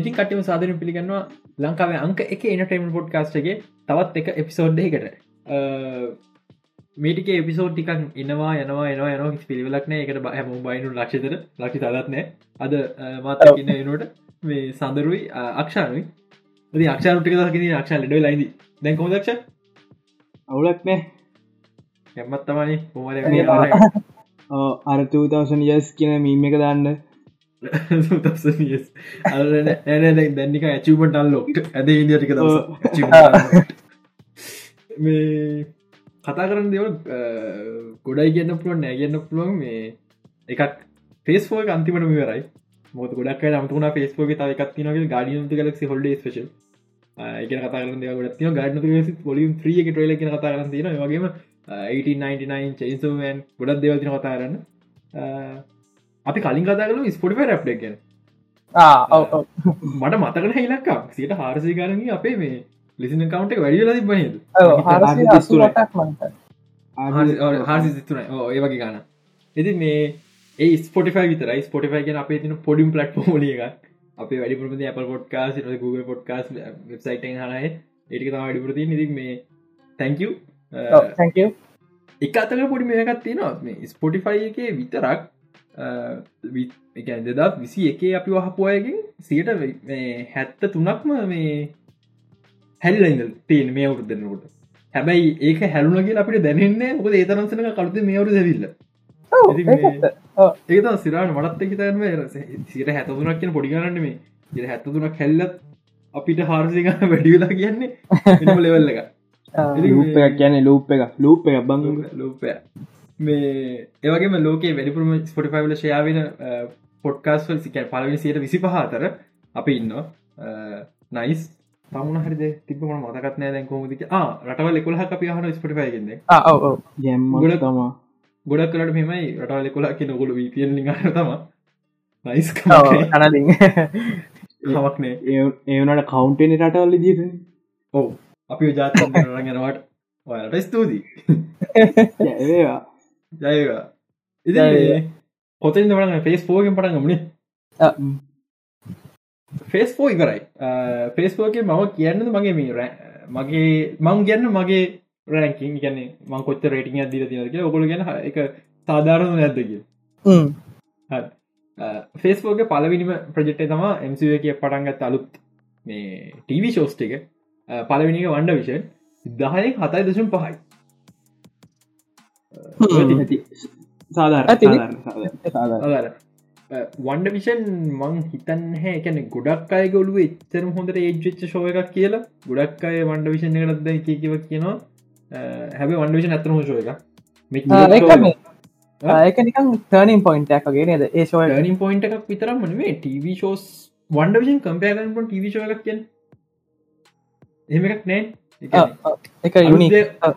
ඉතින් කටම සාධන පිළිගන්නවා ලංකාවේ අංක එක එනටම පොඩ් කාස්ටගේ තවත් එක එපිසෝඩ්ඩයකට මේටික එපිසෝඩ් ටිකක් ඉනවා යනවා එනවා යන පිළිවෙලක්න එකට හැම බයිනු ලක්ෂතර ලක්ෂි තදත්නෑ අද මාත ඉන්න එනට මේ සඳරුයි අක්ෂානුයි. ද අක්ෂානටික දකින අක්ෂ ලඩ ලයිද දැන් කොදක්ෂ අවුලක් නෑ එමත් තමනි හොම අර 2000 යස් කියන මීම එක දාන්න දැන්නික ඇචුමට අල්ලෝ ඇද ඉදිටික මේ කතා කරන්න දෙවල් ගොඩයි කියන්න පුළුවන් නෑ කියන්න පුළුවන්. මේ එකක් ෆේස්ෝ අන්තිමට වරයි. මොත ගොඩක් අමතුන ෆේස්ෝක තව එකක් තිනගේ ගඩියන්තු ගලක් හොල්ඩ ස්පේෂල් එක කතා කරන ගොඩ ගඩ පොලිම් ්‍රිය එක ට්‍රල කන කතා කරන්න තින වගේම 1899 චේසෝමන් ගොඩක් දෙවතින කතා කරන්න අපි කලින් කතාගල ස්පොටිෆ රැප්ට ගැන. මට මතකන හිලක්කම් සියට හාරසි කාරගේ අපේ මේ ලිසින කවන්ට වැඩිල තිබනද හාසි සිතුන ඒ වගේ ගාන එති මේ ඒ ස්පොටිෆයි විතර ස්පොටිෆයි ගෙන අපේ තින පොඩිම් පලට් ෝලිය එක අප වැඩිපුරම අප පොට්කාස් Google පොට්කාස් වෙබ්සයිට හනය ඒටික තම වැඩිපුරති නිදි මේ තැංකව එක අතක පොඩි මේකත් තියෙනවා. මේ ස්පොටිෆයි එක විතරක් දෙදත් විසි එකේ අපි වහපුයගෙන් සියට හැත්ත තුනක්ම මේ හැල්ලඉද තියෙන මේ අවුරු දෙන්නකොට හැබැයි ඒක හැලුනගේ අපිට දැනන්නේ මොක ඒතරන්සන කලුත මේ අවුරු දැවිල්ල ඒක සිරාට මටත් එක තැන්ම සිට හැතතුනක් කියන පොඩිගරන්න මේ ඉ හැත්තතුනක් හැල්ලත් අපිට හාරසික වැඩිවෙලා කියන්නේ ලෙවල්ල එක කියන ලූප එක ලූප එක බං. ලූපය මේ ඒවගේම ලෝකේ වැඩිපුරම ස්පොටිෆයිවල ශයාවෙන පොඩ්කාස්වල් සික පලවි සයට විසි පහතර අපි ඉන්න නයිස් තමුණ හරිද තිබම මතකත් නෑ දැන් කොමතික රටවල් එකොලහ අපි හන ස්පටිෆයගෙද ගැම්ගොල තමා ගොඩක් කරට මෙමයි රටවල් එකොලා කිය නොගොල පියල් ලිගන්න තම නයිස් අනදි හමක්නේ ඒවනට කවුන්ටෙන රටවල්ල දීර ඔව. අපි ජාත රගෙනවට ඔයාලට ස්තුතියි. ඒවා ජයවා ඉ කොතින් වන ෆේස් පෝගෙන් පටන් ගමන. ෆේස් පෝ ඉවරයි. ෆේස්පෝගේ මම කියන්නද මගේ මේ මගේ මං ගැන්න මගේ රැකින් ගැන මං කොච්ච රේටිං අදදිර තිනක ඔකොල ගැන එක සාධාරණ නැද්දක ෆේස්පෝගේ පලවිනිම ප්‍රජෙක්්ේ තම එමසිව එක පටන්ගත් අලුත් මේ ටීවි ශෝස්ට එක පලවිනික වන්ඩ විෂන් දහයෙන් හතයි දශම් පහයි වන්ඩ විෂන් මං හිතන් හැ කැන ගොඩක් අය ගොලුව එච්චර හොඳට ඒජ්ච ශෝය එකක් කියලා. ගොඩක් අය වන්ඩ විෂණ එකලත්ද කියව කියනවා. හැබ වන්ඩ විෂන් ඇතන හෝෂෝ එක. ඒක නිකන් තර්නින් පොයින්ට එකගේ නද? ඒ ෂෝ නින් පොයින්ට එකක් විතරම් මනේ ටව ෂෝස් වන්ඩ විෂන් කම්පයගන් පොන් ටව ෂෝ එකක් කියෙන් එහම එකක් නෑ එක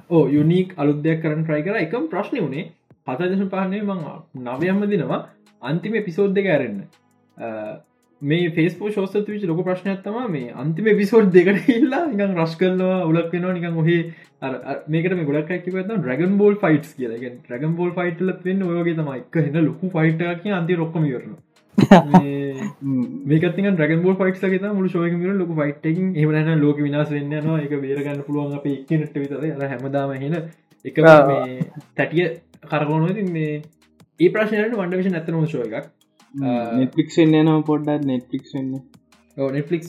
ඕ යුනික් අලුදයක් කරන්න ට්‍රයි කර. එකම් ප්‍රශ්නය වනේ හතදශ පහනේ මං නවයම්ම දිනවා අන්තිම පිසෝඩ් දෙක ඇරන්න. මේ ෆේස්පෝ ශෝස විච ලොක ප්‍රශ්නයක්ත්තම මේ අන්තිම පිසෝඩ් දෙකට ඉල්ලා නිකන් රශ් කරලවා උලක් වෙනවා නිකන් ඔහේ මේකට ගොඩක් ඇකිව ්‍රගන් බෝල් ෆයිට් කියල. ්‍රගන් බෝල් ෆයිට්ලත් වෙන්න ඔයගේ තම එක හෙන ලොකු ෆයිට අන්ති රොක්කම යරන මේක ්‍රගන් බෝල් ෆයිට් ගේ මුළු ශෝයක මිර ලොක ෆයිට්කින් එමන ලෝක විනාස වෙන්න නවා එක බේරගන්න පුළුවන් අප එක්නට විතර හැමදාම හෙන එක තැටිය කරගොන ඉතින් මේ ඒ ප්‍රශ්නයට වන්ඩ විෂ ඇතන ශෝ එකක්. නෙට්ලික්ෙන් යන පොඩ්ඩත් නෙට්ලික් වෙන්න. නෙට්ලික්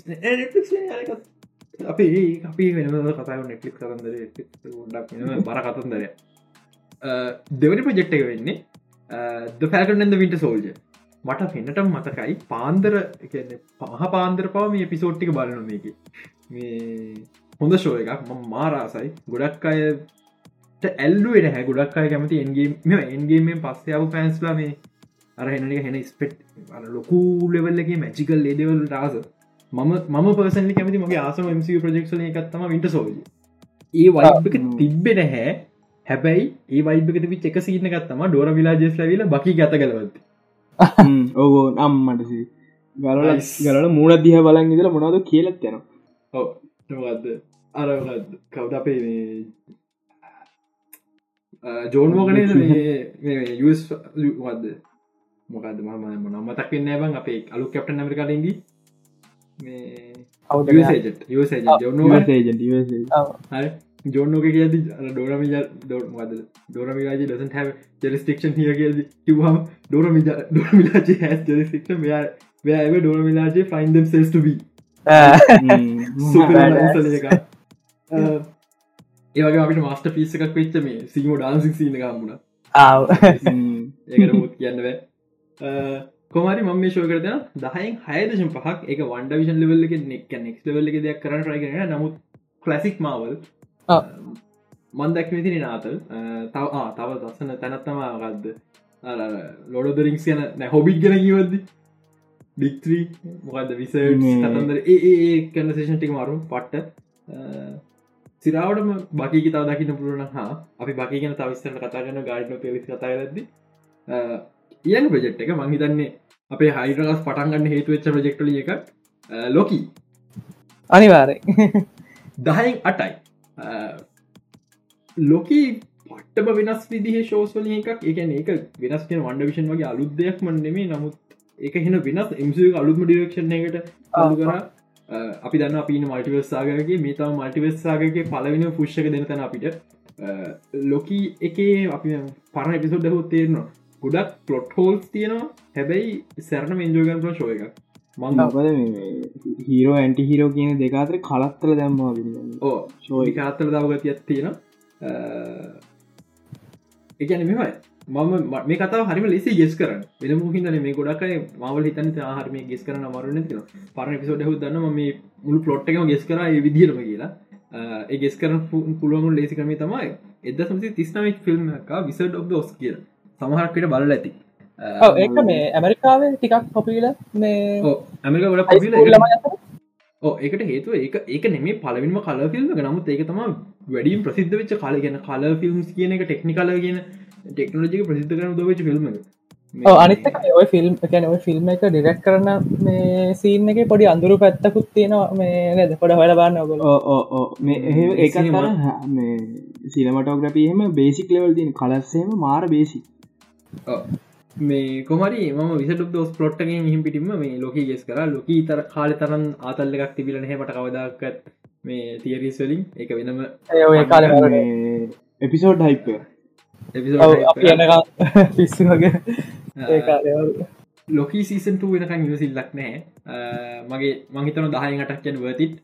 අපි අපි වෙන කතා නෙට්ලික් කරදර ඩක් බර කතන්දරය දෙවනි ප්‍රජෙක්්ක වෙන්නේ ද පැකටන්ද විට සෝල්ජ මට පෙන්නටම් මතකයි පාන්දර පහ පාන්දර පව මේ පිසෝට්ටික බලන මේක. මේ හොඳ ශෝ එකක් ම මාරාසයි. ගොඩක් අය ඇල්ලුවට හැ ගොඩක් අය කැමති එන්ගේ මෙ එන්ගේෙන් පස්සයාව පෑන්ස්ලා මේ අර හෙනක හෙන ස්පෙට් ලොකු ලෙවල්ලගේ මැචිකල් ලේදවල් රාස මම මම පර්සන්ලි කැමති මගේ ආසම MC ප්‍රජෙක්ෂන එකත්තම විට සෝජ ඒ වයික තිබ්බෙන හැ හැබැයි ඒ වයිබක පිච් එක සිීන එකත්තම ඩෝර විලාජෙස් ලවිල බකි ගත කලවද ඕෝ අම්මටසි ගල ගලට මූුණ දිහ බලන් ඉදල මොනාද කියලත් යන ඔවද අර කවද අපේ ජෝන්මෝගන යස් වද මොකද ම නම්මතක් වෙන්න බං අපේ අලු කැප්ට නමරිකාටඉද මේ කවුද ජට ජොන්නෝ හරි ජොන්නෝක කියද ඩෝරමි ඩෝමද ඩෝරමිලාජ ඩසන් හැ ජෙරිස්ටික්ෂන් හිය කියද කිවහම ඩෝරමි ඩෝරමිලාජ හැ ජෙරිස්ටික්ෂ මෙයා වැෑව ඩෝරමිලාජ ෆයින් දම් සෙස් ටබ ඒවගේ අපිට මස්ට පිස්ස එකක්. වෙච්ච මේ සීම ඩාන්සික් සිීන ගම්මුණ ආව. ඒකට මුත් කියන්නව කොමරි මම ශෝ කරන දහයින් හයදශම් පහක්. එක වන්ඩ විෂන් ලෙවල්ල එක නෙක් නෙක් ලවල්ල එක දෙයක් කරන්න රයිගෙන නමුත් කලසික් මවල් මන් දැක්මතින නාතල් තව තව දස්සන තැනත්තමා ගත්ද ලොඩදරිංස් යන නැ හොබික් ගෙන කිවද්දි ඩික්ත්‍රී මොකද විස කතන්දර ඒ කන්නසේෂන් ටික මරු පට්ට. සිරාවටම බකි තාව දකින්න පුරුණ හා අපි බකි ගෙන තවිස්සන්න කතාගන්න ගාඩන පෙවිස් කතාරදදි ඉයන් ප්‍රජෙක්් එක මංහිතන්නේ අපේ හයිරගස් පටන්ගන්න හේතු වෙච්ච ප්‍රජෙක්ටල එක ලොකී අනිවාරය දහයින් අටයි ලොකී පට්ටම වෙනස් විදිහ ශෝස්වල එකක්. එක ඒක වෙනස් කියෙන වන්ඩ විෂන් වගේ අලුත් දෙයක් මන්නෙමේ නමුත් එක හෙන වෙනස් එමසු අලුත්ම ඩිරක්ෂණ එකට කර අපි දන්න අපින මල්ටිවස්සාගගේ මේ තම මල්ටිවස්සාගගේ පලවෙන පුෂ්ක දෙන තැන අපිට. ලොකී එකේ අපි පරණ එපිසෝඩ් හොත් තේරනවා. ගොඩක් පලොට් හෝල්ස් තියෙනවා. හැබැයි සැරණ මෙන්ජෝගන්ල ශෝය එක මං හීරෝ ඇන්ටි හිරෝ කියන දෙකාතර කලත්තල දැම්මා ඕ ශෝයි අත්තල දවගතියක් තියෙන එකන මෙමයි මම මේ කතාව හරිම ලෙසි ගෙස් කරන වෙන මුහිදන මේ ගොඩක්යි මවල හිතන හරම ගෙස් කරන මරුන ති පරණ පිසෝඩ හු දන්න මේ මුළු පලොට්ටක ගෙස් කර විදිරම කියලා. ඒ ගෙස් කරන පුළුවන් ලේසි කරම තමයි එද සමසි තිස්නමක් ෆිල්ම් එක විසඩ් ඔබ් ෝස් කිය සමහරකට බල්ල ඇති ඒක මේ ඇමරිකාවේ ටිකක් පොපිල මේ ඇමරික ගොඩ පොපිල ඒකට හේතුව ඒක ඒක නෙමේ පලවින්ම කල ෆිල්ම් නමුත් ඒක තම වැඩීම් ප්‍රසිද්ධ වෙච්ච කාල ගැන කල ෆිල්ම්ස් කියන එක ටෙක්නිකල කියන ටෙක්නෝජික ප්‍රසිද්ධ කරන දවෙච ෆිල්ම් අනිත ඔය ෆිල්ම් ගැන ඔය ෆිල්ම් එක ඩිරෙක් කරන මේ සීන් එක පොඩි අඳුරු පැත්තකුත් තියෙනවා. මේ නැද? පොඩ හොල බන්න ඔබ මේ ඒක මේ සිනමටෝග්‍රපියම බේසික් ලෙවල් තින කලස්සේම මාර බේසි මේ කොමරි ම විසට දෝස් පොට්ටගෙන් හිම පිටිම මේ ලොක ගෙස් කර. ලොක තර කාල තරන් ආතල්ල එකක් තිබිලන හෙමට කවදක්කත් මේ තියරිස් වලින්. එක වෙනම ඔය කාල එපිසෝඩ් හයිප පිස්සු වගේ. ලොකී සීසන් වෙනකන් යසිල්ලක් නෑ මගේ මහිතන දහයටක් කියන වතිත්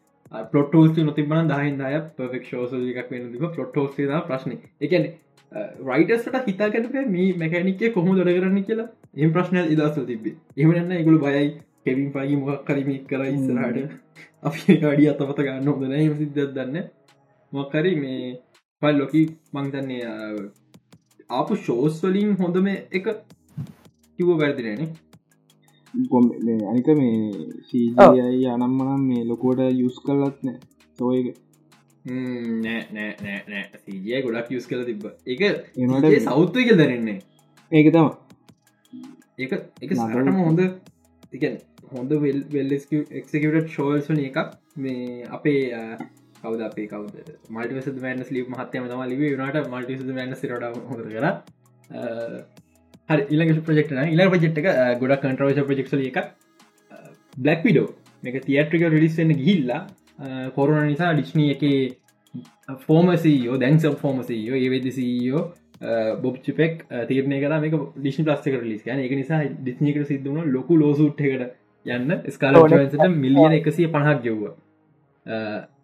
පොටෝස් නොතිබන දහින්දාය පෙක් ෝස එකක් වෙන පොටෝස් ප්‍රශ්න. එකන රයිටස්ට හිතාගැනක මේ මැකැනිකේ කොහොම දොඩ කරන්න කියලා. එම ප්‍රශ්නය ඉදස්සල් තිබේ එමන්න එකගුල බයයි. කෙවින් පගේ මොක් කරම කර ඉස්සරහට. අපි ගඩිය අතපත ගන්න හොදන එම සිද්ධ දන්න මොක්කරි මේ පල් ලොකි මංතන්නේ ආපු ශෝස් වලින් හොඳම එක කිව්ව වැරදිනෑන අනික මේ සීජයි අනම්මනම් මේ ලොකෝට යුස් කරලත් නෑ. සෝයක නෑ නෑ නෑ නෑ සීජය ගොඩක් යස් කල තිබ එක එනට සෞත්ව එක දැනන්නේ ඒක තම ඒක එක සරටම හොඳ තිකැන් හොඳ වෙල් වෙල්ලස්ක එක්කට ෂෝල්සන එකක් මේ අපේ කවද අපේ කවද මල්ටිවස මෑන ලි මහත්යම තම ලිව නට මල්ටිස මෑන සිරට හොද කර හරි ඉල්ල ප්‍රෙක්ට ඉල්ල ප්‍රජෙට් එක ගොඩක් කන්ට්‍රවශ ප්‍රජෙක්ල එක බ්ලක් විඩෝ එක තියට්‍රික රිලිස්සන්න ගිල්ලා කොරුණ නිසා ඩිස්්නී එක ෆෝමසීෝ දැන්සම් ෆෝමසීෝ ඒවෙදසිෝ බොබ්චිපෙක් තීරණය කර මේක ඩිෂන් ප්ලස්ක ලිස් යන එක නිසා ඩිස්්නිකට සිදුවන ලොකු ලෝසුට්කට යන්න ස්කාලට මිලියන එකසිය පණහක් ගෙව්ව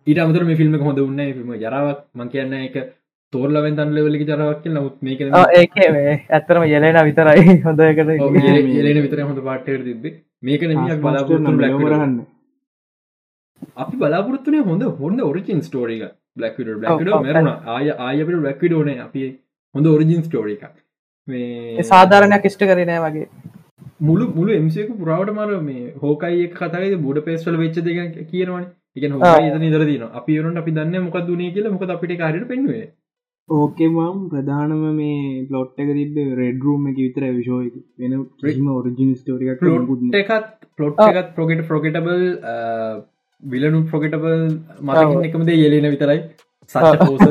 ඊට අමතර මේ ෆිල්ම් හොඳ උන්න ෆිල්ම් ජරාවක් මං කියන්න එක තෝරලවෙන් තන් ලෙවලි ජරාවක් නමුත් මේක ඒක ඇත්තරම යලෙන විතරයි හොඳකට ඒලන විතර හොඳ පාට්ට තිබේ මේක නමියක් බලාපොරත්තු ලැකරන්න අපි බලාපොරත්තුනේ හොඳ හොඳ ඔරිජින් ස්ටෝරික බ්ලක්විඩ බ්ලක්ඩ මරුණ. ආය ආයපට බ්ලක්විඩෝන අපි හොඳ ඔරිජින් ස්ටෝරි එකක්. මේ සාධාරණයක් ෂ්ට කරනෑ වගේ. මුළු මුළු එමසක පුරාවට මර මේ හෝකයි කතයි බොඩ පේස්වල වෙච්ච දෙක කියනවන. එක හෝක නිදරදින අපි වරුන්ට අපි දන්න මොකක් දුනේ කියල මොක අපිට කාරයට පෙන්වේ ඕකෙමම් ප්‍රධානම මේ පලොට් එක තිබ රෙඩරුම් එක විතර විශෝය වෙන ප්‍රම ඔරිජින් ස්ටෝරික එකත් පලොට් එකත් ප්‍රොගෙට ප්‍රොගෙටබල් විලනු ප්‍රොකටබල් මතකින් එකමද යෙලෙන විතරයි. සච පෝස.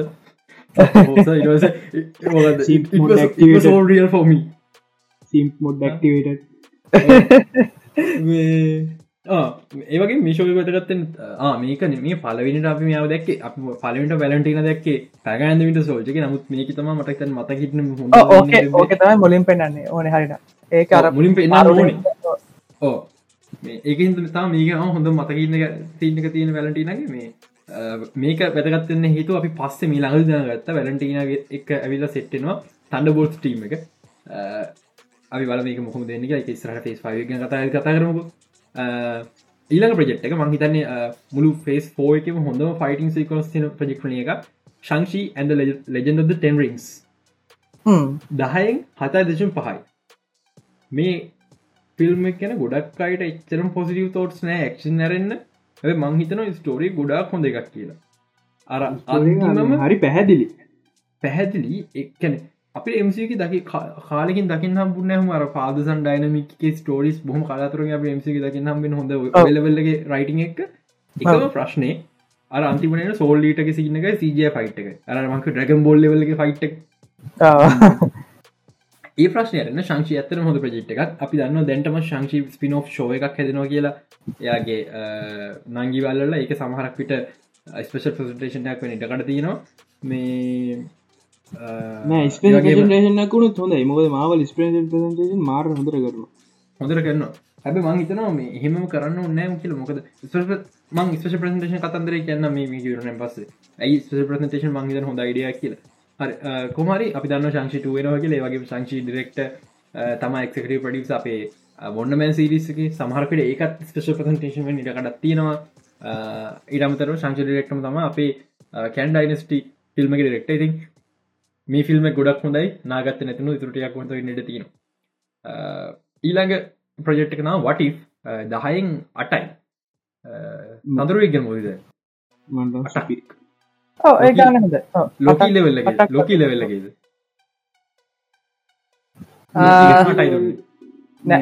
ෆෝමි සිම් මොඩ් ක්ටිවට ඒවගේ මිශෝක ගතගත්තෙන් මේක මේ පලවිනිට අපි මියාව දැක්ක අප පලවිට වැලටින දැක්කේ පැගන්දවිට සෝජක නමුත් මේක තම මටකන් මතකිටන ඕකේ ඕක තමයි මුලින් පෙන්න්නේ ඕන හරිට ඒක අර මුලින් පෙන්න්න ඕනේ ඕ ඒකින් තා මේක හොඳ මතකන්න තිීනක තියෙන වැලටිනගේ මේ මේක වැදගත්වන්න හේතු අපි පස්සේ මේ ළඟ දනගත්ත වැලටිනගේ එක ඇවිල්ලා සෙට්ටෙනවා තන්ඩ බෝල්ස් ටීම එක. අපි බල මේක මොහම දෙන්න එක ස්රට ෆේස් පය කතා කතා කරමක. ඊළඟ ප්‍රජෙක්් එක මහිතන්නේ මුළු ෆේස් ෝ එකම හොඳම ෆයිටිං සිකෝස් ප්‍රජෙක්්න එක ශංෂී ඇඳ ලෙජන්ද ටෙන් රිංස් දහයෙන් හතා දශම් පහයි. මේ ෆිල්ම් කියන ගොඩක් අයට එච්චරම් පොසිටව තෝට්ස් නෑ ක්ෂන් නැරන්න මංහිතන ස්ටෝරී ගොඩක් හොඳ එකක් කියලා. අර අන්තිමම හරි පැහැදිලි. පැහැදිලි. එක්කැන අප එමසික දකි කාලකින් දකින්න හම්බුන්න හම අර පාදසන් ඩයිනමික ස්ටෝරිස් බොහම කලාතුර අප එමසික දකින්න හම්බෙන හොඳ ලවල්ලගේ රයිටිං එක එකම ප්‍රශ්නය අර අන්තිමනයට සෝල්ලීටක සින්නක සජ ෆයිට් එක අරමක ඩ්‍රගම් බොල්ල වලගේ ෆයිට් ඒ ප්‍රශ්නයන ශංෂි ඇතන හොඳ ප්‍රජෙට් එකක්. අපි දන්න දැන්ටම ශංෂි ස්පිනෝ් ෂෝ එකක් හැදෙනවා කියලා. එයාගේ නංගිවල්ල එක සමහරක් විට ස්පේෂල් ප්‍රසටේෂනයක් වන ඉටකට තියෙනවා. මේ ස්පේෂනකුණු හොඳ මොද මාවල් ස්පේෂන් ප්‍රසේෂන් මාර හොඳර කරන හොඳර කරන්න හැබ මං හිතනවා මේ එහෙම කරන්න නෑ කියල. මොකද මං ස්පේෂ ප්‍රසේෂන් කතන්දර කියන්න මේ රන පස්සේ. ඇයි ස්පේෂ ප්‍රසේෂන් මංහිත හොඳ ඉඩිය කියල කොමරි අපි දන්න ශංෂි ටුවෙනවා කියලේ. වගේ සංංචි ඩිරෙක්ට තම එක්කට පඩිස් අපේ බොන්නමන් සිරිසක සමහරකට ඒකත් ස්පේෂ ප්‍රසන්ටේෂන් නිටකටත් තියෙනවා. ඉඩමතර සංංචි ඩිරෙක්ටම තම අපේ කැන් ඩයිනස්ටි ෆිල්ම ඩෙක්ට ඉතින් මේ ෆිල්ම් ගොඩක් හොඳයි. නාගත්ත නැතිනු තුරටයක් හොඳ නට තියෙන ඊළඟ ප්‍රජෙක්්ක නා වටි දහයෙන් අටයි නදරුවක්ග මොද ලොකී ලෙවෙල්ල ලොකී ලෙවෙල්ලගේද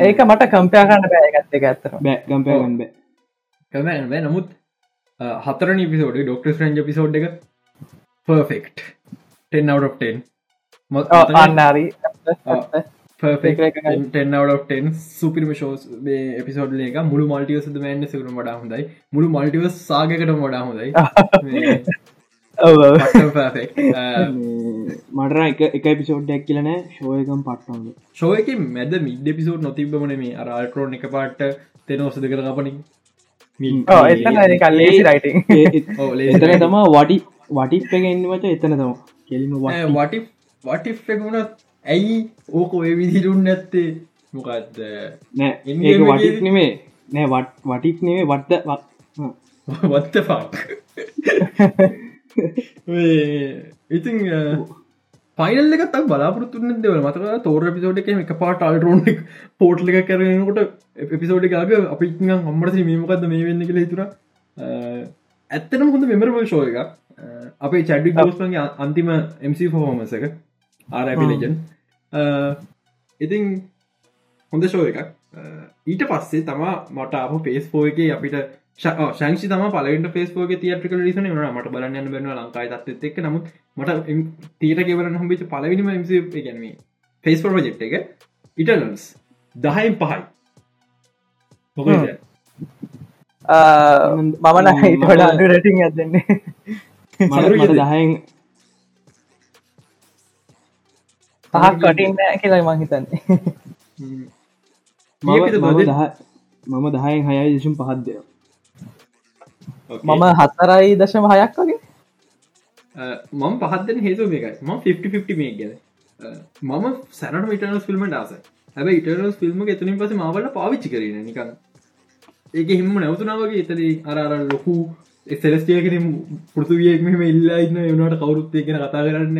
ඒක මට කම්පයා කරන්න බෑගත්ත ඇත්තර බෑ කම්පයගන්න බෑ. කම බෑ. නමුත් හතරනි පිසෝඩ ඩොක්ට ්‍රන්ජ පිසෝඩ් එක පර්ෆෙක්් 10 out of 10 අන්නාරී ටෙන් සුපිරිම ශෝස් මේ එපිසෝඩ් එක. මුළු මල්ටියස් මන්න සිකරු වඩා හොඳයි. මුළු මල්ටිවස් සාගකට වඩා හොඳයි මටර එක එක පිසෝඩ්ඩක් කියලන ශෝයකම් පට්ටන්න ශෝයක මැද මිඩ පිසෝඩ් නොතිබන මේ අරල්ටරෝන් එක පාට තෙන ඔසද කර කපනින් එතන තමා වටි වටිප් එක එන්නවට එතන තම කෙලිම වටි වටිෆ්කුණත් ඇයි ඕක ඔය විදිරුන් නැත්තේ? මොකක්ද නෑ වටික් නෙමේ. නෑ වට වටික් නෙවේ වට්ට වත්ත පක් ඉතින් පයිනල් එකත් බලාපොරත්තුන්න දෙවල. මතක තෝර පිසෝඩ් එක එක පාට අල්රෝන් පෝට්ල එක කරනකොට එපිසෝඩ් එකක අපි අම්මට මේමකක්ද මේ වෙන්න කියලා හිතුර ඇත්තනම් හොඳ මෙමරබල් ශෝය එක අපේ චඩි ගෝස්ගේ අන්තිම MC ෆෝමස එක. ආරපිලජන් ඉතින් හොඳ ශෝ එකක්. ඊට පස්සේ තමා මට අප පේස් පෝ එක අපිට ශංෂි තම පලට පේස්පෝක තියට්‍රික ලිසන න මට බලන්න බෙන ලංකායි තත් එක් නමුත් මට තීට කෙවර හම්බිච පලවිනිම ගැනීම පේස් පෝ ජෙට් එක ඉටනස් දහයින් පහයි. මමන හිට වඩා අඩු රටිං ඇදන්නේ මට දහයෙන් පහක් කටින් නෑ කියලා මං හිතන්නේ. මම දහයෙන් හයයි දශම් පහත්දය මම හතරයි දශම හයක් වගේ. මම පහත්දන හේතු මේකයි. ම 50 මේ ගැන. මම සැනට මිටනස් ෆිල්ම ඩාස හැබ ඉටනස් ෆිල්ම් එතනින් පස මවල පාවිච්චි කරන නිකන්. ඒක හිම නැවතුනාවගේ එතන අරර ලොකු එසලස්ටියකෙන පෘතුවියෙක්ම ඉල්ලා ඉන්න එවනට කවුරුත්තය කියෙන කතා කරන්න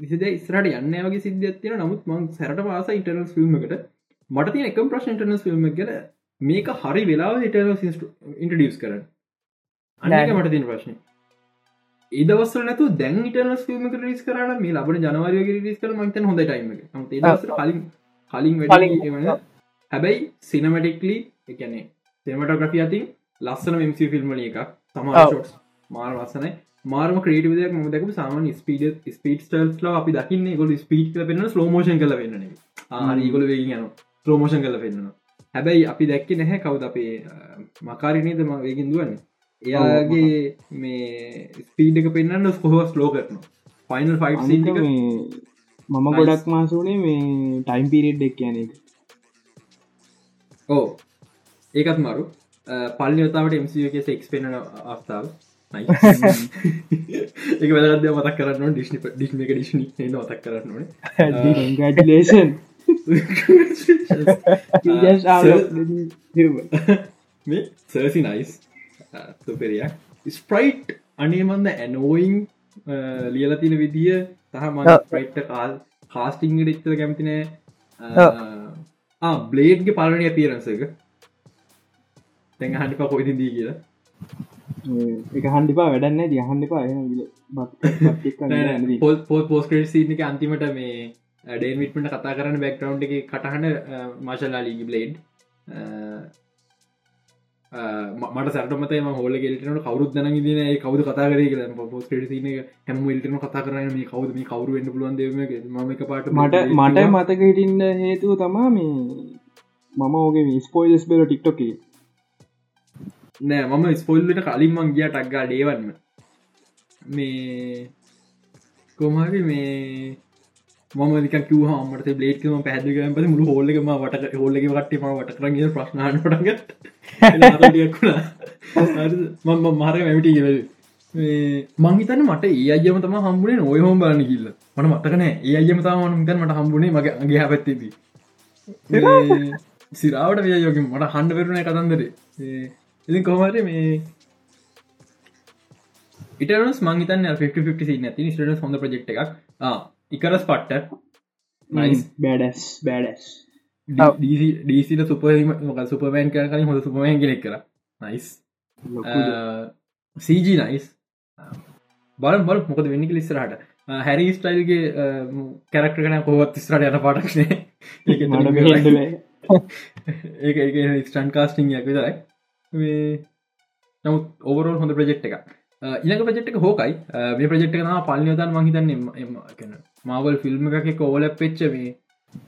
විසිද ඉස්රට යන්න වගේ සිද්ධ තින නමුත් මං සැරට වාස ඉටනස් ෆිල්ම්මකට මට එකම් ප්‍රශ් ඉටනස් ෆිල්ම් කර මේක හරි වෙලා ඉටනස් ඉන්ටඩියස් කරන්න. අනක මට තින ප්‍රශ්න. ඒදවස් නතු දැන් ඉටනස් ෆිල්ම් රිස් කරන මේ ලබන ජනවාරය රිස් කර මතන් හොඳ ටයිම කලින් කලින් හැබැයි සිනමටික්ලි එකනේ සෙමටග්‍රෆි අතින් ලස්සන මෙමස ෆිල්ම්ල එකක් සමාෂෝට් මාර වස්සනයි මාර්ම ක්‍රේටවිදයක් ම දක සාමන් ස්පීඩ ස්පීට ටල්ස් ලා අපි දකින්න ගොල ස්පීට් පෙන්න්න ස්ලෝමෝෂන් කල වෙන්න ආරගොල වේ යන ස්ලෝමෝෂන් කල පෙන්න්නවා හැබැයි අපි දැක්ක නැහැ කවුද අපේ මකාරිනීද ම වේගින් දුවන්න? එයාගේ මේ ස්පීඩක පෙන්න්න ස්කොහස් ලෝ කරන ෆයිනල් ෆයි් අනික මේ මම ගොඩක් මාසුනේ මේ ටයිම් පිරිඩ් එක් කියන එක. ඕ ඒකත් මරු. පල්ලි ඔතාවට එමසික සෙක්ස් පෙන අවස්ථාව. එක වැදගද මතක් කරන්න ඩිස්නි ඩිස්න එක ඩිස්නි මතක් කරන්න ගලේෂන් මේ සර්සි නයිස් තුපෙරයක් ස්ප්‍රයිට් අනේමන්ද ඇනෝයින් ලියල තින විදිිය තහ ම ප්‍රයිට්ට කාල් කාස්ටිං ඩික්තල කැමතිනෑ බ්ලේඩ්ගේ පාලනය පියරන්සක තැන් හනිපා කොයිති දී කියලා එක හන්ඩිපා වැඩන්න දියහන්ඩිපා පොල් පෝල් පෝස්කරට සිීනක අන්තිමට මේ ඩේන් විටමට කතා කරන්න බැක්ටවන්් එක කටහන මාශල්ලාලීගි බ්ලේඩ් මට සැටමතම හෝල ගෙලටන කවරුත් දන දින කවද කතා කර? පොස් ට සින හැම ඉල්ටන කතා කරන මේ කවද? මේ කවරු වෙන්න දෙම ම පාට මට මට මතක හිටින්න හේතුව තමා මේ මම ඕගේ ස්පෝයිල්ස් බෙල ටික්ටොකේ නෑ මම ස්පොල්ලට කලින් මං ගිය ටක්ගා ඩේවන්න මේ කොමහරි මේ මක කිව මට බ්ලේට්ම පැදිකම ප මුළු හෝල්ලකම වට හෝල්ලක වටම වට කරගේ ප්‍රශ්නාටගත් මම මාර ඇමටි ගෙවල් මංහිතන මට ඒ අයම තම හම්බුණේ ඔය හෝම් බලන්න කිල්ල මට මටකන ඒ අයම තම මතන් මට හම්බුණේ මගේ අගේ හැපැත්තිබී සිරාවට? විය යෝක මට හන්ඩ පෙරුණ කතන්දරේ. ඉතින් කොහමර මේ ඉටනස් මංහිතන්න 50 නැති ස්ටන හොඳ ප්‍රජෙක්් එකක් ඉකරස් පට්ට බෑඩස් බෑඩස් ඩීසිට සුපහම මොක සුපමෑන් කරන හොඳ සුපමයන් කෙනෙක් කර නයිස් සීජ නයිස් බල බල මොකද වෙන්නි ලිස්සරහට හැරි ස්ටයිල්ගේ කැරක්ට කන කොවත් ස්රට යන පාටක්ෂේ ඒ ස්ටන් කාස්ටිං යක් විතරයි. නමුත් ඔවරෝල් හොඳ ප්‍රජෙක්් එක ඉළඟ ප්‍රජෙක්් එක හෝකයි. මේ ප්‍රජෙක්් එක පල්ලියතන් මහිතන්න මාවල් ෆිල්ම් එකක කෝල පෙච්ච මේ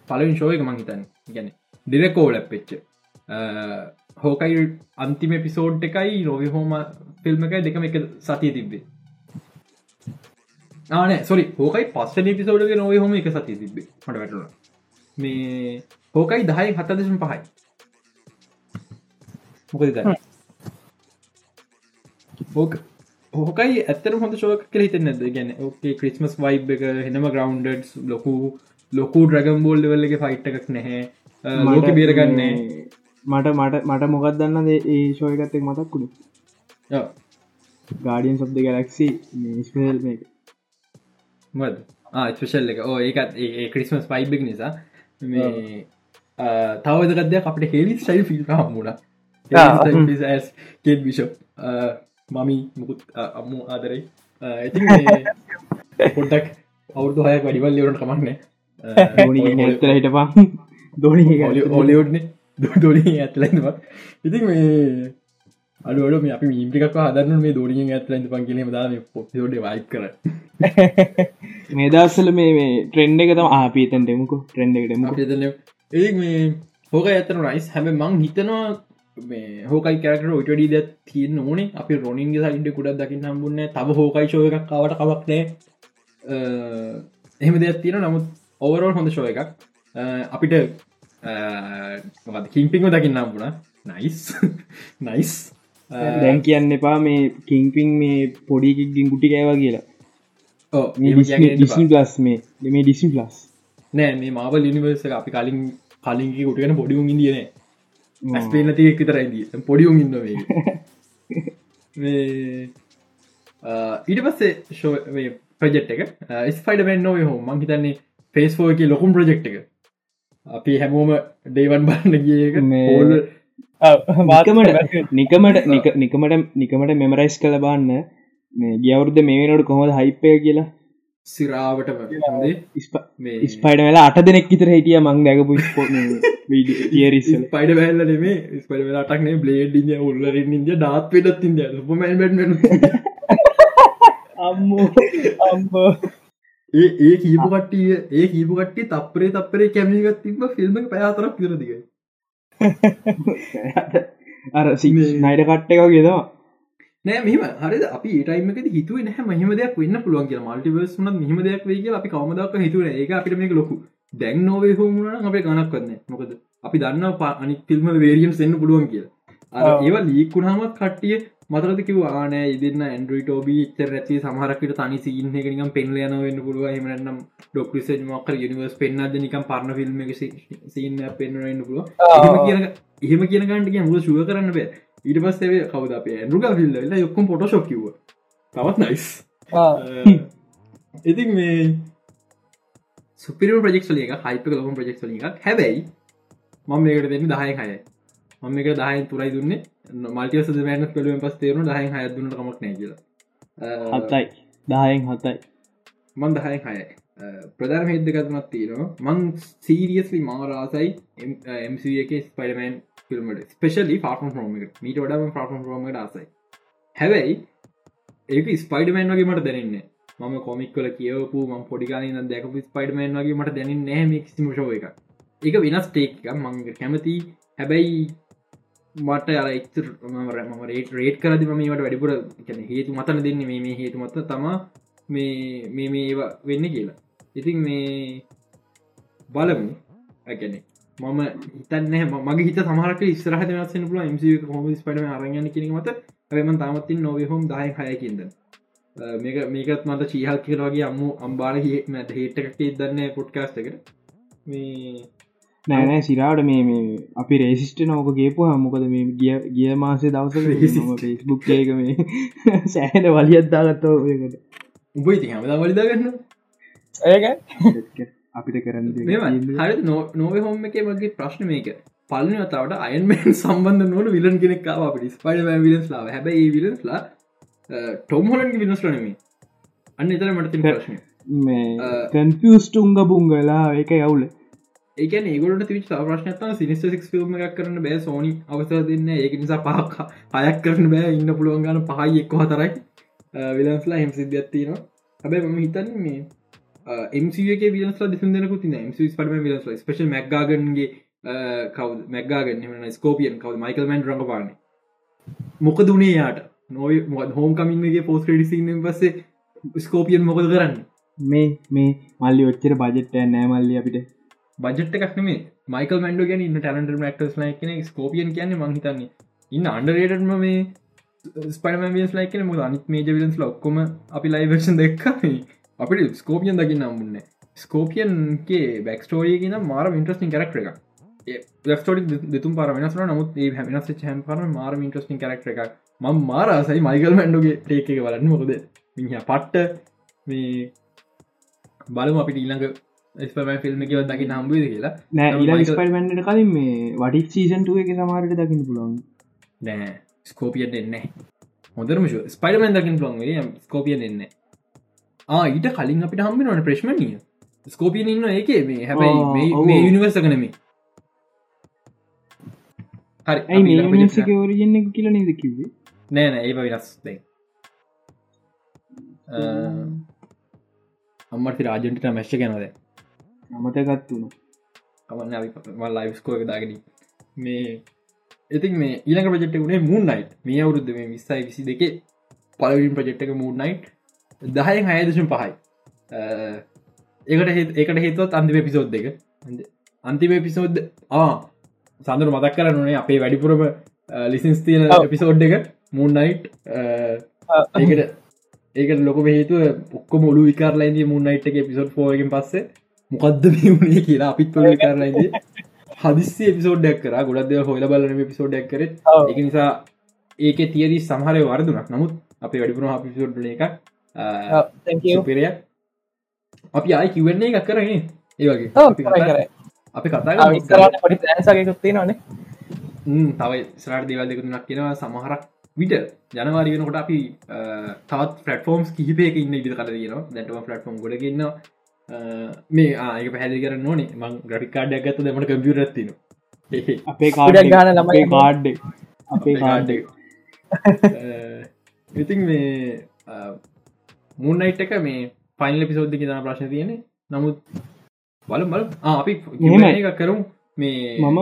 පලවින් ශෝයක මංහිතන් ගැන ඩිරෙක් කෝල පෙච්ච හෝකයි අන්තිම පිසෝඩ් එකයි නොවි හෝම ෆිල්ම් එකයි දෙකම එක සතිය තිබ්බේ. ආන සොරි හෝකයි පස්සන පිසෝඩ්ගේ නොව හොම එක සතිය තිබේ මට වැටුණ මේ හෝකයි දහයි හත්ත දෙසම් පහයි. මොකද ඕක හෝකයි ඇත්තර හොඳ ශෝක කළ හිත නැද ගැන ඕකේ ක්‍රිස්මස් වයිබ් එක හෙනම ග්‍රවන්්ඩ ලොකු ලොකු ඩ්‍රගම් බෝල්ඩ වෙල්ලගේ ෆයිට් එකක් නැහැ. ලෝක බේරගන්නේ මට මට මට මොකක් දන්න ඒ ශෝයකත්තෙක් මතක්කුඩු ගාඩියන් සබ්ද ගැලක්සි මේක. මද ස්පේෂල් එක. ඕ ඒකත් ඒ ක්‍රිස්මස් පයිබ්බෙක් නිසා. මේ තවදකදයක් අපට හෙලි සයි ෆිල් හමුණ කෙත් බිෂප් මමි මුකුත් අම්මු ආදරයි. ඉති පොඩ්ඩක් අවුදු හය වැඩිවල් ලියවරට කමන්නේ ඇතල හිටපා දෝනි ඕලියෝඩ්න දෝඩි ඇත්ලවා ඉතින් මේ අඩුවඩ මේ අපි මීපිකක් හදන්න මේ දෝනිිය ඇත්ලයින්ද පන්කිලීම දාම පොට්ට වයි කර. මේ දස්සල මේ ට්‍රෙන්ඩ එක තම ආපීතන් ෙමුකු ට්‍රෙන්ඩ එකට ඒ මේ හෝක ඇතන රයිස් හැම මං හිතනවා මේ හෝකයි කැරට ඔටඩි ද තියන්න ඕනේ. අපි රොනින්ගේ සයින්ඩ කුඩක් දකින්න හම්බුන්න තම හෝකයි ශෝය එකක් කවට කවක්නෑ එහෙම දෙයක් තියෙන නමුත් ඕවරෝල් හොඳ ශෝය එකක්. අපිට කිම්පිංව දකින්න හම්බුණ. නයිස් නයිස් දැන් කියන්න එපා මේ කිංපිං මේ පොඩිකික්ගින් ගුටි කෑවා කියලා. ප්ලස් මේ මේ. ඩිසි ප්ලස් නෑ මේ මාවල් නිවර්ස අපි කලින් කලින්ගේ ගුටගෙන පොඩිුම් ඉදියන ඇස්පේනති එක් තරයිදී පොඩිුම් ඉන්න. ඊට පස්සේ ෂෝ ප්‍රජෙට් එක ස්පයිඩ වෙන්න හෝ මං හිතන්නේ ෆේස් ෝක ලොකුම් ප්‍රජෙක්් එක. අපි හැමෝම ඩේවන් බන්න ගියක හෝල් නිකමට නිකමට නිකමට මෙමරයිස් කළ බන්න මේ ගියවුරුද්ධ මේ වෙනට කොහොද හයිපය කියලා සිරාවට ස්පයිඩ වෙලා අට දෙනෙක් ඉතර හිටිය මං දැකපු පයිඩ වැල්ල නෙමේ ස්පයිඩ වෙලාටක්නේ බ්ලේඩ් ඉද උල්ලරින් ඉද ඩාත් වෙඩත් ඉද අම්මෝ අම්බෝ ඒ ඒ කීපු කට්ටිය ඒ කීපු කට්ටි තප්පරේ තප්පරේ කැමිගත් තිබ ෆිල්ම් පැයාතරක් විරදිගයි අර සිනයිඩ කට්ට එක ගෙදවා නෑ මෙම හරි අපි ඒටයිමක හිතුව නහ මහම දෙයක් වන්න පුළුවන් කිය මල්ටිවර්ස් වන මෙහම දෙයක් වේ කිය අපි කවමදක් හිතුව ඒ අපිට මේක ලොකු. දැන් නොවේ හෝමුණ අපේ ගනක් වන්න මොකද අපි දන්න පා අනි ෆිල්ම වේරියම් සෙන්න්න පුළුවන් කිය ඒවා ලීකුණහමත් කට්ටිය මතරද කිව ආන ඉදින්න ඇන්ඩරි ටෝබී චර ඇති සමහරකට තනි සිහිනක නිකම් පෙන්ල යන වෙන්න පුළුව හමනම් ඩොක්ටස මක්කර යනිවර්ස් පෙන්න්නද නිකම් පරණ ෆිල්ම් එක සින්න පෙන්න්න පුළුව එහෙම කියන ගන්ටික මුල ශුව කරන්න බෑ ඊට පස් එව කවද? අපේ ඇන්රුග ෆිල්ල වෙලා යොක්කොම් පොටශොක් කිව තවත් නයිස් ඉතින් මේ සුපිරම ප්‍රජෙක්ෂල එක හයිප ලොම ප්‍රජෙක්ෂල එකක්. හැබැයි මම මේකට දෙන්න දහය හය. මම එක දහය තුරයි දුන්න. මල්ටිය සද මෑන කළුවෙන් පස් තේරුණු දහය හය දුන්න කමක් නෑ කියලා. හත්තයි දායෙන් හතයි. මන් දහය හයයි. ප්‍රධාන හෙද්දකත්මත් තියෙනවා. මං සීරියස්ලි මාරාසයි එMC එක ස්පයිඩමන් ෆිල්මට ස්පෙශලි පාර්ම් රෝම එක මීට වඩම පාර්ම් රෝමට ආසයි. හැබැයි ඒක ස්පයිඩමන් වගේ මට දැනන්නේ මම කොමික්වල කියවපු ම පොඩිකාන දැකපු ස්පයිඩමන් වගේ මට දැන නෑ ක්සිම ශෝ එක එක වෙනස් ටේක් එක මං කැමති. හැබැයි මට අර එක්තර මර ම රේට රේට් කරදි මීමට වැඩිපුර හේතු මතන දෙන්න මේ හේතු මත තමා මේ මේ මේවා වෙන්න කියලා. ඉතින් මේ බලමු. ඇකැනෙ මම හිතන්න මගේ හිත සමහරක ස්රහ වෙනස්සෙන පුල මස හොම පට අරගන්න කිරීම මත. ඇම තමත්තින් නොව හොම් දාය හයකින්ද මේක මේකත් මට චීහල් කියලවගේ අම්මු අම්බාල මට හේට්ටක් දන්න පොඩ්කාස්ට එක මේ නෑනෑ සිරාට මේ මේ අපි රේසිස්ට නෝක ගේපු හමොකද මේ ගිය ගිය මාසේ දවස ෆෙස්බුක් ඒක මේ සෑහට වලියත්දාගත්තව ඒකට. උඹ ඉති හමදා වලිදාගන්න ඒක අපිට කරන්න හරි නොව හොම එක වගේ ප්‍රශ්න මේක. පලන වතාවට අයන්මෙන් සම්බන්ධ නොන විලන් කෙනෙක්කාව අපිට. ස්පයිඩ විලස් ලාව හැබයි විලස්ලා ටොම්හොලන්ගේ විනස්ලනමි අන්න එතර මටතින් ප්‍රශ්න. කැන්පියස්ට උංග පුංගලා ඒක යවුල ඒක ඒගලට තිච ප්‍රශ්නත සිනිස්ට ෆිල්ම් එකක් කරන්න බෑ සෝනි අවසර දෙන්න. ඒක නිසා පහක් අයක් කරන බෑ ඉන්න පුළුවන් ගන්න පහයි එක්ක හතරයි. විලන්ස්ලා හෙම සිද්ධත්තිනවා හැබැයි මම හිතන්න මේ එමගේ විලස් දෙසුදනකු තින පටම විලස් ස්පේෂ මැක්ගාගන්ගේ කව මැක්ගාගන්න ස්කෝපියන් කව මයිකල්මන් රඟපාන මොක දුනේ යාට නොයි හෝම් කමින්ගේ පෝස් ක්‍රඩිසින්න පස්සේ ස්කෝපියන් මොකද කරන්න? මේ මේ මල්ලි ඔච්චර බජෙට්ට නෑ මල්ලි අපිට. බජට එකක්න මේ මයිකල් මන්ඩ ගැන ඉන්න ටලන්ට මක්ටස් ලයිකන ස්කෝපියන් කියන්න මහිතන්නේ ඉන්න අන්ඩරේටම මේ ස්පයිම විස් ලයිකන මුද අනිත් මේජ විලස් ලොක්කොම අපි ලයිවර්ෂන් දෙක්ක අපිට ස්කෝපියන් දකින්න නම්මුන්න ස්කෝපියන්ගේ බැක්ස්ටෝරිය කියන මාර ඉන්ට්‍රස්ටින් කරක්ට එක ලස්ටෝඩි දෙතුම් පර වෙනස් නමුත් ඒ වෙනස් හැම් පර මාර ඉන්ට්‍රස්ටින් කරක්ට එක ම මාරසයි මයිකල් මැන්ඩුගේ ටේක එක වලන්න මොකද මිහ පට්ට මේ බලම අපිට ඊළඟ ස්පම ෆිල්ම් එකව දකි නම්බුද කියලා. නෑ ඊ ස්පයිමන්ට කලින් මේ වඩි සීසන්ටුව එක සමාරට දකින්න පුළුවන්. නෑ ස්කෝපියන් දෙන්න හොඳරම ස්පයිඩමන් දකිින් පුලන්ගේ ස්කෝපියන් දෙන්නේ ඊට කලින් අපිට හම්බි නොන ප්‍රශ්මණිය ස්කෝපියන් ඉන්න ඒක මේ හැබැයි මේ යනිවර්ස කනමේ හරි ෝරජන්න එක කියල නද කිවේ නෑ නෑ ඒ විරස් දෙ අම්මට රාජන්ට මැශ්ච ගැනද අමතගත්තුන කමන්න ලයිස්කෝ එක දාගෙන මේ ඉතින් මේ ඊළඟ ප්‍රජෙක්්ට වුණේ මූන්නයිට් මේ අවුරුද්ධ මේ විස්සයි විසි දෙක පලවින් ප්‍රජෙක්්ක මූන්නයිට් දහයෙන් හයදශම් පහයි. ඒකට ඒකට හේතුවත් අන්තිම පිසෝද් දෙක අන්තිම පිසෝද් ආ සඳර මතක් කර නේ අපේ වැඩිපුරම ලිසින්ස් තියන පිසෝඩ් එක මූන්නයිට් ඒකට ඒකට ලොක හේතුව ඔක්කො මුළු විකාරලයින්දී මුන්නයිට් එක පිසෝඩ් ෝගෙන් පස්සේ මොකක්ද වුණේ කියලා අපිත් පොල කරලයිද හදිස්සි පිසෝඩ්ඩක් කර. ගොඩක්ද හොල බලන පිසෝඩ්ඩක් කර. එක නිසා ඒක තියරී සහරය වරදුනක්. නමුත් අපේ වැඩිපුර පිසෝඩ්ල එක පෙරය අපි ආයි කිවන්නේ එකක් කරන්නේ ඒවගේ අපි කතා පොඩි ඇසගකුත්ති නොනේ තවයි ස්රට දේවල් දෙකුතුනක් කියෙනවා සමහරක් විට. ජනවාරි වෙනකොට අපි තවත් පටෆෝම්ස් කිහිපයක ඉන්න ඉදි කර න දැටම පටෆෝම් ගොඩගන්න මේ ආයක පැහැදි කර නොනේ මං ග්‍රටිකාඩයක් ගත්ත දෙමට කම්පියරත්තින අපේ කාඩ ගාන ළමයි. කාඩ් අපේ කාඩ් ඉතින් මේ මූන්නයිට් එක මේ පයින්ල පිසෝද්ධි තන ප්‍රශ්න තියෙන නමුත් බල බල අපි එකක් කරු මේ මම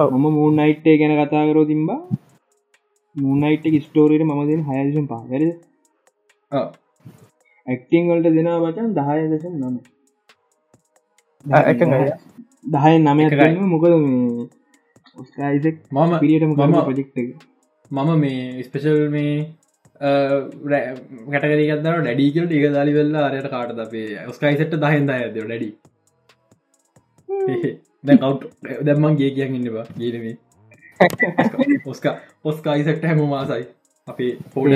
ඔව් මම මූනයිට්ේ ගැන කතා කරෝ තිම්බා මූනයිට් ස්ටෝරීට මම දෙන හයදශම් පාහරද ඇක්ටිං වලට දෙනා බචන් දහය දශම් නම. එක දහය ගන්න මොකද මේ ඔස්කායිසෙක් මම පිරියටම ගම මම- පොජෙක්ට මම මේ ස්පෙෂල් මේ කටකරගන්න ඩඩිකල් ටික දලි වෙල්ලා අරයට කාට අපේ ඔස්කයිසට දහෙන්ද ඇද ඩඩි කව් දැම්මන් ගේ කියන් ඉන්නවා ගීනවේ ඔස්කා ඔස්කායිසට හැම මාසයි අපේ පෝඩ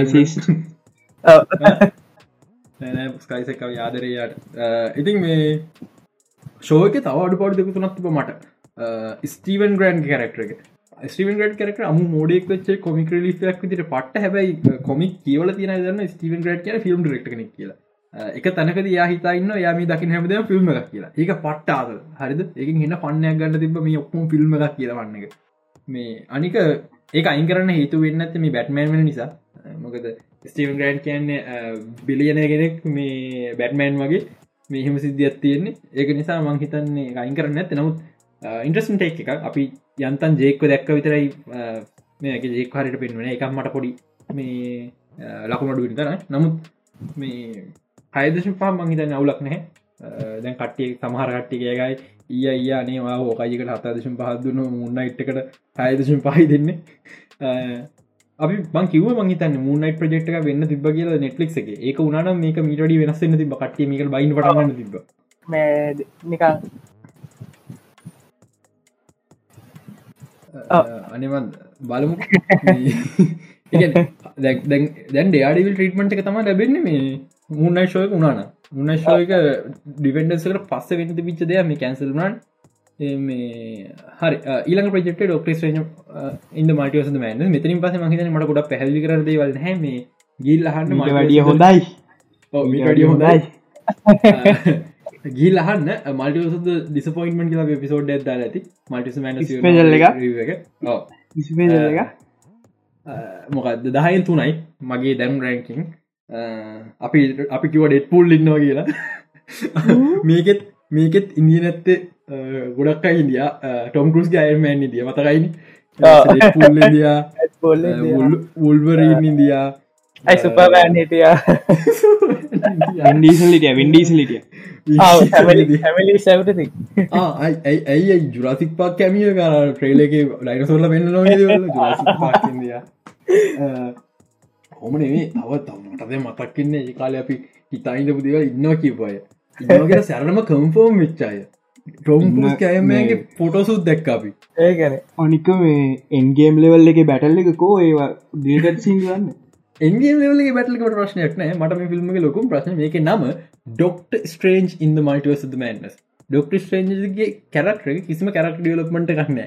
ස්කයිසක යාදරයට ඉතින් මේ ශෝක තව අඩු පඩු දෙක තුනක් තිබ මට. ස්ටීවන් ග්‍රන්් කරක්ටර එක ස්ටීවන් ග්‍රඩ් කරට අම මෝඩෙක් වෙච්චේ කොමික ලික් විදිට පට හැබයි කොමික් කියවල තින දන්න ස්ටීවන් ග්‍රඩ් කියන ෆිල්ම් රෙක්ට කෙනෙක් කියලා. එක තනක යාහිතන්න යාම දකින හැමද ෆිල්ම් එකක් කියලා. ඒක පට්ටාද හරිද? එක හින්න පන්නයක් ගන්න තිබ මේ ඔක්කම ෆිල්ම් එකක් කියලවන්න එක. මේ අනික ඒ අයින් කරන්න හේතු වෙන්න ඇත මේ බැට්මෑන් වෙන නිසා. මොකද ස්ටීවන් ග්‍රන්් කියන්නේ බිලියනය කෙනෙක් මේ බැට්මෑන් වගේ. මෙහෙම සිද්ධියත් තියෙන්නේ. ඒක නිසා මං හිතන්නේ අයින් කරන්න ඇත නමුත් ඉන්ට්‍රස්න් ටෙක් එක අපි යන්තන් ජේක්ව දැක්ක විතරයි මේක ජෙක් හරිට පෙන්වන එකක් මට පොඩි මේ ලකුණඩු විතර නමුත් මේ හයදශ පා මංහිතන්න අවුලක් නැහැ. දැන් කට්ටිය සමහර කට්ටිකයගයි ඊය ඊය අනේවා හෝකයිකට හතදශම් පහත්දුන මුන්න ඉට්කට හයදශම් පහයි දෙන්නේ. අපි බං කිව මහිතන්න මුන්නයි ප්‍රජෙක්්ක වෙන්න තිබ කියල නෙට්ලික් එක. ඒක උනාන මේක මිටඩි වෙනස්සන්න තිබ කට්ටිය මේක බයින් පටගන්න තිබ මේ අනිවන් බලමු. දැන් ඩයාඩිවිල් ට්‍රීටමට එක තම ලැබෙන්නේ මේ මුන්නයි ශෝයක උනාන මුන්නශෝයක ඩිවෙන්ඩසකට පස්ස වෙනති පිච්ච දෙය මේ කැන්සල්නන් මේ හරි ඊළඟ ප්‍රජෙක්ට ඩොක්ටස් රේජ ඉන්න මටියස මන මෙතරින් පස මහිතන මට ගොඩ පැහලි කරද වල හැම ගිල් අහන්න මට වැඩිය හොඳයි. මිටඩිය හොඳයි ගිල් අහන්න. මල්ටියසද ඩිස්පොයින්මට කියලා පිසෝඩ් ඇද ඇති. මල්ටිස මන එක? මොකක්ද දහයෙන් තුනයි මගේ දැම් රැංකින් අපි අපි කිව ඩෙට් පුල් ඉන්නවා කියලා. මේකෙත් මේකෙත් ඉන්දිය නැත්තේ ගොඩක් ඉන්දිය. ටොම් කරුස් ගයර්මෑන් ඉදිය මතකයින පොල්ල උල්වරීන් ඉන්දයා. ඇයි සුපබෑන් හිටිය ඩීසලිටිය වින්ඩීසලිටිය හැමලි සැවටති ඇයි ජුරසික් පාක් කැමිය කර ට්‍රේලක ලයිනසොල්ල වෙන්න නො හොමනේ තව තවටද මතක්කන්නේ ඒ කාල අපි හිතායින්න පුදිව ඉන්නවා කිවය ඉන්නගේ සැරණම කම්ෆෝර්ම් විච්චාය ටොම් කෑමගේ පොටසුත් දැක් අපි ඒගැන අනික මේ එන්ගේම් ලෙවල් එක බැටල් එක කෝ ඒවා දීටත් සිංගන්න එන්ගේ ලෙවලගේ බැටලකට ප්‍රශ්නයක් නෑ. මට මේ ෆිල්ම් ලොකුම් ප්‍රශ්න මේක නම doctor strange in the multiverse madness doctor ස්ට්‍රේන්ජගේ character කිසිම කැරක් ඩියලප්මට කන්න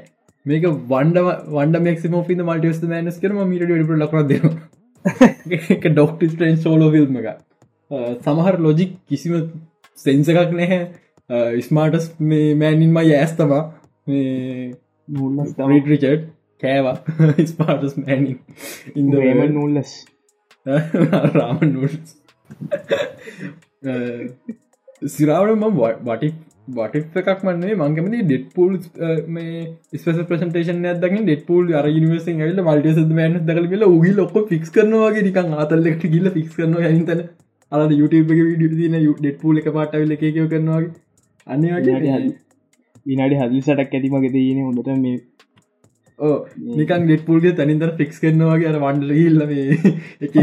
මේක වන්ඩ වන්ඩ මෙක්ම ින් මල්ටිවස් මෑනස් කරම මීට ඩ ලකරද ඩොක්ට ස්ට්‍රේන් සෝලෝ ෆිල්ම් එක සමහර ලොජික් කිසිම සෙන්ස එකක් නැහැ. ස්මාටස් මේ මෑනින්ම යෑස් තමා මේ රිචඩ් කෑවා. ස්පාටස් මෑනින් ඉන්ද නූල්ලස් රාම සිරාවට ම වටි වටි එකක් මන්නේ මංගමති ඩෙට් පූල් මේ ස්පෙස ප්‍රසන්ටේෂන ඇදකින් ඩෙට පූල් අර නිවස ල මල්ට මෑන දකල ල උගි ලොක්ක ෆික්ස් කරනවාගේ නිකන් අතල්ලෙක්ට ගිල්ල ෆික්ස් කරන හිතන අද YouTube එක විඩිය තින ඩෙට් පූල් එක පාටවිල එකකව කරනවාගේ අන්න වගේ. විනාඩි හදිසටක් ඇතිමගේ දන හොඳට මේ ඕ නිකන් ඩෙට් පූල්ගේ තනින්තර ෆික්ස් කරනවාගේ අර වන්ඩ හිල්ල එක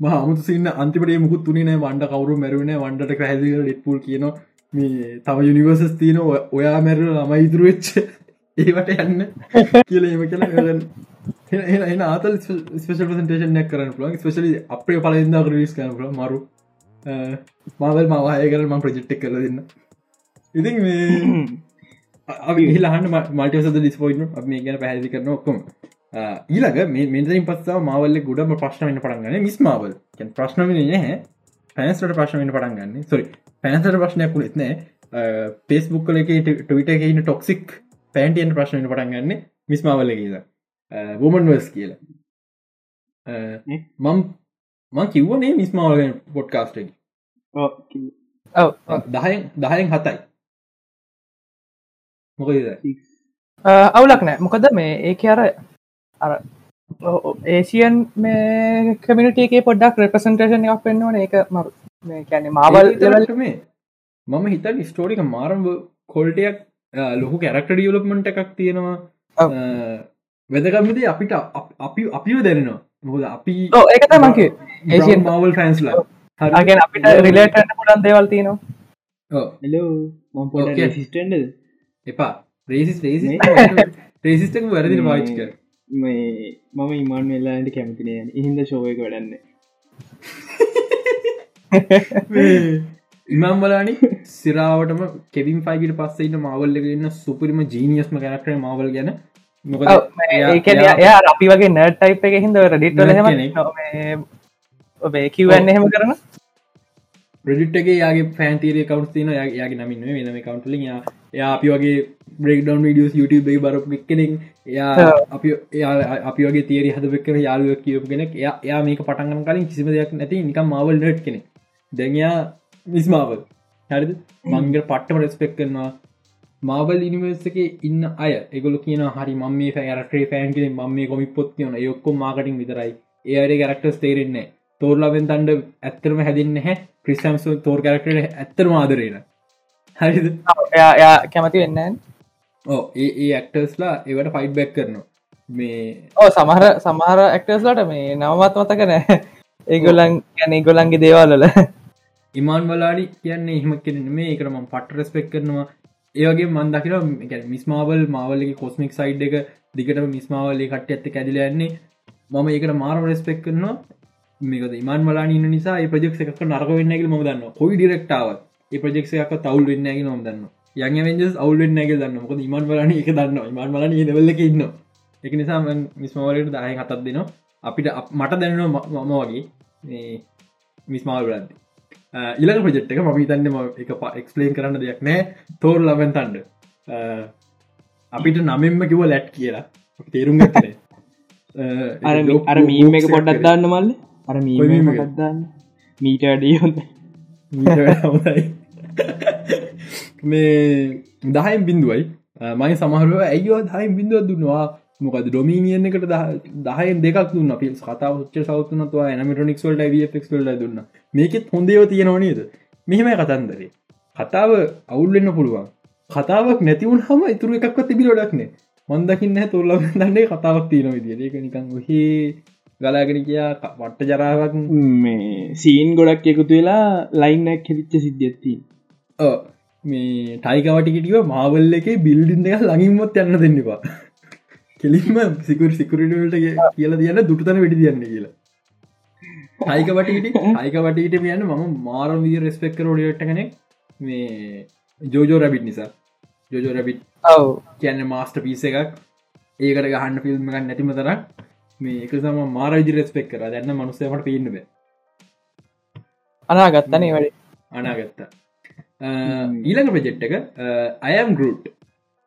මහමුතු සින්න අන්තිපට මුකුත් තුනේ වන්ඩ කවරු මැරුවන වන්ඩට පැහදි ඩෙට්පුල් කියන මේ තව යුනිවර්සස් තියන ඔයා මැරු ළම ඉතුරු වෙච්ච ඒවට යන්න කියලීම කියලා එන ආතල් ස්පේෂල් ප්‍රසන්ටේෂනයක් කරන්න පුලන් ස්පේශලි අපේ පලඉද රිස් කරන මරු. මාවල් මවාය කර ම ප්‍රජෙක්්ටක් කර දෙන්න. ඉතින් මේ හිලහන්න මල්ටසද ඩිස්පෝයින් මේ ගැන පැහදි කරන ඔක්කොම. ඊළඟ මෙතරින් පස්සා මවල්ල ගොඩම ප්‍රශ්නවෙන්න පටන්ගන්න මිස් මවල් ප්‍රශ්නම නැහැ. පැන්ස්ට ප්‍රශ්නවෙන්න පටන්ගන්න සොරි පැන්සට ප්‍රශ්නයක් කුලෙත් නෑ පේස්බුක් කල එක ටවිට එකන්න ටොක්සික් පැන්ටියන් ප්‍රශ්නවෙන්න පටන්ගන්න මිස් මවල්ල කියද වොමන් වස් කියලා. මම් මං කිව්වනේ මිස් මවල පොඩ්කාස්ට දහයෙන් දහයෙන් හතයි මොකද අවුලක් නෑ. මොකද මේ ඒක අර අර ඒසියන් මේ කමිනිටේ පොඩ්ඩක් රෙපසන්ටේෂන් එකක් පෙන්වන ඒක මරු මේ කැනෙ මාවල් මේ මම හිතන් ස්ටෝරික මාරම් කොල්ටයක් ලොහු කැරක්ට ඩියලප්මට එකක් තියෙනවා. ඔව්. වෙදකම්මද අපිට අප- අපි අපිව දැනෙනවා. මොකද අපි ඒකත මගේ ඒසියන් මවල් ෆෑන්ස්ලා අගෙන අපිට රිලේට පුලන් දේවල් තියනවා. එලෝ මම් පොඩ Okay. සිිස්ටන්ඩ එපා. රේසිස් රේසි රේසිස්ටක වැරදින පාච්ක මේ මම ඉමාන් වෙල්ලාට කැමතිනය ඉහින්ද ශෝයක වැඩන්න. ඉමම් බලානි සිරාවටම කෙවින් පයිගට පස්සෙට මවල්ල ඉන්න සුපරිම ජීනියස්ම කැරක්ටර මවල් ගැන. එයා අපි වගේ නර්ට් ටයිප් එක හිද Nerd හෙම. ඔබේ කිවන්න එහෙම කරන ප්‍රඩිට්ගේ යාගේ පෑන්තීර කවන්ස් තින යාගේ නමින් වෙනම කවන්ටලින් යා අපි වගේ බ්‍රේක්ඩවන් විඩියස් YouTube බරපු කෙනෙක්. එයා අපි එයා අපි වගේ තේරි හදවෙක්කන යාලුව කියපු කෙනෙක්. එයා එයා මේක පටන්ගන කලින් කිසිම දෙයක් නැති නිකම් මවල් නට් කෙනෙ දැන්යා මිස්මාවල් හරිද? මංගර පට්ටම රෙස්පෙක් කරනවා. මාවල් ඉනිවර්ස එක ඉන්න අය එගොල කියන හරි ම මේ ෆෑරටේ ෆෑන් කෙන ම මේ කොමි පොත් කියන යොක්කො මාකටින් විතරයි. ඒයට කරක්ටස් තේරෙන්නේ තෝර්ලාවෙන් තන්ඩ ඇත්තරම හැදින්න හැ ක්‍රිස්ටම්ස තෝර් කරක්ට ඇත්තර මාදරෙන හරිද? එයා එයා කැමති වෙන්න ඕ ඒ ඒ ඇක්ටර්ස්ලා ඒවට ෆයිට් බැක් කරනවා. මේ ඕ සමහර සමහර ඇක්ටර්ස්ලට මේ නවමත් මතක නෑ ඒගොලන් ගැන ගොලන්ගේ දේවල්ල ඉමාන් වලාඩි කියන්නේ එහෙම කෙන මේ එකරම පට රෙස්පෙක් කරනවා. ඒවගේ මන්දකින මිස්මාවල් මාවලගේ කොස්මික් සයිඩ් එක දිගට මිස්මාවලේ කට ඇත්ත කැදිල යන්නේ. මම ඒකට මාරම රෙස්පෙක් කරනවා. මේකද ඉමාන් වලා ඉන්න නිසා ප්‍රජෙක් එකක් නරක වෙන්නගේ ම දන්න කොයි ඩිරෙක්ටාවත් ඒ ප්‍රජෙක් එකක් තවල් වෙන්නගේ නොම දන්න යං වෙන්ජස් අවුල් වෙන්නගේ දන්න මොක ඉමාන් වලන එක දන්න ඉමාන් වලන දෙවල්ල ඉන්න එක නිසා මිස්මවලට දාය හතත් දෙනවා. අපිට අප- මට දැනවා මම වගේ මිස්මාල් ලද ඉලක ප්‍රජෙට් එක ම තන්න එක එක්ස්ලේන් කරන්න දෙයක් නෑ තෝර ලබෙන් තන්ඩ අපිට නමෙන්ම කිව ලැට් කියලා. තේරුම් ගත්තන අර මීම එක පොඩ්ඩක් දාන්න මල්ල. අර මීම? පොඩක්දන්න මීටඩිය හොඳ මේ දහයිම් බින්දුවයි මයි සමහරුව ඇයෝ දහයිම් බින්දුව දුන්නවා? මොකද ඩොමීනියන් එකට දහයෙන් දෙක් දුන්න. පිල් කතා ච්ච සවතුනතුවා එනමිටනික් වල්ට ෆෙක් ල්ල දුන්න. මේකෙත් හොඳේව තියෙනවනේද මෙහෙම කතන්දරේ. කතාව අවුල්වෙන්න පුළුවන්. කතාවක් නැතිවුන් හම ඉතුර එකක් තිබිලොඩක්නේ මන්දකින්න තුොල්ල දන්නේ කතාවක් තියෙන විදිිය ඒක නිකං හේ ගලාගෙන කියා වට්ට ජරාවක්. මේ සීන් ගොඩක් එකතු වෙලා ලයින්නක් හෙවිච්ච සිද්ධියත්ති ඔව්. මේ ටයිකවටිකිටිව මාවල්ල එක බිල්ඩින් එක ළඟින්මොත් යන්න දෙන්නවා කෙලින්ම සිකුර සිකුරටට කියලා තියන්න දුටතන වැඩි තියන්න කියලා. ටයිකවටට ටයිකවටට කියන්න මම මාරම් විදි රෙස්පෙක්කර ොඩට කෙනෙක්. මේ ජෝජෝ රැබිට් නිසා. ජෝජෝ රැබිට් ඔව්. කියන්න මාස්ට පිස එකක්. ඒකට ගහන්න ෆිල්ම් එකක් නැතිම තරක් මේ එක සම මාර විදි රෙස්පෙක් කර. දැන්න මනුස්සයමට පින්නබ අනාගත්තනේ වැඩි. අනාගත්තා ඊළඟ ප්‍රජෙට් එක අයම් ගරුට්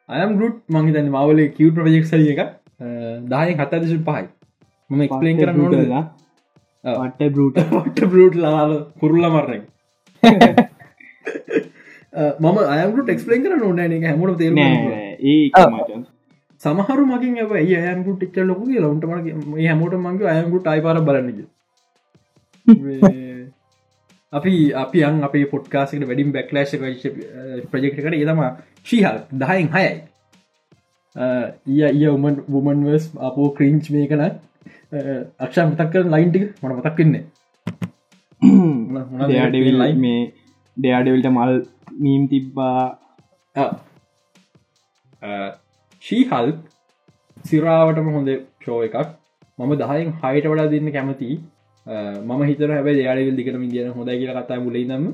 අයම් ගරුට් මංහි තන්න මවල කිව් ප්‍රජෙක් සලිය එක දාය හතදශ පහයි. මම එක්ස්පලේන් කරන්න ඕන. වට බරුට ට බරුට් ලාල කුරුල්ල මරණ මම අයම්ට එක්ස්පලේන් කරන්න ඕන එක හැමට. මචන් සමහරු මකින් ඇ අයම්කුට එච්ච ලොක ලොන්ට මගේ හැමෝට මගේ අයම්කුට අයිපාර බලන්නග අපි අපි අන් අපේ පොට්කාසිට වැඩින් බැක්ලෑශ ප්‍රජෙක්්කට ඒතම ශීහල් දහයින් හයයි. ඊය උමන් වුමන්වස් අපෝ ක්‍රීංච් මේ කන අක්ෂා මතක් කර ලයින්ටික මට මතක් වෙන්නේ දෙයාඩවිල් ලයි මේ දෙයාඩවිල්ට මල් මීම් තිබ්බා. ශීහල් සිරාවටම හොඳ ෂෝ එකක්. මම දහයින් හයිට වඩා දෙන්න කැමති මම හිතර හැබ යාඩවිල් දිකටම දියන හොඳ කියල කතා මුලයි නම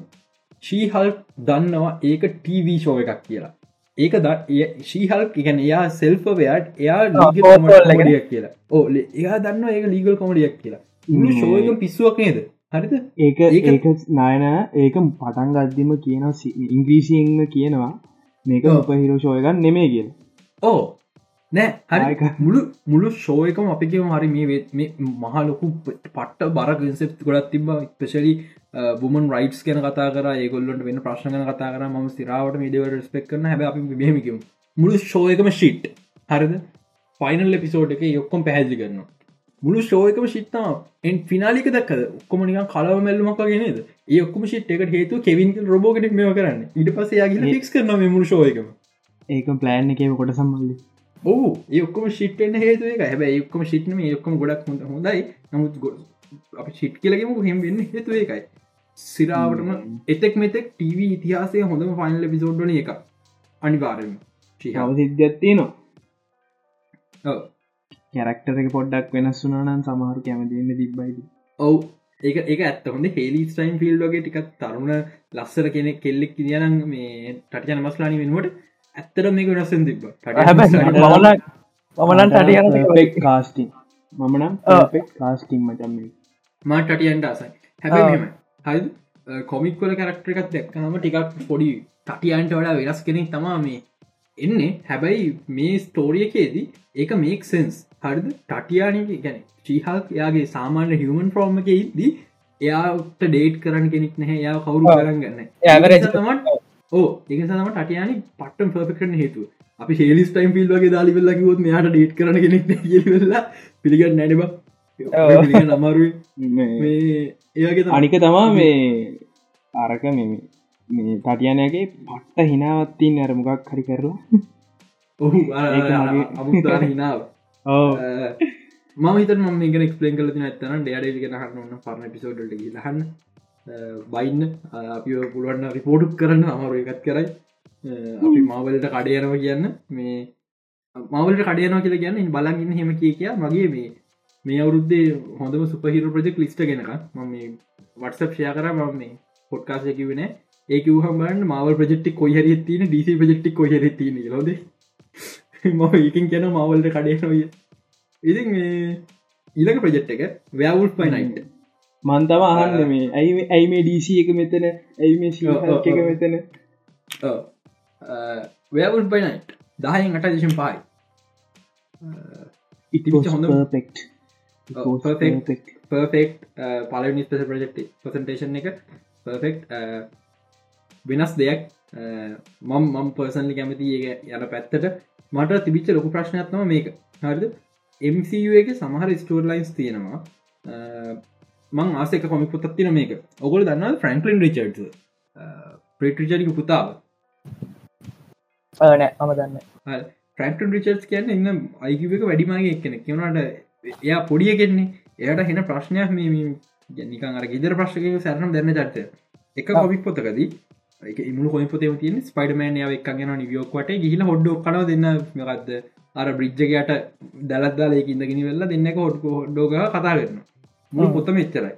ශීහල් දන්නවා ඒක ටීව ෂෝ එකක් කියලා. ඒක ද ශීහල් එකන එයා සෙල්පවයාට එයා ලියක් කියලා. ඕ එයා දන්න ඒක ලීගල් කොමඩියක් කියලා. මේ- ෂෝක පිස්සුවක් නේද? හරිද? ඒක ඒක- නායන ඒක පටන් ගද්දිම කියන ඉංග්‍රීසියෙන්ම කියනවා මේක. උපහිරෝ ෂෝයගන්න නෙමේ කියල. ඕ නෑ හරි. මුළු මුළු ෂෝයකම අපිකම හරි මේ මහලොකු පට්ට බර කන්සෙප් ගොඩත් තිබ පෙශලි බුමන් රයිටස් ගැන කතා කර. ඒගොල්ලට වෙන ප්‍රශ්න කතා කර. ම සිරාවට මිඩව ස්පෙක් කරන හැබ අපි බේමිකම් මුළු ෂෝයකම ශිට් හරිද? ෆයිනල් එපිසෝඩ් එක යොක්කොම් පැහැදිලි කරනවා. මුළු ෂෝයකම ශිත්තම එන් ෆිනාලික දක් ඔක්කොමනික කලව මැල්ලමක් ගෙනද ඒ ඔක්කම ශිට් එක හේතු කෙවින් රෝගෙනෙක් මෙ කරන්න. ඉට පස යාගල ෆික්ස් කරන මුළු ෂෝයකම ඒක ප්ලෑන් එකම කොට සම්බල්ලි ඕ ඒක්කම ශිට්ෙන් හේතු එක හැබ ඒක්කම ශිට්නම ඒක්කම ගොඩක් හොඳ හොඳයි. නමුත් ගො අප ශිට් කියලගේම හෙම වෙන්න හේතු එකයි සිරාවටම එතෙක් මෙතෙක් ටව ඉතිහාසය හොඳම ෆයිනල් පිසෝඩ්ඩන එක අනිවාරම ශිහාව සිද්ධත්තියනවා කැරක්ටරක පොඩ්ඩක් වෙනස් වුනානන් සමහරු කැමතින්න තිබ්බයිද ඔව්. ඒක ඒක ඇත්ත. හොඳ හෙලි ස්ටයින් ෆිල් වගේ ටිකක් තරුණ ලස්සර කෙනෙක් කෙල්ලෙක් කියනම් මේ ටටයන මස්ලානි වෙනුවට ඇත්තර මේක වෙනස්සෙන් තිබ මමන මමනන් ටටියන කාස්ටිං මමනම් කාස්ටිං මචම් මාටටියන්ට අසයි හැබැ හයි කොමික්වල කරක්ටර එකත් දැක්කහම ටිකක් පොඩි ටටියන්ට වඩා වෙනස් කෙනෙක් තමා මේ එන්නේ. හැබැයි මේ ස්ටෝරියකේදී ඒක මේක් සෙන්ස් හරිද? ටටියානක ගැන ශීහක් එයාගේ සාමාන්‍ය හිවමන් ෆෝර්ම එක ඉද්දී එයාට ඩේට් කරන්න කෙනෙක් නැහැ. යා කවුරු කරන්න ගන්න. තමට ඕ ඒක සම ටටයාන පට්ටම් පර්පෙක්ටන හේතු අපි හෙලිස් ටයිම් පිල් වගේ දාලි වෙල්ලා කිවොත් මෙයාට ඩේට් කරන කෙනෙක් වෙල්ලා පිළිගන්න නැඩබ අමරු ඒගේ අනික තමා මේ අරක මෙම මේ තටියනගේ පට්ට හිනාවත්තින් අර මොකක් හරි කරලා. ඔහු අමුතාන හිනාව ඕ මත ම එක ක්ස්පලන් කල ඇත්තන ඩඩ ගෙන හන්න පරණ පිසෝඩට ලහන්න බයින්න අපි පුළුවන්න රිපෝට් කරන්න අමරු එකත් කරයි. අපි මාවලට කඩයනව කියන්න මේ මවලට කඩයනව කියලා කියන්න බලගන්න හෙම කිය කිය මගේ මේ මේ අවුරුද්දේ හොඳම සුපහිර ප්‍රජෙක් ලිස්ට ගෙනක ම මේ වටසප් ෂය කර ම මේ පොට්කාසයකි වෙන ඒක හමන් මවල් ප්‍රජෙක්ටි කොහර තින ඩිසි ප්‍රජෙක්ටි කොහර තින ලොද ම ඒකින් කියන මවල්ට කඩයනොය ඉති ඊලක ප්‍රජෙට් එක ව්‍යවුල් පයිනයිට මන්තම අහන්න මේ. ඇයි ඇයි මේ ඩීසි එක මෙතන? ඇයි මේ ශ එක මෙතන? ව්‍යවුල් පයිනයිට් දහයෙන් අට දිශම් පයි ඉති හොඳ පර්ෆෙක්් පර්ෆෙක්් පල නිස්පස ප්‍රජෙක්් පසන්ටේෂන් එක පර්ෆෙක්් වෙනස් දෙයක්. මම් මම් පර්සන්ලි කැමති ඒ යන පැත්තට. මට තිබිච්ච ලොකු ප්‍රශ්නයක්ත්නම මේක. හරිද? MCU එක සමහර ස්ටෝර් ලයින්ස් තියෙනවා මං ආසක කොමි පුතත් තින මේක. ඔගොල දන්න ෆ්‍රන්ක්ලින් රිචඩ් ප්‍රේටරිචරික පුතාව? නෑ මම දන්න ෆ්‍රන්ටන් රිචර්ස් කියන්න එන්න අයික එක වැඩිමගේ එක්කෙන කියනට එයා පොඩිය කෙන්නේ එයට හෙන ප්‍රශ්නයක් මේ නිකන් අර ගෙදර ප්‍රශ්ක සැරනම් දැන්න චර්තය. එක කොමික් පොතකදී ඉමුණු කොයි පොතේ තියන ස්පයිඩමෑන් යාව එක්කගෙන නිවියෝක්වට ගිහිල හොඩ්ඩෝ කන දෙන්න මකක්ද අර බ්‍රිජ්ජකයට දැලත්දාලයක ඉඳගෙන වෙල්ලා හොඩ්ක හොඩ්ඩෝග කතා කරන්න මුළු පොතම එච්චරයි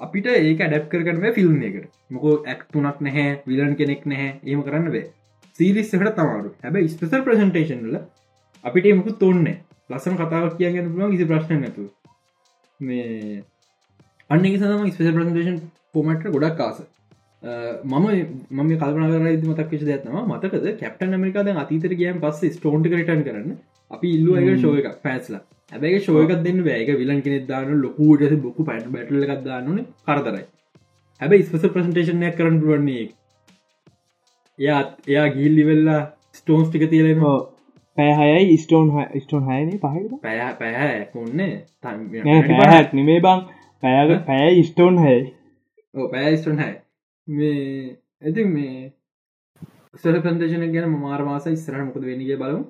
අපිට ඒක ඩැප් කරගන්න ෆිල්ම් එකට මොකෝ ඇක්තුනක් නැහැ විලන් කෙනෙක් නැහැ ඒම කරන්න වේ සීරිස් එකට තමාරු. හැබ ස්පෙසල් ප්‍රසන්ටේෂන්ල අපිට එමකු තොන්න ලස්සන කතාවක් කියගෙන පුළුවන් කිසි ප්‍රශ්න නැතු මේ අන්න සම ස්පෙසල් ප්‍රසන්ටේෂන් පොමට ගොඩක් කාස මම මම කල්පන කර මතක් විශ දත්නම මතකද කැප්ටන් මරිකාද අතීතර ගයම් පස්ස ස්ටෝන්ට කරටන් කරන්න. අපි ඉල්ලු එක ශෝය එකක් පැස්ලා හැබැයි ශෝයකක් දෙන්න වැෑක විලන් කෙනෙ දාන ලොකූට බොකු පැට බැටල එකක් දාන්නන කරතරයි හැබැයි ස්පෙස ප්‍රසන්ටේෂනයක් කරන්න පුුවන්නේ එයාත් එයා ගිල්ලි වෙල්ලා ස්ටෝන්ස් ටික තියලෙන පැහයයි ස්ටෝන් ස්ටෝන් හයන පහ පැහ පැහැ ඔන්න පැහැත් නිමේ බං. පැය පැය ස්ටෝන් හැ පැස්ටෝන් හැ මේ ඇති මේ සර පන්දේශන ගැන මාර්මාස ස්රහ මොකද වෙනගේ බලමු.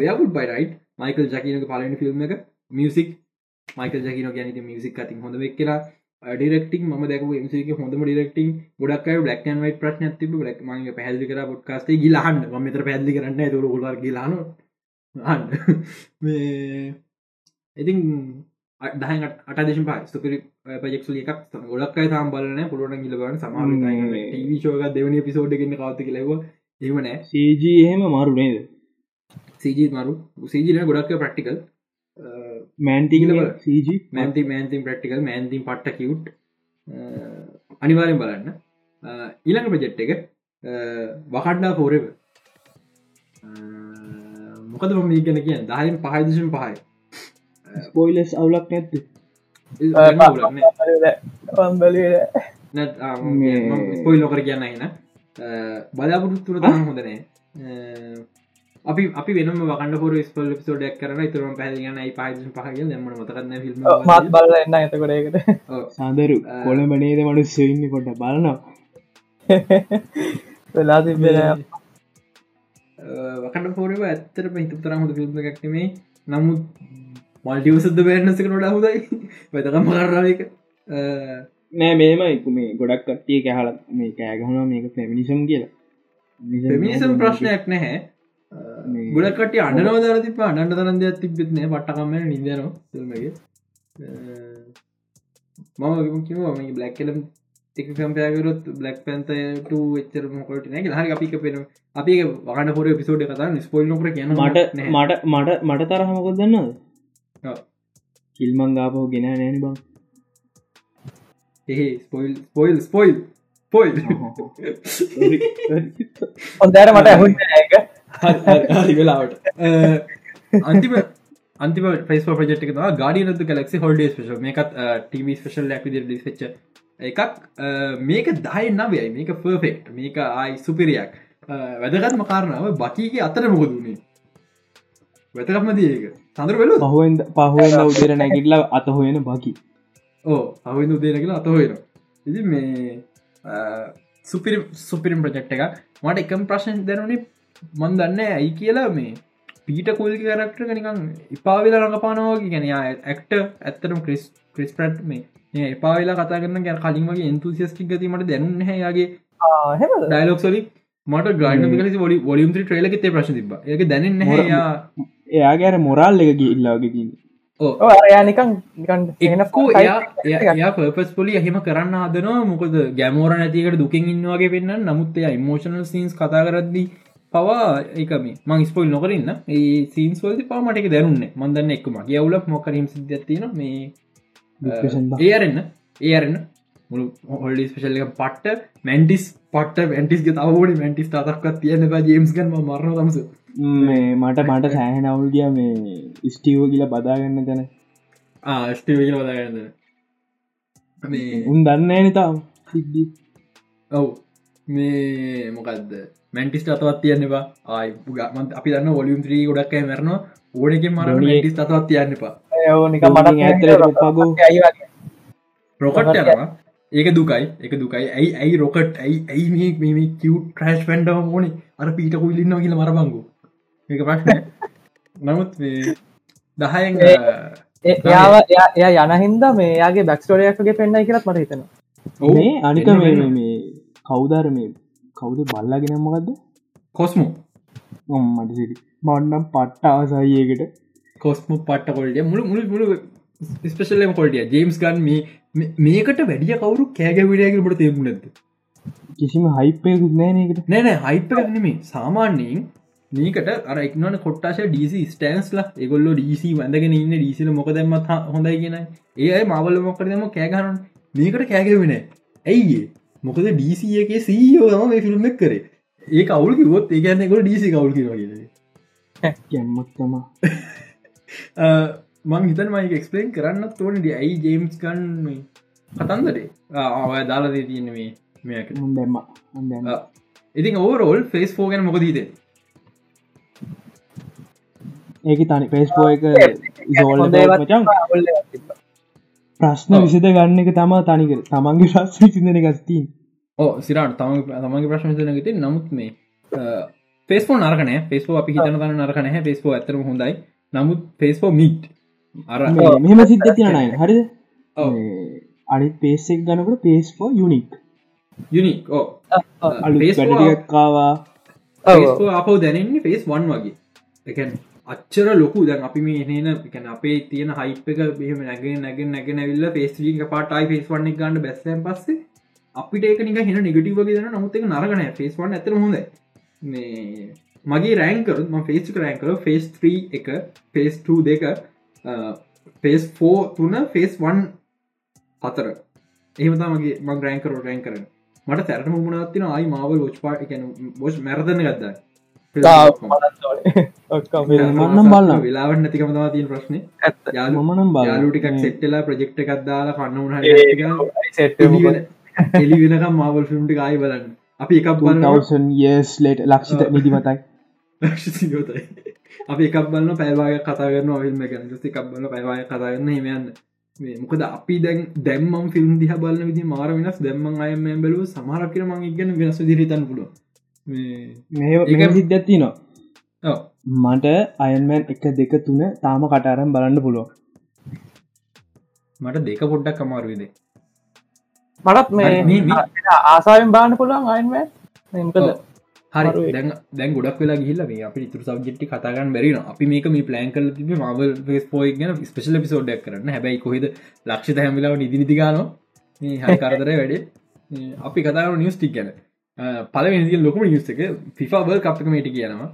ව්‍යපුට බයිරයිට් මයිකල් ජකිනක පලන ෆිල්ම් එක මියසික් මයිකල් ජකින ගැනති මියසික් අතින් හොඳ වෙක් කියලා. ඩිරෙක්ටික් ම දැක මසික හොඳම ඩිරෙක්ටිං ගොඩක් බ්ලක් න් වයි ප්‍රශ්න ති බ්ලක් මගේ පැහදි කර පොට්කාස්ේ ගිලාහන්න මතර පැදි කරන්න තුර ගොලර ගිලාන ඉතින් දහ අටදශ පා ස්තුකරි පජෙක්සුල එකක්. ගොඩක්යි තාම් බලන පුළුවන් ගිලබන සමාම ටීවිශෝක දෙවනි පිසෝඩ් ගන්න කවත ලව එවනෑ සජ එහෙම මාරු නේද සීජී මරු සීජින ගොඩක් ප්‍රක්ටිකල් මෑන්තිීල සීජ මෑන්ති මෑන්තිම් ප්‍රක්ටිකල් මෑන්තිම් පට්ට කිවට් අනිවාරෙන් බලන්න. ඊළඟ ප්‍රජෙට් එක වකඩ්ඩා පෝරව මොකද මම ගැන කිය දහයිම් පහදශම් පහයි. ස්පොයිලස් අවුලක් නැත්ත ස්පොයිල් නොකර කියන්න එන බලාපොරොත්තුර තම හොඳනේ අපි අපි වෙනම වකන්න පොර ස්පල් පිසෝඩක් කරන තුරම පැදිගන්න පයි පහග දෙම මතකන්න ිල්ම මාත් බල එන්න එතකොටයකට සාදරු. කොළඹ නේද මනුස්ස ඉන්න කොට බලනවා. වෙලා වකට පොරව ඇත්තර හිතු තරම් හොද ිල්ම එකක්නේ නමුත් මල්ටිවසද බෑන්නසක නොඩ හුදයි වැතකම් මරාවක නෑ මේම එක මේ ගොඩක් කට්ටිය කැහල මේ කෑගහුණ මේක පැමිනිසම් කියලා. පෙමිනිසම් ප්‍රශ්නයක් නැහැ ගොඩකට අන්නනව දර තිප අන්නට තරන් දෙයක් තිබෙත්න පට්ටකම නිදනවා ෆිල්මගේ මම කිව මේ බ්ලක් කලම් එක කම්පයකරොත් බ්ලක් පැන්තට එච්චර මොකට නෑ හරි අපික පෙන අපි වගන්න පොර පිසෝඩ් කතා ස්පොල් නොකර කියන මට මට මට මට තරහමකොත් දන්නද ඔව්. කිල්මං ගාපහෝ ගෙන නෑන බං එහේ ස්පොයිල් ස්පොයිල් ස්පොයිල් පොයිල් හොඳර මට ඇහුන් එක හරි වෙලාවට. අන්තිම අන්තිම ෆෙස් ප්‍රජෙට් එක ගඩියනතු කලෙක්සි හොල්ඩේ ස්පේෂ මේකත් ටව ස්පේෂල් ලැක් විදි ලිස්ච එකක්. මේක දහයි නවයයි. මේක ෆර්ෆෙක්් මේක ආයි සුපිරියක්. වැදගත්ම කාරණාව බකීගේ අතර මොකදුන්නේ වැතකක්ම දියක සඳර වෙල පහුවෙන් පහුවෙන් උදර නැගිල්ලා අත හොයන බකි. ඕ අවිදු උදේන කියලා අතහොයන ඉති මේ සුපිරි සුපිරිම් ප්‍රජෙක්් එක මට එකම් ප්‍රශ්න දැනුනේ මන් දන්න ඇයි කියලා මේ පීට කුල්ි කරක්ට නිකන් ඉපාවිලා රඟපානවාගේ ගැන ඇක්ට ඇත්තරම් ක්‍රිස් ක්‍රිස් ප්‍රට් මේ එපාවෙලා කතා කරන ගැ කලින් වගේ එන්තුසිස්ටික් ගතීමට දැනුන්න යාගේ හෙම. ඩයිලොක් සොලි මට කලි ොලි ොලියම් ට්‍රේල ෙතේ ප්‍රශ් තිබ දැනන්න යා. එයාගේර මොරල් එක ඉල්ලාගෙතින් ඕ යා නිකන් නිකන් එනකෝ එයා එයා පපස් පොලි එහෙම කරන්න හදනවා. මොකද ගැමෝර නැතිකට දුකින් ඉන්නවාගේ පෙන්න්න නමුත් එයා ඉමෝෂනල් සීන්ස් කතා කරද්දී පවා ඒකම මං ස්පොල් නොකරන්න ඒ සීන්ස් වලති පවා මටක දැරුන්න මන්දන්න එක්ම යවුලක් මොකරීම සිද්ධත්තින මේ ඒරන්න ඒරන්න මුළු හොල්ඩි ස්පේෂල් එක පට්ට මැන්ටිස් පට මැටිස් තවෝඩි මැටිස් තාතක්ත් තියන ජේම්ස් ගන් මරණ තමස මේ මට මට සෑහන අවුල් ගිය මේ ස්ටීව කියල බදාගන්න තැන ආස්ටේ වදාගන්න මේ උන් දන්න සිද්ධි ඔව්. මේ මොකක්ද මැන්ටිස් අතවත් තියන්නවා ආයි ගමන් අපි දන්න ොලියම් ත්‍රී ගොඩක් මරනවා. ඕනකින් මර. ටිස් අතවත් තියන්න එපා. නික මට ඇතර පගෝ අයි වගේ? රොකට් යනවා. ඒක දුකයි. එක දුකයි. ඇයි ඇයි රොකට් ඇයි ඇයි මේ මේ කිව් ට්‍රස්් පෙන්ඩම ඕනේ? අර පීට කුල්ලින්න කියල මරබංගු. ඒක ප්‍රශ්න නමුත් දහයෙන් එයාව එයා- එයා යන හින්ද මේ යාගේ බැක්ස්ටෝරයක්ගේ පෙන්න්නයි කියලත් මට හිතෙන මේ අනික. මේ කවුදර මේ කවුද බල්ලාගෙන මොකක්ද කොස්මෝ. මට සිටි මන්නම් පට්ට අවසායකට කොස්ම පට්ට කොල්ටිය මුළු මුළු මුළු ස්පේෂල්ලම කොල්ටිය ජේම්ස් ගන් මේ මේකට වැඩිය කවරු කෑගැවිඩයගට තේරු නැද කිසිම හයිපයකුත් නෑනකට නෑනෑ හයිපරනෙමේ සාමාන්‍යයෙන් මේකට අර එක්නන කොට්ටාශ ඩීසි ස්ටන්ස්ල එගොල්ල ඩීසි වැඳගෙන ඉන්න. ඩීසිල මොකදමත් හොඳයි කියෙන. ඒ අයි මවල මොකරදම කෑගහරන් මේකට කෑගවෙන ඇයිගේ මොකද ඩීසි එකේ සීෝ තම මේ ෆිල්ම් එක් කරේ. ඒ අවුල් කිවොත් ඒ ගැන්නෙකොට ඩීසි කවුල් කිරගෙන ගැම්මක් තමා මං හිතන් මයික එක්ස්පලේන් කරන්න තෝනට ඇයි ජේම්ස් ගන් කතන්දරේ ආය දාලාදේ තියන්න මේ මේක දැම්ම. දැම ඉතින් ඕරෝල් ෆෙස් ෆෝගෙන මොකදීද ඒක තනි පේස්පෝ එක ප්‍රශ්න. විසිද ගන්න එක තමා තනිකර. තමන්ගේ ශස්්‍රී සිදන ගස්තිී ඕ සිරට. තම තමගේ ප්‍රශ්න ති නමුත් මේ පේස්පෝ නරකන පේස්පෝ අපි හිතන තන නරකන හැ පේස්පෝ ඇතරම හොඳයි. නමුත් පේස්පෝ මිට් අර මෙම සිද්ධ තියනයි හරි ඔව්. අනි පේසෙක් ගනකට පේස්පෝ යුනික් යුනික් ඕ පේස්පෝ අපව දැනන්නේ ෆේස් වන් වගේ. එකන් අච්චර ලොකු දැන් අපි මේ එනන එකන අපේ තියෙන හයිප එක බෙහම නැගෙන නැගෙන නැගෙන විල්ල පේස්ට්‍රීක පාටයි ෆේස් වන්න ගන්න බැස්සන් පස්සේ අපිට ඒක නික හෙන නිගටව ගෙන නමුත් එක නරගන ෆේස් වන් ඇතර හොඳ මේ මගේ රෑන්කර ම ෆේස්ක රෑන්කර ෆේස් 3 එක ෆේස් 2 දෙක ෆේස් 4 තුන ෆේස් 1 හතර. එහෙමතා මගේ මං රෑන්කර රෑන් කරන මට තැරට මුණත්තින ආයි මාවල් ෝච් පාට එකන බොස් මැරදන ගත්දා මන්නම් බලන්න. වෙලාවට නැතිකම තවා තිය ප්‍රශ්න. ඇත්ත. යාලු මමනම් බල යාලුටිකක් සෙට්ටලා ප්‍රජෙක්්ට එකක් දාලා කන්න උන එලි වෙනකම් මාවල් ෆිල්ම්ටි ආයි බලන්න. අපි එකක් බලන්න ස් ලේට ලක්ෂිත නිදිමතයි. ලක්ෂසියෝතයි අපි එකක් බලන්න පැල්වාය කතා කරන ෆිල්ම් ගැන. ති එකක් බල පැවාය කතාගන්න හෙමයන්න මොකද අපි දැන් දැම්මම් ෆිල්ම් දිහ බලන්න විදි මාර වෙනස්. දැම්මන් අයම බැලූ සමහරක්කර මං ඉගන්න වෙනස් දිරිතන් පුල මේ සිද්ධත්ති නවා. මට අයන්මෑන් එක දෙක තුන තාම කටාරම් බලන්න පුළුව මට දෙක පොඩ්ඩක් අමාරුවේද මටත් මේ- ආසාාවෙන් බාන්න පුළුවන් අයින්ම මොකද? හරි. දැන් දැන් ගොඩක් වෙලා ගිල්ල මේ අපි ඉතුර සබ්ජෙට්ටි කතාගන්න බැරින අපි මේක මේ ප්ලෑන් කල තිබ මවල් ස් පෝයි ගැන ස්පෙශල පිසෝඩ්ඩක් කරන්න. හැබැයි කොහෙද ලක්ෂ හැමිලාව නිදිනිතිගාන මේ හරි කරදර වැඩේ. මේ අපි කතාව නිියස් ටික් ගැන. පල ලොකම නිියස් එක ෆිෆාබල් කප්ක මේටි කියනවා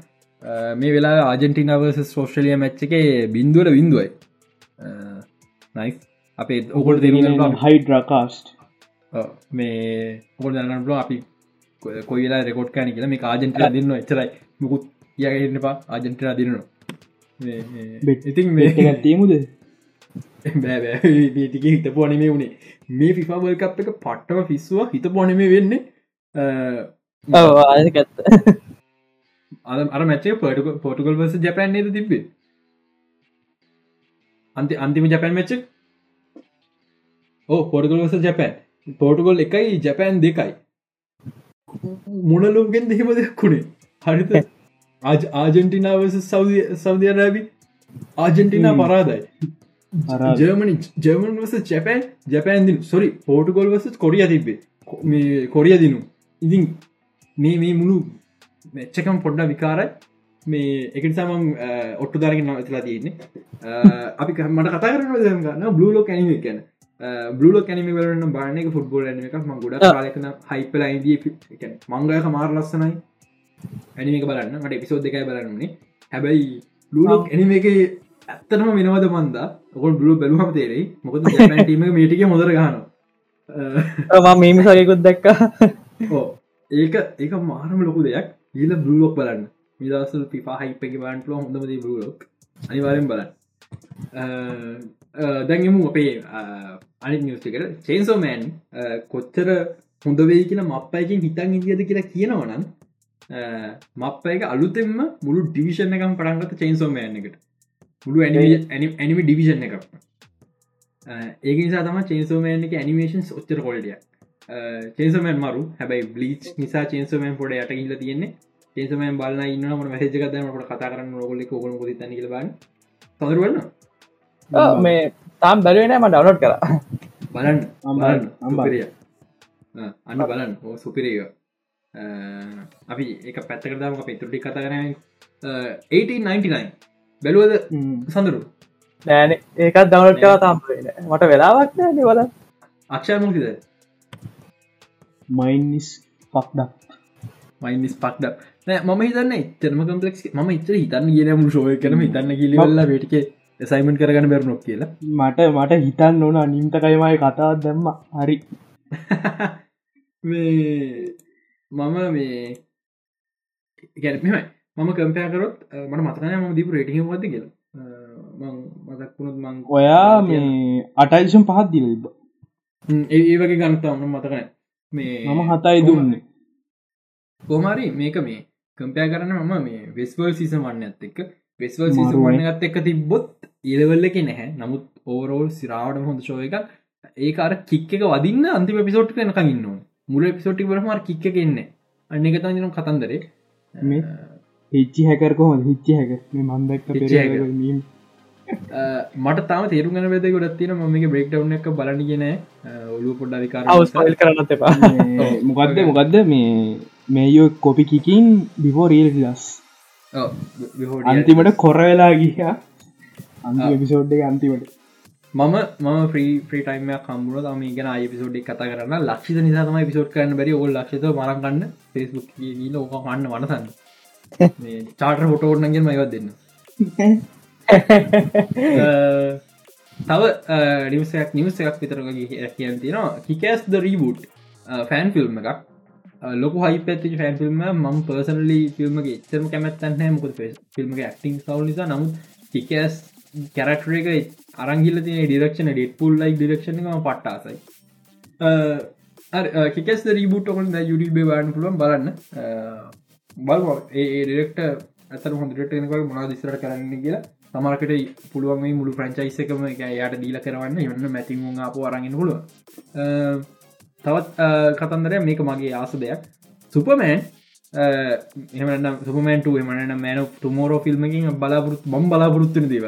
මේ වෙලා ආජෙන්ටිනාවර්ස ස්ෝස්ට්‍රලිය මච්ච එක බින්දුවට බින්දුවයි නයි අපේ ඔකොට දෙරුම් හයිඩ්‍රකාස්ට්. මේ හොල් දන්නට අපි කො- කොයි වෙලා රෙකෝඩ් කන කියලා මේ ආජෙන්ටලා දෙන්න එච්චරයි. මුකුත් කියගන්න පා ආජෙන්ටලා දිරනවා බෙට්- ඉතින් මේ තේමුද බෑටික හිත පොනීමේ වුණේ මේ ෆිෆාබල් කප් එක පට්ටම ෆිස්වා හිත පොනීමේ වෙන්නේ අද අර මැචේ පට පොටුගල් වස ජපැන් නේද තිබේ අන්ති අන්තිම ජපැන් මච්ච ඕ පොටගල් වස ජපැන් පෝටුගොල් එකයි ජපෑන් දෙකයි. මොනලෝගෙන් දෙහෙම දෙයක්කුණේ හරිත ආජ ආජෙන්ටිනාවස සෞදිය සෞදිය රැබි ආජෙන්ටිනා. පරාදයි. පරාද. ජර්මනි ජර්මන් වස ජැපෑන් ජැපෑන් දින. සොරි පෝටුගොල් වස කොරිය තිබේ මේ කොරිය දිනු. ඉතින් මේ මේ මුළු මෙච්චකම් පොඩ්ඩ විකාරයි. මේ එකනිසාමං ඔට්ටු දරගෙන නවතලා තියන්නේ. අපි මට කතා කරන ගන්න. බ්ලූලෝ කැනීම ගැන බ්ලූලෝ කැනීම වලන්න බානක ෆුට්බෝල් ඇන එක ම ගොඩ කාලකන හයිපල අයිදී මංගයක මාර ලස්සනයි. ඇනිම එක බලන්න. මට එපිසෝද් දෙකයි බලන්නේ හැබැයි ලූලෝ ඇනිම එක ඇත්තනම වෙනවද මන්ද? ඔකොල් බ්ලු බැලුහම තේරෙයි. මොකද ටීම මේටික මොදර ගහනවා. ම මේමිසයකුත් දැක්ක. ඒක ඒක මාරම ලොකු දෙයක්. ඊල බ්ලුලොක් බලන්න. විදසල් පිපා හයිපක බන්ට හොඳමද බ්ලුලොක් අනිවාරෙන් බලන්න දැන්ගමු අපේ අනි නිියස්ටිකට චේන්සෝමෑන් කොච්චර හොඳ වේ කියන මප්පයකින් හිතන් ඉදිියද කියලා කියනවනම් මප්පයක අලුතෙම මුළු ඩිවිෂණ එකම් පටන්ගත චේන්සෝමෑන් එකට. මුළු ඇනිමි ඩිවිෂන් එක ඒක නිසා තම චේන්සෝමෑන් එක ඇනිමේෂන් ඔච්චර කොල්ඩිය චේන්සමෑන් මරු. හැබයි බ්ලිච් නිසා චේන්සමෑන් පොඩ යට ඉල්ල තියෙන්නේ. චේන්සමෑන් බලන්න ඉන්නම මහජකදමට කතා කරන්න රොගලි ොල ො තන්න ලබන්න තවරුවන්න මේ තාම් බැරුවනෑම ඩවනොට් කර. බලන්න අම් බලන්න. බලන්න, අම් සුපිරිය. ආ, අන්න බලන්න. ඕ සුපිරිය. අපි එක පැත්තකරදාම අප තුටි කතා කරන 1899 බැලුවද සඳරු? නෑන ඒකත් දවනට කලා තාම් මට වෙලාවක් නෑ වල අක්ෂය මුකිද මයින්ස් පක්ඩක් මයින්ස් පක්ද නෑ මම හිතන්න එච්චරම කම්පලෙක් ම ඉතර හිතන්න කියන මු ශෝය කරම හිතන්න කිලිවල්ල වැටික සයිමන් කරගන්න බැරනොක් කියලා. මට මට හිතන්න ඕන නිම්තකයිමයි කතා දැම්ම. හරි. මම මේ ගැන මෙමයි මම කම්පයකරොත් මට මතනය ම දීප රේටිහ මද කියල. මතක්ුණුත් මං ඔයා මේ අටයිෂම් පහත් දිල ඉබ ඒ වගේ ගන්නතවන්න මතකන මේ මම හතයි දුන්නේ. කෝමරි මේක මේ කම්පය කරන්න මම මේ වෙස්වල් සිස වන්න ඇත් එක්ක. වෙස්වල් සිස මාරුයි. වන්න ගත් එක්ක තිබ්බොත් ඒලවල්ල එක නැහැ. නමුත් ඕරෝල් සිරාවට හොඳ ශෝය එකක්. ඒකාර කික් එක වදින්න අන්තිම පිසෝට් කනක ඉන්න මුල පිසෝටි වරමර කික්ක එන්නේ අන්න එක තම කතන්දරේ. මේ හිච්චි හැකර කොහොම හිච්චි හැක මේ මන්දක්ක හිච්චි හැකර. මට තාම තේරු ගන වෙද ගොඩත් තින මගේ බ්‍රේක්ටව් එක බලන ගෙන ඔලු පොඩ්ඩ විකාර කරන්න එපා. මොකක්ද මොකක්ද මේ මේයෝ කොපි කිකින් බිහෝ රීල් ලස් අන්තිමට කොර වෙලා ගිය. අන්ති පිසෝඩ් එක අන්තිමට. මම මම ්‍රී ්‍රී ටයිම කම්බුණ තම ගෙන අයිපිසෝඩ් කතා කරන්න. ලක්ෂිත නිසාතම පිසෝඩ් කරන්න බැරි. ඔල් ලක්ෂත මරගන්න ෆෙස්බුක් ගීල ඕක හන්න වනසන්න. චාටර් හොටෝඩ්නගෙන් මයවත් දෙන්න. තව නිවසයක් නිවසයක් විතර කියන් තියෙනවා. Kick Ass the reboot fan film එකක්. ලොක හයි පැති ෆෑන් ෆිල්ම් ම පර්සනලි ෆිල්ම්ගේ එච්චරම කැමැත්තන්න මුක ෆිල්ම් ෆිල්ම් සවල් නිසා. නමුත් කිකස් කැරක්ටර එක අරංගිල තින ඩිරක්ෂන ඩෙට පුල් ලයි ඩිරක්ෂණ ම පට්ටාසයි. කිකස් රීබුට් ඔකන් යුඩි බේවාන්න පුළුවන් බලන්න. බල් ඒ ඩිරෙක්ට ඇතර හොඳට එනක මොනා දිස්රට කරන්න කියලා තමරකට පුළුවන් මේ මුළු ප්‍රංචයිස එකම යට දීල කරවන්න. යන්න මැතිමුන් අප අරගෙන හුළුව තවත් කතන්දර මේක මගේ ආස දෙයක්. සුපමෑන් එහමනම් සුපමන්ට එමන මෑන තුමෝරෝ ෆිල්මකින් බලාපුරත් බම් බලාපොරත්තුන දේව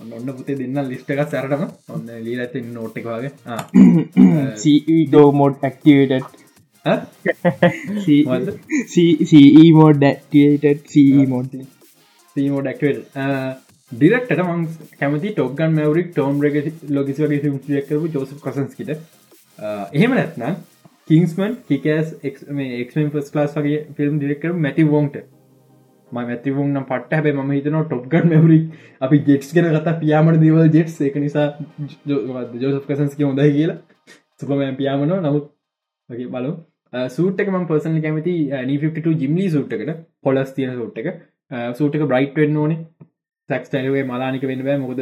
ඔන්න පුතේ දෙන්න ලිස්්ටක සැරටම ඔන්න ලී ඇත නෝට්ටවාගේ මෝඩ් ඇක්ටට මෝඩ් ඩක්ට මෝඩ් සීමෝ ඩක්ට ඩිරක්ට මං කැමති ටොක්ගන් මවරික් ටෝම් රග ලොගිස් වගේ ක්කරු ජෝස කසන්ස්කිට එහෙම නැත්නම් කිංස්මන් කිකස් එක්ම ස් ලාස් වගේ ෆිල්ම් ඩිරෙක්ටර මැති වෝන්ට ම ඇති වුන්නම් පට හැබ ම හිතන ටොප්ගන් මවරික් අපි ජෙට්ස් ගෙන කතා පියාමට දේවල් ජෙට්ස් එක නිසා ජෝසප් කසන්ස්ක හොඳයි කියලා. සුපමෑන් පියාමන නමුත් වගේ බලු සූටක ම පර්සන් කැමති නීට ජිම්ලි සුට්කට පොලස් තියන සුට් එක. Uh, සූටක බ්‍රයිට් වෙන්න ඕනේ. සැක්ස්ටයිලවේ මලානික වෙන්න බෑ. මොකද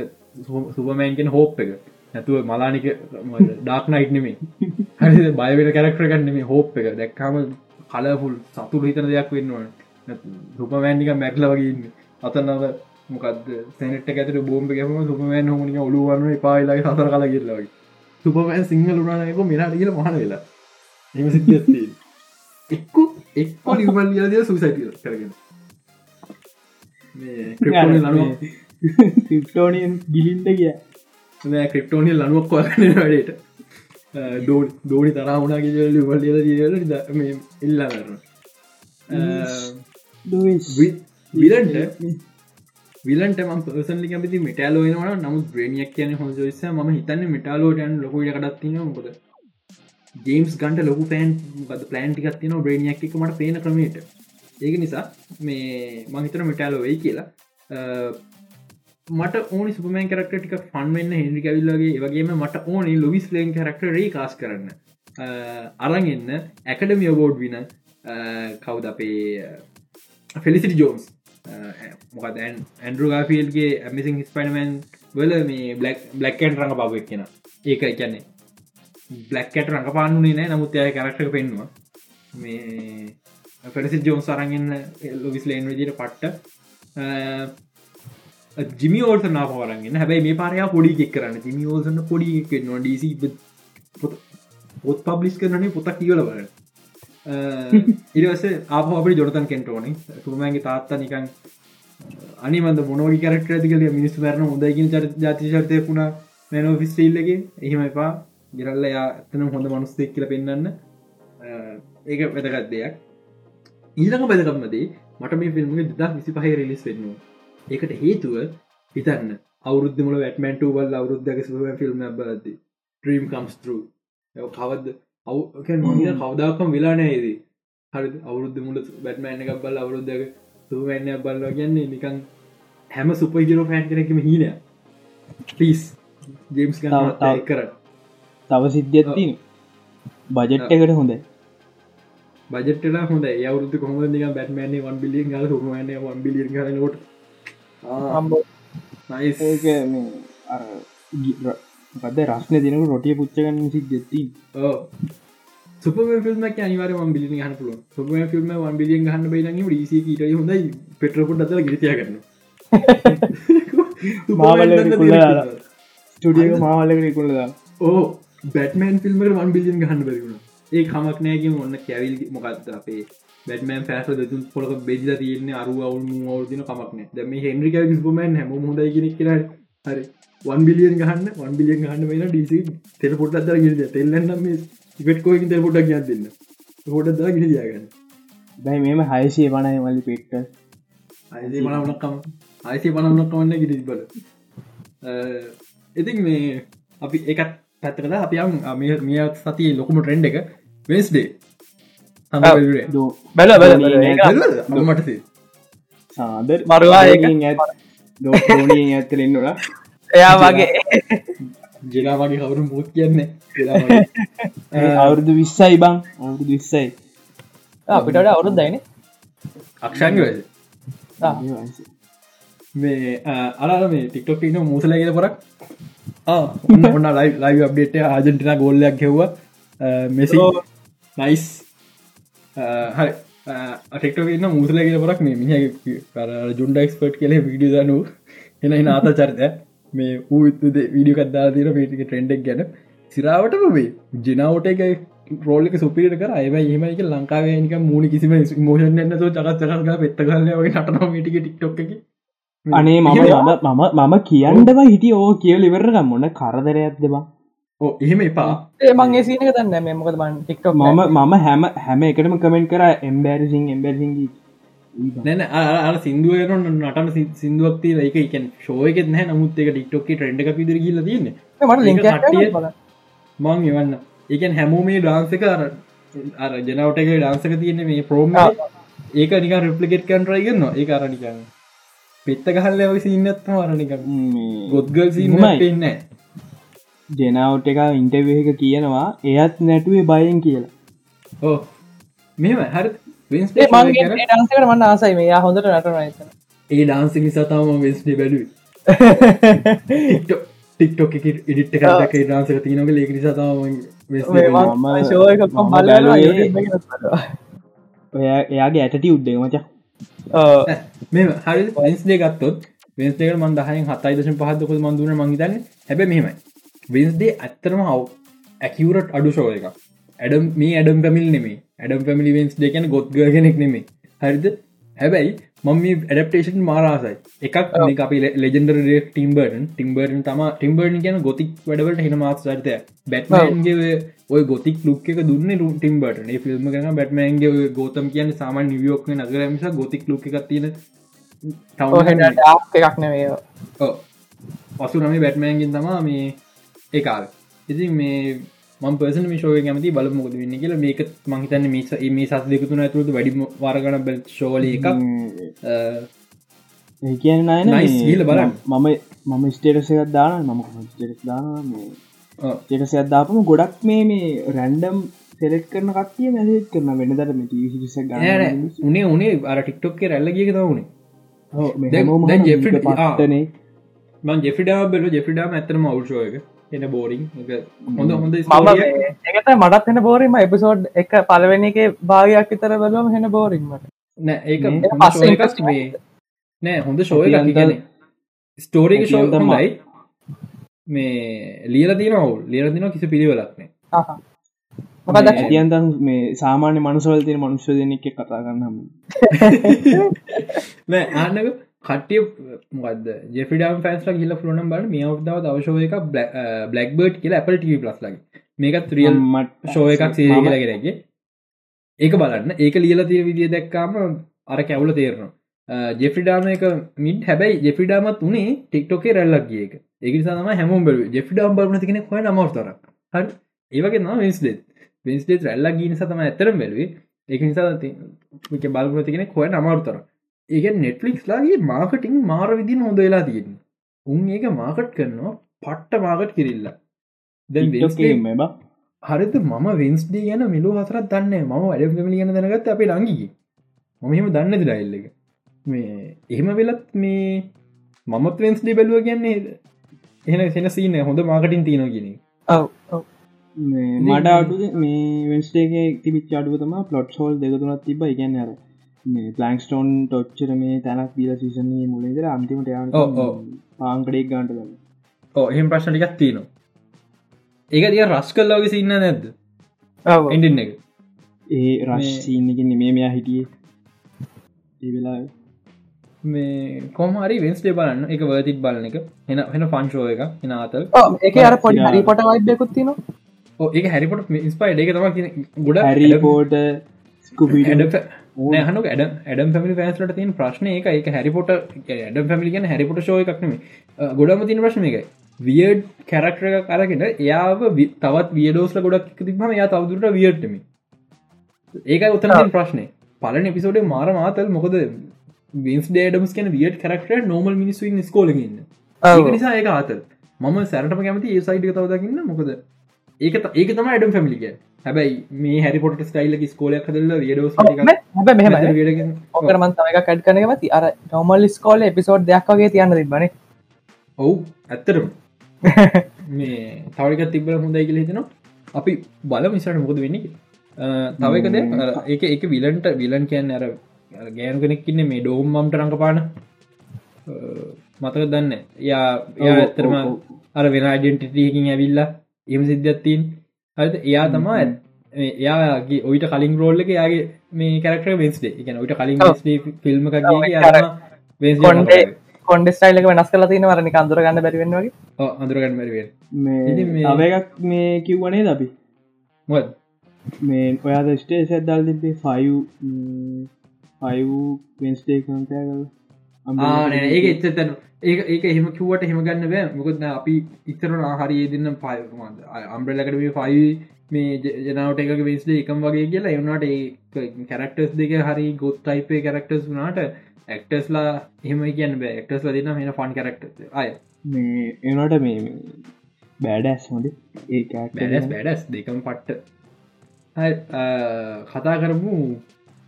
සුපමෑන්ගෙන් හෝප් එක. නැතුව මලානික ඩාක් නයිට් නෙමේ හරි බයවෙන කැරක්ටර ගන්නම හෝප් එක. දැක්කාම කලෆුල් සතුර හිතන දෙයක් වෙන්නවා සුපමෑන්නික මැක්ල වගේන්න අතන්නව මොකද සැනට ඇතට බෝම්බ ගැම සුපමෑන් හොමනික ඔලුවන්න පායිලයි සතර කල කියල්ලවගේ සුපමෑන් සිංහල උනානයක මිනාට කියල මහන වෙලා. එම සිද්ධ එක්කු එක්කෝ නිවල් ලියදිය සුසයිටිය කරගෙන. ක්‍රිප්ටෝනියන් ගිලින්ට කිය ක්‍රිප්ටෝනිය ලනුවක් වගන්න වැඩට. දෝනි තරා වුණගේ ලිවල් ලියල ඉල්ලා කරන විලන්ට විලන්ට ම පසලි කැති මටලෝ න නමුත් බ්‍රේනියක් කියන හොජස ම හිතන්න මටලෝටයන් ලොකුට කඩත්තින මොකද ජේම්ස් ගන්ට ලොකු පෑන් බද ප්ලෑන් ටිකත් තින බ්‍රේනියක් එක මට පේන ක්‍රමයට. ඒක නිසා මේ මහිතන මටලෝ වෙයි කියලා මට ඕනි සුපමන් කරක්ට ටික ෆන්වෙන්න හෙඩි කැවිල්ලගේ වගේම මට ඕනි Lois Lane character cast කරන්න. අරගන්න ඇකඩමිය බෝඩ් වින කවුද අපේ ෆෙලිසිටි ජෝන්ස් මොකද ඇන්ඩරු ගාෆිල්ගේ ඇමිසින් ස්පයිනමන් වල මේ බ්ලක් බ්ලක්කන් රඟ බවක් කියෙන ඒක කියන්නේ. බ්ලක්කට රඟපාන්නුනේ නෑ නමුත් අය කරක්ට පෙන්වා මේ ෆෙලසි ජෝන් සරගන්න ලොවිස් ලේන් විදිට පට්ට. ජිමි ඕල්ස නාපවරන්න හැබයි මේ පාරයා පොඩි එක් කරන්න. ජිමි ෝසන්න පොඩි නවා ඩීසි පොත් පබ්ලිස් කරනේ පොතක් කියල බල ඉරස ආප අපට ජොනතන් කෙන්ටෝන තුමන්ගේ තාත්තා නිකන් අනිමන්ද මොනෝඩි කරක්ට ඇතිකල මිනිස් වරන හොදයිකින් ජාතිශර්තය පුුණා මැනෝ ෆිස්ටේල්ලගේ එහෙම එපා. ගිරල්ල යා ඇතන හොඳ මනුස්තෙක් කියල පෙන්න්න ඒක වැදගත් දෙයක්. ඊළඟ බැදකම්මදේ මට මේ ෆිල්ම්ගේ දක් විසි පහ රිලිස් වෙන්නවා ඒකට හේතුව හිතන්න. අවුරුද්ධමල වැටමන්ට වල් අවුරුද්ධක සුව ෆිල්ම් බලද ්‍රීම් කම්ස්තර කවද අව් කවදාකම් වෙලානෑේද හරි අවුරුද්ධ මුල බැටමෑන එකක් බල් අවුරුද්ධක සුවන්න බල්ල කියන්නේ නිකන් හැම සුපහිරෝ ෆෑන් කෙනෙකම හීන පිස් ජේම්ස් කර තව සිද්ධියත්තින බජට් එකට හොඳ බජටලා හොඳ යවරුදු කොම නික බැටමන වන් බිලිය ගල හුමන වන් බිලිය නට ගද රස්න දෙනක රොටිය පුච්චගන්න සි දෙත්ති සුප ිල්ම අනිවර බිලි හන පුල සුප ිල්ම වන් බිලිය හන්න බයිලගේ ඩීසි ට හොඳයි. පෙටරපුට අතර ගිතිය කරන්න ස්ටඩිය මාවල්ලක කුල්ලදා ඕ බැටමන් ෆිල්මට වන් බිලියන් ගහන්න බැරිුණ ඒ කමක් නෑගේ ඔන්න කැවිල් මොකක්ද අපේ බැටමන් ෆෑස දතු පොලක බෙදිල තියන්න අරු අවුල් අවුදින කමක්න දැම හෙන්රික ස්පමන් හැම හොඳයි කෙනෙක් කර හරි. වන් බිලියන් ගහන්න වන් බිලියන් ගහන්න වෙන ඩිසි තෙල පොට් අදර ගිද තෙල්ලන්න ඉවට්කෝකින් තෙල් පොටක් ගත් දෙන්න. හොට දා ගිනි දයාගන්න බැයි මෙම හයසේ වනය වලි පෙට්ට අයිසේ මනවනක්කම අයිසේ පනවනක්කවන්න ගිරිස් බල. ඉතින් මේ අපි එකත් පැත්තකද අපියම් මිය සති ලොකුම ට්‍රෙන්ඩ් එක. වෙස්ඩේ බැල බැල මට සාදර් මරවා දෝනී ඇත්තලෙන්න්නලා එයා වගේ ජෙලා වගේ කවරු මුත් කියන්නේ අවුරුදු විස්සයි බං අවුරුදු විස්සයි අපිට අවුරුත් දයින අක්ෂංග මේ අරම මේ ටික්ටොක් න මූසලගෙන පොරක් ඔන්න ලයි ලයි අප්ඩේට ආජෙන්ටින ගෝල්ලයක් හෙව්ව මෙසි නයිස් හරි. ටෙක්ටෝක ඉන්න මුසල කියල පරක් මේ මිනි ජුන්ඩ එක්ස්පර්ට් කෙල විඩිය දනු එන නාත චරිත මේ ඌද විඩිය කත්දා දීර පේටික ට්‍රෙන්ඩක් ගැන. සිරාවට වේ ජනාවට එක රෝලික සුපිට කර. අයව ඒමයික ලංකාවේනික මූුණ කිසිම මෝෂන් න්න චකත් චකල්ග පෙත්ත වගේ නටන මිටික ටික්ටොක් එක. අනේ මම මම මම කියන්නව හිටිය ඕ කියල ඉවරගම් මොන්න කරදරයක් ඕ එහෙම එපා. මගේ සීනක දන්න මේ මොකද බන් ටික්ටොක් මම මම හැම හැම එකටම කමෙන්ට කර එම්බැරිසින් එම්බැසිගී නැන අර සිින්දුවන නටන සිින්දුවක්ති ඒක එකන් ශෝයක නැ නමුත් එක ටික්ටොක් ට්‍රෙන්ඩ එක පිදිර කියල තියන්න. මං එවන්න. එකන් හැමෝම මේ ඩාන්සක අර අර ජනවට එක ඩාන්සක තියන්නේ මේ ප්‍රෝම ඒක නික රිප්ලිකෙට් කන්ටරයි ගන්න ඒ අරනිකන්න පෙත්ත ගහල්ල වගේ සින්නත්ම අරනික ගොත්ගල් සින්න පෙන්න ජෙනවට් එක ඉන්ටව එක කියනවා එයත් නැටුවේ බයෙන් කියලා. ඕ මෙම හරි. ඩන්සකට මන්න ආසයි මේ. හොඳට නටන ඒ ඩාන්සි නිසාතාම වෙස්ඩි බැලුව. ටික්ටොක් එක ඉඩිට් කරක ඩාන්සක තියනක ලෙක නිසාතාම එයාගේ ඇටටි උද්දේ මචා. මෙ හරි වෙන්ස්දේ ගත්තොත් වෙන්ස්දේක මන් දහයෙන් හතයි දශ පහදකො මන්දුන මංහිතන්න හැබ මෙහෙමයි වෙන්ස්දේ ඇත්තරම හව ඇකිවරට් අඩු ශෝය එක ඇඩම් මේ ඇඩම් පැමිල් නෙමේ ඇඩම් පැමිලි වෙන්ස් දෙකන ගොත්ගගෙනෙක් නෙමේ හරිද? හැබැයි මම මේ ඇඩප්ටේෂන් මාරාසයි එකක් අපි ලෙජෙන්ඩර ටිම්බර්න් ටිම්බර්න් තම ටිම්බර්න් කියන ගොතික් වැඩවලට හෙන මාත්සර්තය බැට්මන්ගේ ඔය ගොතික් ලුක් එක දුන්න රු ටිම්බට ඒ ෆිල්ම් කන බැට්මන්ගේ ගෝතම් කියන්න සාමන් නිවියෝක් නගරමස ගොතික් ලුක් එකක් තියෙන එකක් නෙවේ පසු නම බැට්මෑන්ගෙන් තමා මේ ඒකාල් ඉතින් මේ පර්සන මිශෝය කැමති බල මොද වෙන්න කියලා. මේක මහිතන්න මිස මේ සස් දෙකතුන ඇතුළට වැඩි වාරගන බෙල් ශෝල එකක්. කියන්න අයන ගිහිල්ලා බලන්න. මම මම ස්ටේටසයක් දාන මම ස්ටේටස් දාන ටේටසයක් දාපම ගොඩක් මේ මේ රැන්ඩම් සෙලෙට් කරන කටිය මැසේත් කරන වෙන දර ටිස උනේ උනේ අර ටික්ටොක්ක රැල්ල ගියක තවුණේ දැන්- දැන් ජෙෆ්‍රි- පටනේ මන් ජෙෆිඩා බෙල ජෙෆිඩාම ඇතරම අවුෂෝයක එන බෝරිං හොඳ හොඳ මම ඒකත මටත් එෙන බෝරීම එපිසෝඩ් එක පලවෙනි එක භාගයක් විතර බැලුවම හෙන බෝරින්මට නෑ ඒක පස්සේ show එකක් interesting මේ නෑ හොඳ අපි ගැන ස්ටෝරික හොඳයි. මේ ලියල තින ඔවු. ලියල තින කිසි පිළිවෙලක්නේ මොකද ඇතියන්තන් මේ සාමාන්‍ය මනුසවල් තින මනුස්්‍ර දෙනෙක් කතා කරන්නම නෑ ආන්නක කටිය මොකද ජෙෆිඩම් ෆෑන්ස්ල කියල ෆලනම් බල මේ අවදාව දවශෝය එක බ්ලක් බර්ඩ් කියලා Apple TV ප්ලස් ලගේ මේකත් රියල් මට ෂෝ එකක් සීර කියලාගෙනගේ ඒක බලන්න. ඒක ලියල තිය විදිිය දැක්කාම අර කැවුල තේරනවා. ජෙෆිඩාම එක මිට හැබැයි ජෙෆිඩාමත් වනේ ටික්ටෝකේ රැල්ලක් ගියක ඒකනිසාම හැමෝම් බල ජෙෆිඩම් බලන තිකෙන හොය නමවතර හරි? ඒවගේ න විස්ලෙත් විස්ලෙත් රැල්ලක් ගීන සතම ඇතරම් බැලුවේ. ඒක නිසා බලපන තිකෙන හොය නමවතර ඒක නෙට්ලික්ස්ලාගේ මාකටිං මාර විදින හොඳ වෙලා තියෙන උන් ඒක මාකට් කරනවා පට්ට මාකට් කිරල්ල. දැන් Wednesday බ හරිත මම වෙන්ස්ඩේ ගැන මිලු හසරත් දන්න ම වැඩ මිලි ගැන දැනගත් අපේ ලංගිකි මමහෙම දන්න දිලාඉල්ල එක. මේ එහෙම වෙලත් මේ මමත් වෙන්ස්ඩේ බැලුව කියන්නේ එහෙන සෙන සීන හොඳ මාකටින් තියන ගෙන ඔව් ඔව්. මට අඩු මේ වෙන්ස්ටේගේ තිබිච් අඩුවතම පලොට් සෝල් දෙකතුනත් තිබ ඉගන්න අර මේ ප්ලන්ක්ස්ටෝන් ටොච්චර මේ තැනක් දීල සිසන්නේ මුලේදර අන්තිමට යාන ඔව්, ඔව්. පාංකඩෙක් ගන්ට ගන්න. ඕ එහෙම ප්‍රශ්නටිකක් තියනවා. ඒක දිය රස් කල්ලාගේ සින්න නැද්ද? ඔව් එඩින්න එක. ඒ මේ- රශ්සිීනකින් මේ මෙයා හිටියේ. ඒ වෙලා මේ කොමරි වෙන්ස්ටේ බලන්න. එක වර්තික් බලන එක. එන වෙන ෆංශෝ එක එන අතල් එක අර පොඩි හරි පොට වයිබයකුත් තින ඒ හැරිපොට ස්පයිඩ එක තම ගොඩ හැරිපෝට ස්කුපිට නහනු ඇඩ ඇඩම් පැමි පෑස්ලට තින් ප්‍රශ්න එක එක හැරිපොට ඇඩම් පැමිලිගන හැරිපොට එකක්නම ගොඩම තින ප්‍රශ්න එක වියඩ් කැරක්ටර එක කරගෙන එයාව තවත් වියඩෝස්ල ගොඩක් තිබම යා තවදුරට වියට්ටම ඒක උත්තන ප්‍රශ්නය පලන එපිසෝඩේ මාර මාතල් මොකද වින්ස් ඩේඩම්ස් කියන වියඩ් කරක්ටර නෝමල් මිනිස්සුන් ස්කෝලගන්න නිසා ඒක ආතල්. මම සැරටම කැමති ඒ සයිට් තව දකින්න. මොකද? ඒක ඒක තම ඇඩම් පැමිලික හැබැයි මේ හැරිපොට ස්ටයිල්ල ස්කෝලයක් හැබ මෙහම. ඕකරමන් තමක කඩ් කනක ති අර නොමල් ස්කෝල එපිසෝඩ් දෙයක් වගේ තියන්න තිබන ඔවු ඇත්තරම මේ තවරික තිබල හොඳයි කියල හිතනවා. අපි බල මිසට මොකද වෙන්න තව එකද එක විලන්ට විලන් කියන්න අර ගෑනු කෙනෙක්කින්න මේ ඩෝම්මම්ට රඟපාන. මතක දන්න? යා එයා ඇත්තරම අර වෙන අඩෙන්ටිටකින් ඇවිල්ලා එම සිද්ධත්තින් හරිද? එයා තමා එයාගේ ඔයිට කලින් රෝල්ල එක යාගේ මේ කරක්ට වෙස්ේ එක ඔයිට කලින් ෆිල්ම් කොන්ඩ ස්ටයිල්ක වෙනස් කල තින වරනි අඳුර ගන්න බැරිවෙන්න වගේ. අඳුරගන්න බැරිවෙන් මේ අවයක් මේ කිව්වනේ දපි මොත් මේ ඔයාද ස්ටේ සැද්දල් තිබේ ෆයිව් ෆයිව් වෙන්ස්ටේ කන්තය කල ඒක එච්චතැන ඒ ඒක එහෙම කිවට හෙම ගන්න බෑ. මොකද අපි ඉතරන හරි දෙන්න පය අම්බ්‍රලකට ෆයි මේ ජනාවට එක වෙස්ලේ එකම් වගේ කියලා. එවනට ඒ කැරක්ටර්ස් දෙක හරි ගොත් ටයිපේ කැරක්ටර්ස් වනාට ඇක්ටස්ලා එහෙම කියන්න බෑ. එක්ටස් ලදින මෙන ෆන් කරක්ට අය මේ එනට මේ බෑඩස් හොඳ ඒ බැඩස් බැඩස් දෙකම් පට්ට. කතා කරමු.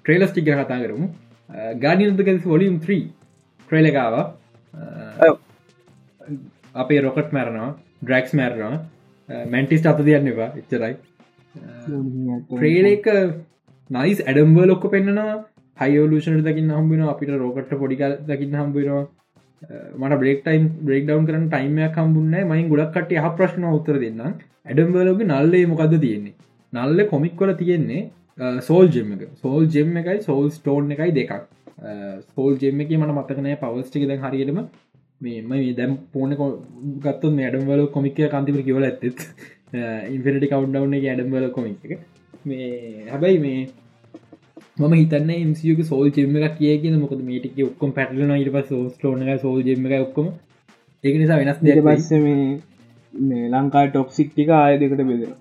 ට්‍රේලස් ටික කතා කරමු. ගාඩියන්තක ොලියම් 3 ට්‍රේලකාව අපේ රොකට් මැරනවා ඩ්‍රක්ස් මැරනවා. මැන්ටිස්ට අත තියන්න එවා එච්චරයි. ට්‍රේල එක නයිස් ඇඩම්බ ලොක්ක පෙන්න්නවා. හයෝලූෂන දකින්න හම්බෙන අපිට රෝකට පොඩිකල් දකින්න හම්බෙනවා මට බ්‍රේක් ටයිම් බ්‍රේක් ඩවන් කරන ටයිමයක් හම්බුන්න මයින් ගොඩක් කට හ ප්‍රශ්න උත්තර දෙන්න ඇඩම්බලෝග නල්ලේ මොකද තියෙන්නේ? නල්ල කොමික්වල තියෙන්නේ සෝල් ජෙම එක. සෝල් ජෙම් එකයි සෝල් ස්ටෝන් එකයි දෙකක් සෝල් ජෙම එක මට මතකනෑ පවස්ටික දැන් හරියටම. මේ මේ දැම් පෝන ගත්තු ඇඩම්වල කොමික කන්තිපර කියවල ඇත්තෙත්. ඉන්ෆිනිටි කවන්්ඩවන එක ඇඩම්වල කොමික් එක. මේ හැබැයි මේ මම හිතන්න ඉන්සියක සෝල් ජෙම එක කිය කියන මොකද මේටික ඔක්කොම පැටලන ඉට පස් සෝස්ටෝන සෝල් ජෙම එක ඔක්කොම. ඒක නිසා වෙනස් දෙට පස්ස මේ මේ ලංකා ටොක්සික් ටික ආය දෙකට බෙදෙන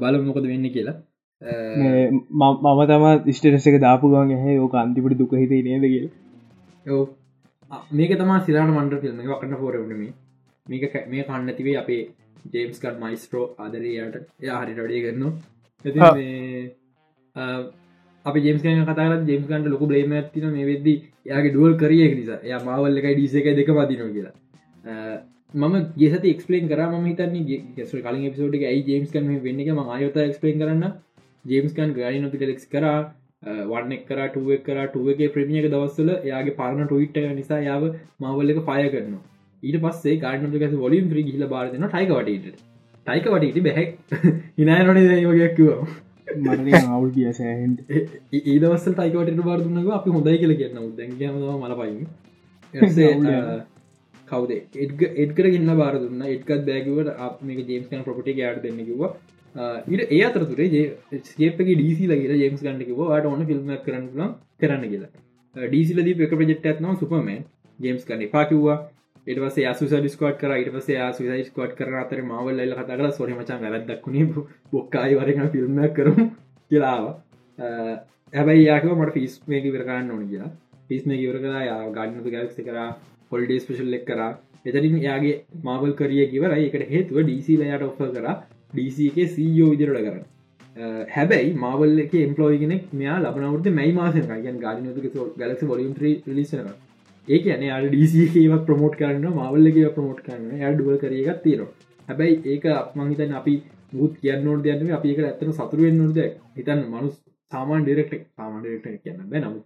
බල මොකද වෙන්න කියලා මම තම ස්ටරස එක දාපු ගන් හැ අන්තිපට දුක හිත නේද කිය ඕ මේක තම සිරාට මන්ඩ එක වකන්න පෝරවනම මේක මේ කන්න තිවේ අපේ ජේම්ස්කට් මයිස්ට්‍රෝ ආදරයට එය හරි රඩිය කරන්න අපි ජේම්ස්කන කතා ජේම්ස්කන්ට ලොක බ්ලේම ඇතින මේ වෙද්දි යාගේ ඩුවල් කරිය නිසා. ය මවල්ල එකයි ඩිස එක දෙක පදින කියලා. මම ගෙසත එක්ස්පලේන් කර. ම හිතන්නේ ගෙස කලින් එපිසෝඩ් ඇයි ජේම්ස් කන වෙන්න එක ම අයත එක්ස්පලේන් කරන්න ජේම්ස්කන් ගඩි නොපිට ලෙක්ස් කරා වන්න කර ටුවක් කර ටුවගේ ප්‍රමියක දවස්සල යාගේ පරණ ටවිට් නිසා යාව මවල්ල එක පය කරන ඊට පස්සේ කාඩනක ොලින් ්‍රී ගිල බාරදන ටයිකවටට ටයිකවටට බැහැක් හිනානොන වගයක් කිව අවුල් කිය සෑහන්ට ඒ දවස්සල් ටයිකවට බාරදුන්නක අපි හොඳයි කියල කියන්න දැගම මල පයින්. කවද? එඩ්ග එඩ්කර ගන්න බාර දුන්න. එක්ත් බෑගවට අප මේ ජේම්ස්කන් ප්‍රපටි යාට දෙන්න කිවා ඉට ඒ අතරතුරේ ස්කේපගේ ඩීසි ලගේ ජේම්ස් ගන්නකිව ට ඕන ෆිල්ම් කරන්න කරන්න කියලා ඩීසිලද එක ප්‍රජෙක්් ඇත්නව සුපමන් ජේම්ස් කන්න පාකිවවා එටවස සුස ඩිස්කෝට් කර ඉට පස සුසයි ස්කෝට් කර අතර මවල් ල කතර සොර මචා වැදක්ුණේ බොක්කායි වරන ෆිල්ම් කරම කියලාව හැබයි යාකව මට ෆිස් මේක විරකාන්න ඕන කියලා පිස් මේ ඉවර කලා යා ගඩනතු ගැක්ස කර පොල්ඩේ ස්පේෂල් එක් කර එතරින් යාගේ මාවල් කරිය කිවර එකට හේතුව ඩීසි ලයට ඔෆ කර ඩීසික සීෝ විදිරට කරන්න හැබැයි මාවල් එක එම්පලෝයිගෙන මෙයා ලබනවට මයි මාසය ගන් ගාඩනතු ගලක් ොලින් ලිසන ඒක න යාට ඩීසිකවක් ප්‍රමෝට් කරන්න මවල්ල එක ප්‍රමෝට් කරන්න ය ඩුවල් කරගත් තීර හැබැයි ඒක අපමංහිතන් අපි මුත් කියන්නනෝට දයන්න අපි එක ඇත්තන සතුරුවෙන් නොද හිතන් මනුස් සාමාන් ඩිරෙක්ටක් සාමාන් ඩිරෙක්ට කියන්න බැනමු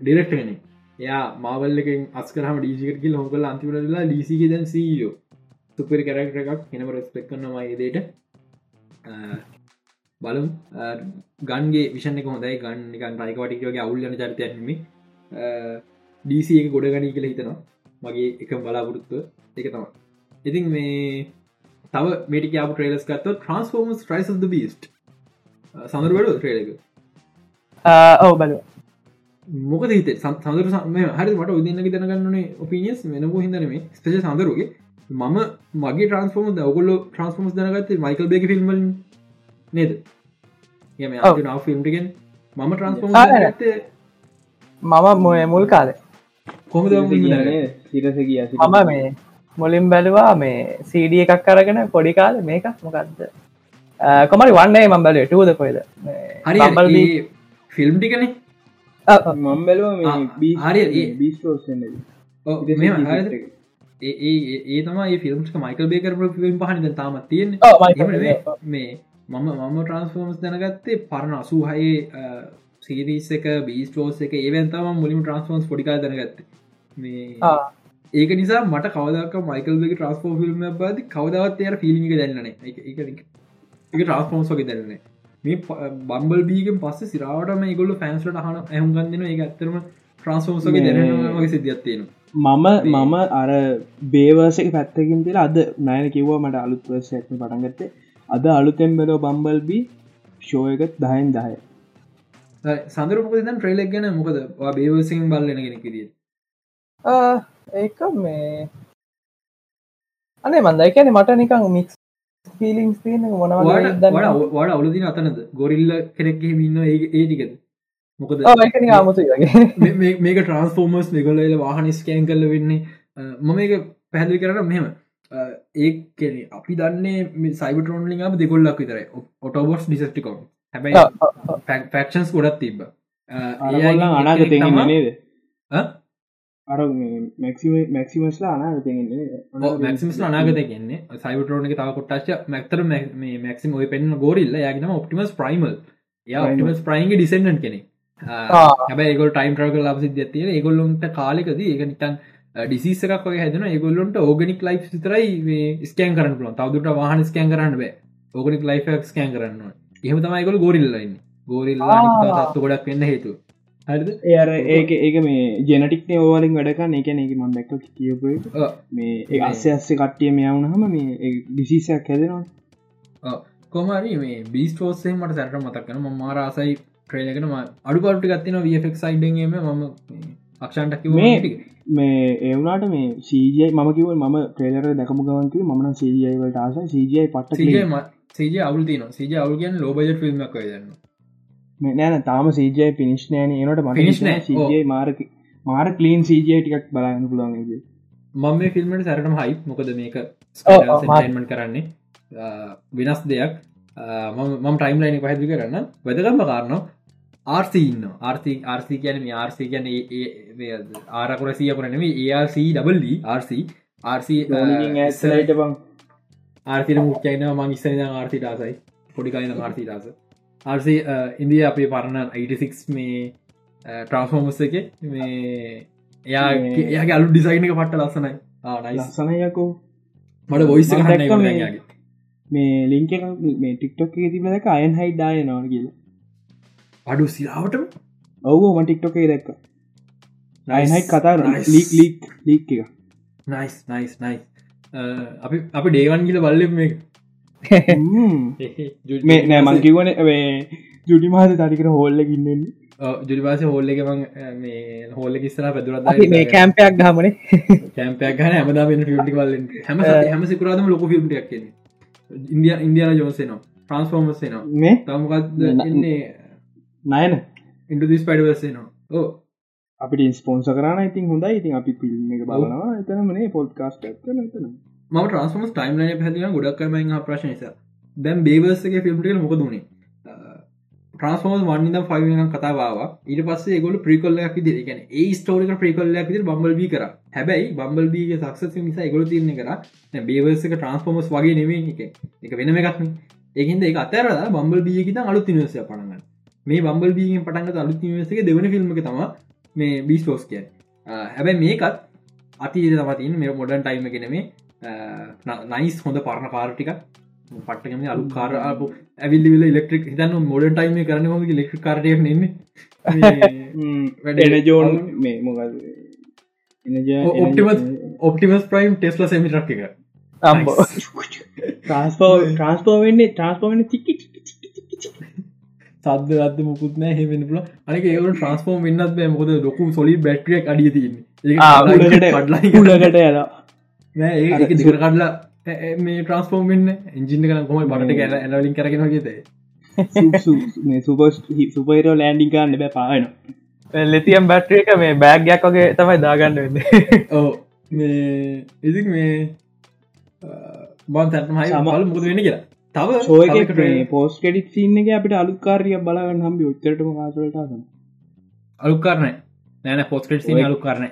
ඩිරෙක්ටගෙන එයා මාවල්ලකින් අස්කරම ඩීසිකට කිල් හොකල අන්තිවටලා ඩීසික දැන් සීෝ සුපරි කරක්ට එකක් හෙනම රස්පෙක් කරනවා ඒදට බලම්. ගන්ගේ විෂණ එක හොඳයි. ගන්න නිකන් රයිකවටිකගේ අවුල්ලන චරිතයන්ම ඩීසි එක ගොඩ ගනී කියල හිතනවා. මගේ එක බලාපොරොත්තුව එක තම ඉතින් මේ තව මේටික අප ට්‍රේලස් කත්ත ට්‍රන්ස්ෆෝර්මස් ්‍රයිස් බිස්ට සඳරුවඩ ට්‍රේලක ඔව බල මොක හිත? සඳර හරි මට උදන්න දැනගන්නනේ ඔපිනියස් වෙනපු හිදනේ ස්පේෂ සඳරුගේ මම මගේ ට්‍රන්ස්ෆෝම ඔගොල්ල ට්‍රන්ස්ෆෝමස් දනගත මයිකල් බේක ෆිල්ම් නේද? ෆිල්ම්ටිගෙන් මම ට්‍රන්ස්ෆෝම මම මොය මුල් කාලේ. කොමද හිරස කිය මම මේ මුලින් බැලවා මේ සීඩිය එකක් කරගෙන පොඩි කාල මේකක්. මොකක්ද කොමරි වන්නේ මම් බැල ටූද කොයිද හරි ෆිල්ම් ටිකන? මම් බැලවා හරි බීස්ෝස් ඒ තම ෆිල්ම් මයිකල් බේකර ිල්ම් පහන තාම තියෙන් මේ මම මම ට්‍රන්ස්ෆෝර්ම්ස් දැනගත්තේ පරණ අසූ හයේ සීරිස් එක බීස්ටෝස් එක ඒවන්තම මුලින් ට්‍රන්ස්ෆෝන්ස් පොඩිකා දැනගත්ත. මේ ඒක නිසා මට කවදක් මයිකල්ගේ ට්‍රස්පෝ ිල්ම් බද කවදවත් එයට ෆිල්මික දැන්නන එක ට්‍රස්පෝන්ස් වගේ දැන්නේ මේ බම්බල් බීගෙන් පස්ස සිරාවටම ගොල්ල ෆෑන්ස්ලට හන ඇහුම් ගන්නන එක ඇත්තරම ට්‍රන්ස්ෝන්සගේ දැනගේ සිද්ධියත්තියෙන මම මම අර බේවර්සක පැත්තකින් තිල අද නෑන කිව්වා මට අලුත් වර්සයක්ම පටන්ගත්තේ අද අලුතෙම් බෙලෝ බම්බල්බි ෂෝයකත් දහයින් දහය. සඳරපක දන් ට්‍රේලක් ගැන මොකද? බේවසින් බල්ලන කෙනෙකිරිය ඒක මේ අනේ මන්දයි කියන මට නිකං මික්ස් පීලිංස් තියෙන මොනවද වඩ අවුලදින අතනද? ගොරිල්ල කෙනෙක්ගේ ඉන්න ඒ ඒටිකද මොකද ආමුතු වගේ. මේක ට්‍රන්ස්ෆෝර්මර්ස් මෙගොලල වාහන ස්කෑන් කල්ල වෙන්නේ. මම එක පැහැදිලි කරන මෙහෙම. ඒ කෙන අපි දන්නේ සයිබටරෝන්ලිං දෙගොල්ලක් විතර ඔටෝබොස් ඩිසස්ටිකොම් හැබැයි ෆක්ෂන්ස් ගොඩත් තිබ්බ. අරගොල්ල අනාගත නේද? අර මැක්සිමස්ලා අනාගත මැක්සිමස් අනාගත කියන්නේ සයිබටරෝන තව කොට්ටාශ මැක්තර මැක්සිම ඔය පෙන්න්න ගෝරිල්ල යගනම ඔප්ටිමස් ප්‍රයිමල් ය ඔප්ටිමස් ප්‍රයින්ගේ ඩිසෙන්ඩන් කෙනෙක් හැබයි ගොල් ටයිම් ට්‍රගල් ලා සිද්ධ තිය ඒගොල්ලොන්ට කාලෙකද ඒක නිතන් ඩිසිස එකක් වගේ හැදන ඒගොල්ලොන්ට ඕගනික් ලයි් විතරයි ස්කෑන් කරන්න පුලන් තවදුට වාහන ස්කෑන් කරන්න බෑ. ඕගනික් ලයිෆ ස්කෑන් කරන්න එහෙම තමයිගොල ගොරිල්ලන්න ගෝරිල්ලා තත්තු ගොඩක් වෙන්න හේතු ඒර ඒක ඒක මේ ජෙනටික්න ඕවලින් වැඩකන්න එක එක මන් දැක්ක කියපු මේ ඒ අස්ස අස්සේ කට්ටිය මෙයවුනහම මේ ඩිසිසයක් හැදෙනවා කොමරි මේ බිස්ටෝස්සේ මට සැරට මතක්කන ම මාරාසයි ට්‍රේලකනම අඩු පට්ටි ගත්තින වෆෙක් සයිඩගේම මම අක්ෂන්ටක් මේ මේ ඒවුනාට මේ සීජයි මම කිව ම ට්‍රේලර දැකම ගවන්ක මන සීජයිවට ආස සීජයි පට්ට සීජ අවුල් තින සීජ අවුල්ගන් ලෝබජ ිල්මක් දන්න නෑන තාම සීජය පිනිශ්නෑන ඒනට මනිශ්න සීජය මාරක මාර කලීන් සීජය ටිකක් බලන්න පුළන්ගේ මම මේ ෆිල්මට සැරටම හයි මොකද මේක මන් කරන්නේ. වෙනස් දෙයක්. මම ටයිම් ලයින පැදිි කරන්න. වැදගම්ම කාරනවා ආර්සින්න ආර්ථි ආර්සි කියන මේ ආර්සි කියන ආරකුර සිය කරනම ඒRC ඩබල්ල ආර්සි ආර්සි ඇසලයිට බං? ආර්තින මුක්්‍යයින මං ඉස්සන ආර්ථි ටාසයි පොඩිකයින ආර්ථි ටාස ආර්සි ඉන්දිය අපේ පරණ 86 මේ ට්‍රන්ස්ෆෝමස් එක මේ එයා එයාගේ අලු ඩිසයින් එක පට්ට ලස්සනයි. ලස්සනයකෝ මට බොයිස් මේ ලිංක මේ ටික්ටොක් තිබලක අයන් හයි දාය නව අඩු සිරාවටම ඔවු මටික්ටොක දැක්ක නයිහයි කතා ලීක් ලීක් ලීක් එක. නයිස් නයිස් නයි අපි අපි ඩේවන් කියල බල්ලම මේ මේ නෑ මංකිවන ජුඩි මාස තරිකර හෝල්ල ගින්නෙන්නේ ජුරිවාස හෝල්ල එක මේ හෝල්ල කිස්සර පැදුරත් මේ කෑම්පයක් ගමනේ කෑම්පයක් ගන හමදා ිටි වල හැම හැම සිකරාදම ලොක ිල්ටක් කියෙන ඉන්දිය ඉන්දියාන ජෝසේනවා ට්‍රන්ස්ෆෝර්මස්ේනවා මේ? තමකත් එන්නේ නයන. ඉන්ඩදිස් පඩවසේනවා ඕ අපිට ඉන්ස්පෝන්ස කරන ඉතින් හොඳයි. ඉතින් අපි පිල්ම් එක බලනවා. එතනමනේ පොඩ්කාස්ට එතන එතන ම ට්‍රන්ස්ම ටයිම් ලන පැතින ගොඩක් කරම ප්‍රශ්නස දැම් බේවර්සගේ ෆිල්ම්ටල මොක දුණේ ට්‍රන්ස්ෝම වන්ද ෆයින කතාවා ඊට පස්සේ ගොල ප්‍රිකොල්ලයක් විදිර ගැන ඒ ස්ටෝරික ප්‍රිකොල්ලයක් විදිර බම්බල්බි කර. හැබැයි බම්බල්බීගේ සක්ස නිසා ගොල තිරන කර බේවර්සක ට්‍රන්ස්ෆෝමස් වගේ නෙවේ එක. එක වෙනම එකක්න ඒහින්ද එක අතර බම්බල් බියකිත අලු තිනවසය පනගන්න මේ බම්බල් බීගෙන් පටන්ගත අලු තිනවසක දෙවන ෆිල්ම් එක තම මේ බිස්ටෝස් කිය හැබැයි මේකත් අති තමතින් මේ මොඩන් ටයිම කෙනෙමේ නයිස් හොඳ පරණ කාරටික පට්ටගම අලු කාර ඇවිල්ල ඉලෙක්ට්‍රික් හිතන්න මොඩන් ටයිම කරන හො ලෙක්ට්‍රික් කාරටයක් නෙම වැඩ. ජෝන් මේ මොකද Optimus Optimus Prime Tesla semi truck එක. ට්‍රන්ස්පෝ ට්‍රන්ස්පෝ වෙන්නේ ට්‍රන්ස්පෝමෙන් චිකි සද අද මුකුත් නෑ හෙමෙන පුල අනික ඒවල ට්‍රන්ස්පෝර්ම් වෙන්නත් බෑ. මොකද ලොකු සොලි බැට්‍රියක් අඩිය තියන්නේ. ඩලකට යලා නෑ ඒ දිකර කඩලා මේ ට්‍රන්ස්පෝර්ම් වෙන්න එජින කන කොම බට කර ඇලලින් කරගෙන ගෙත සුපයිරෝ ලෑන්ඩිං ගන්න බෑ පාන ලෙතියම් බැට්‍රිය එක මේ බෑග්යක් වගේ තමයි දාගන්න වෙන්න. ඕ මේ ඉදි මේ බන් තැටමයි සමහල මුද වෙන කියලා තව සෝයක පෝස් කෙඩික් සින්න එක අපිට අලුකාරය බලගන්න හම්බි. උත්තරටම කාසලටසන අලුකාරනය නෑන පෝස්කට් සින අලු කරන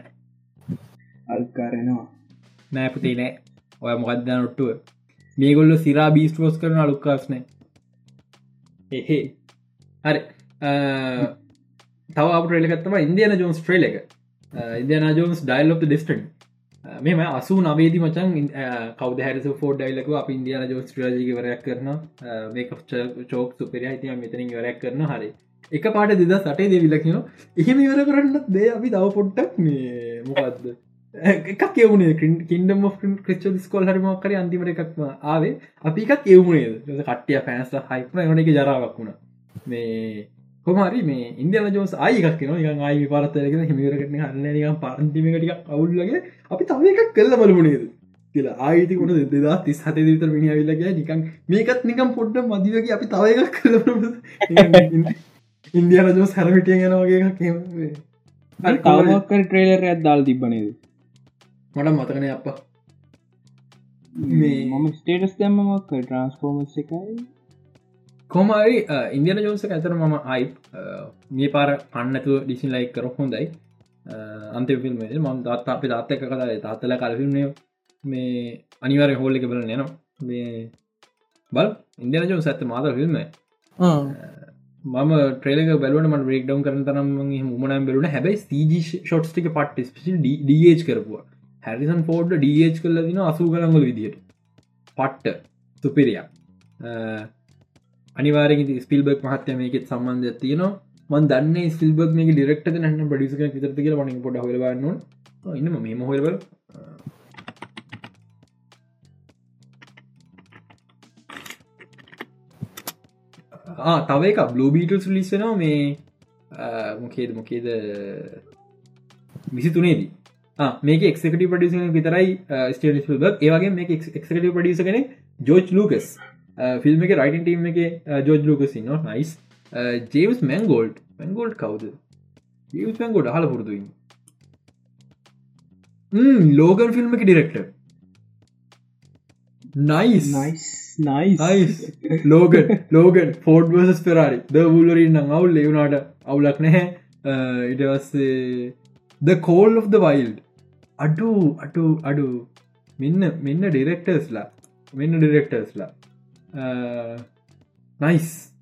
අල්කාරනවා නෑපතිනෑ ඔය මොකක්ද නොට්ටුව මේගොල්ල සිරා බීස්ටෝස් කරන අලුකාස්නෑ එහේ. හරි. තව අපටරලකත්තම ඉන්දියන ජෝන්ස් ට්‍රේල එක. ඉන්දියන ජෝන්ස් ඩයිල් ඩිස්ටන් මෙම අසු නවේදි මචන් කවද හැරස ෆෝඩ් ඩයිලක අප ඉන්දියන ජෝස් ට්‍රජි වරයක් කරන මේ චෝක් සුපරිය. හිතිය මෙතනින් වරයක් කරන හරි. එක පාට දෙද සටේ දෙවිලකින එහෙම ඉවර කරන්නත් දේ අපි තව පොට්ටක් මේ මොකක්ද එකක් කියවුණේ කින්ඩම ක්‍රච ස්කොල් හරිමක්කර අන්තිමට එකක්ම ආවේ. අපි එකක් කියවුණේ කට්ටිය පැන්ස්ල හයිපන යන එක ජරාවක් වුණ. මේ කොමරි මේ ඉන්දියන ජෝස් ආයකක් න නික ආයි පාරත්තරගෙන හිමිරකටන හන්නනික පන්තිමටික් අවුල්ලගේ අපි තව එකක් කල්ල බලමුණේද කියලා. ආයිතිකුණ දෙදා තිස් හත විතර මිනි විල්ලගේ නිකන් මේකත් නිකම් පොඩ්ඩ මදිවගේ අපි තව එකක් කල්ල ඉන්දියන ජෝස් හැරමිටිය ගෙනවගේ කවමක්කර ට්‍රේලර ඇත් දාල් තිබනේද මට මතකන අප මම ස්ටේටස් දැම්මමක් ට්‍රන්ස්ෆෝර්මස් එකයි කොමරි ඉන්දියන ජෝන්ස ඇතර මම අයි මේ පාර පන්නතුව ඩිසින් ලයික් කර හොඳයි. අන්තෆිල්ම් ම දත් අපි තාත්තක කතා තාත්තල කලෆිල්ම්ය මේ අනිවර හෝල්ලි බල නන මේ බල් ඉන්දියන ජෝන් ඇත්ත මාත ෆිල්ම් මම ට්‍රේලක බලවන ම රේක් ඩවන් කරන තරම මුමනම් බෙලුන හැබයි සජ ෂොට්ටික පට් ඩH කරපුවා. හැරිසන් ෆෝඩ් ඩH කල්ල දින අසූ කළඟල විදියට පට්ට තුපිරියක් අනිවාරෙ ස්පිල්බක් මහත්ය මේකෙත් සම්බන්ධ තියනවා. මන් දන්න ස්ිල්බක් මේ ඩිරෙක්ට න ඩිස විතර කියල වන පොඩ හොලවන්න ඉන්න මේම හොල්බල තව එක බ්ලෝබීටල්ස් ලිස්සෙනවා මේ මොකේද මොකේද? විසි තුනේදී මේක එක්කට පඩිස විතරයි ස්ටේබක් ඒවගේ මේ එක්කට පඩිස කෙනෙ ජෝජ් ලූකස් ෆිල්ම් එක රයිටන් ටීම් එක ජෝජ් ලූකස් න්න නයිස් ජේවස් මැංගෝල්ඩ් මැංගෝල්ඩ් කවුද? ජීවස් මැංගෝඩ් හල පුරදුයි ලෝගන් ෆිල්ම් එක direct nice nice Logan Logan Ford versus Ferrari ද වුල්ලරින්න අවුල් ලෙවුණට අවුලක් නැහැ. ඉටවස්සේ the call of the wild අඩු අටු අඩු. මෙන්න මෙන්න ඩිරෙක්ටර්ස්ලා මෙන්න ඩිරෙක්ටර්ස්ලා Uh, නයිස්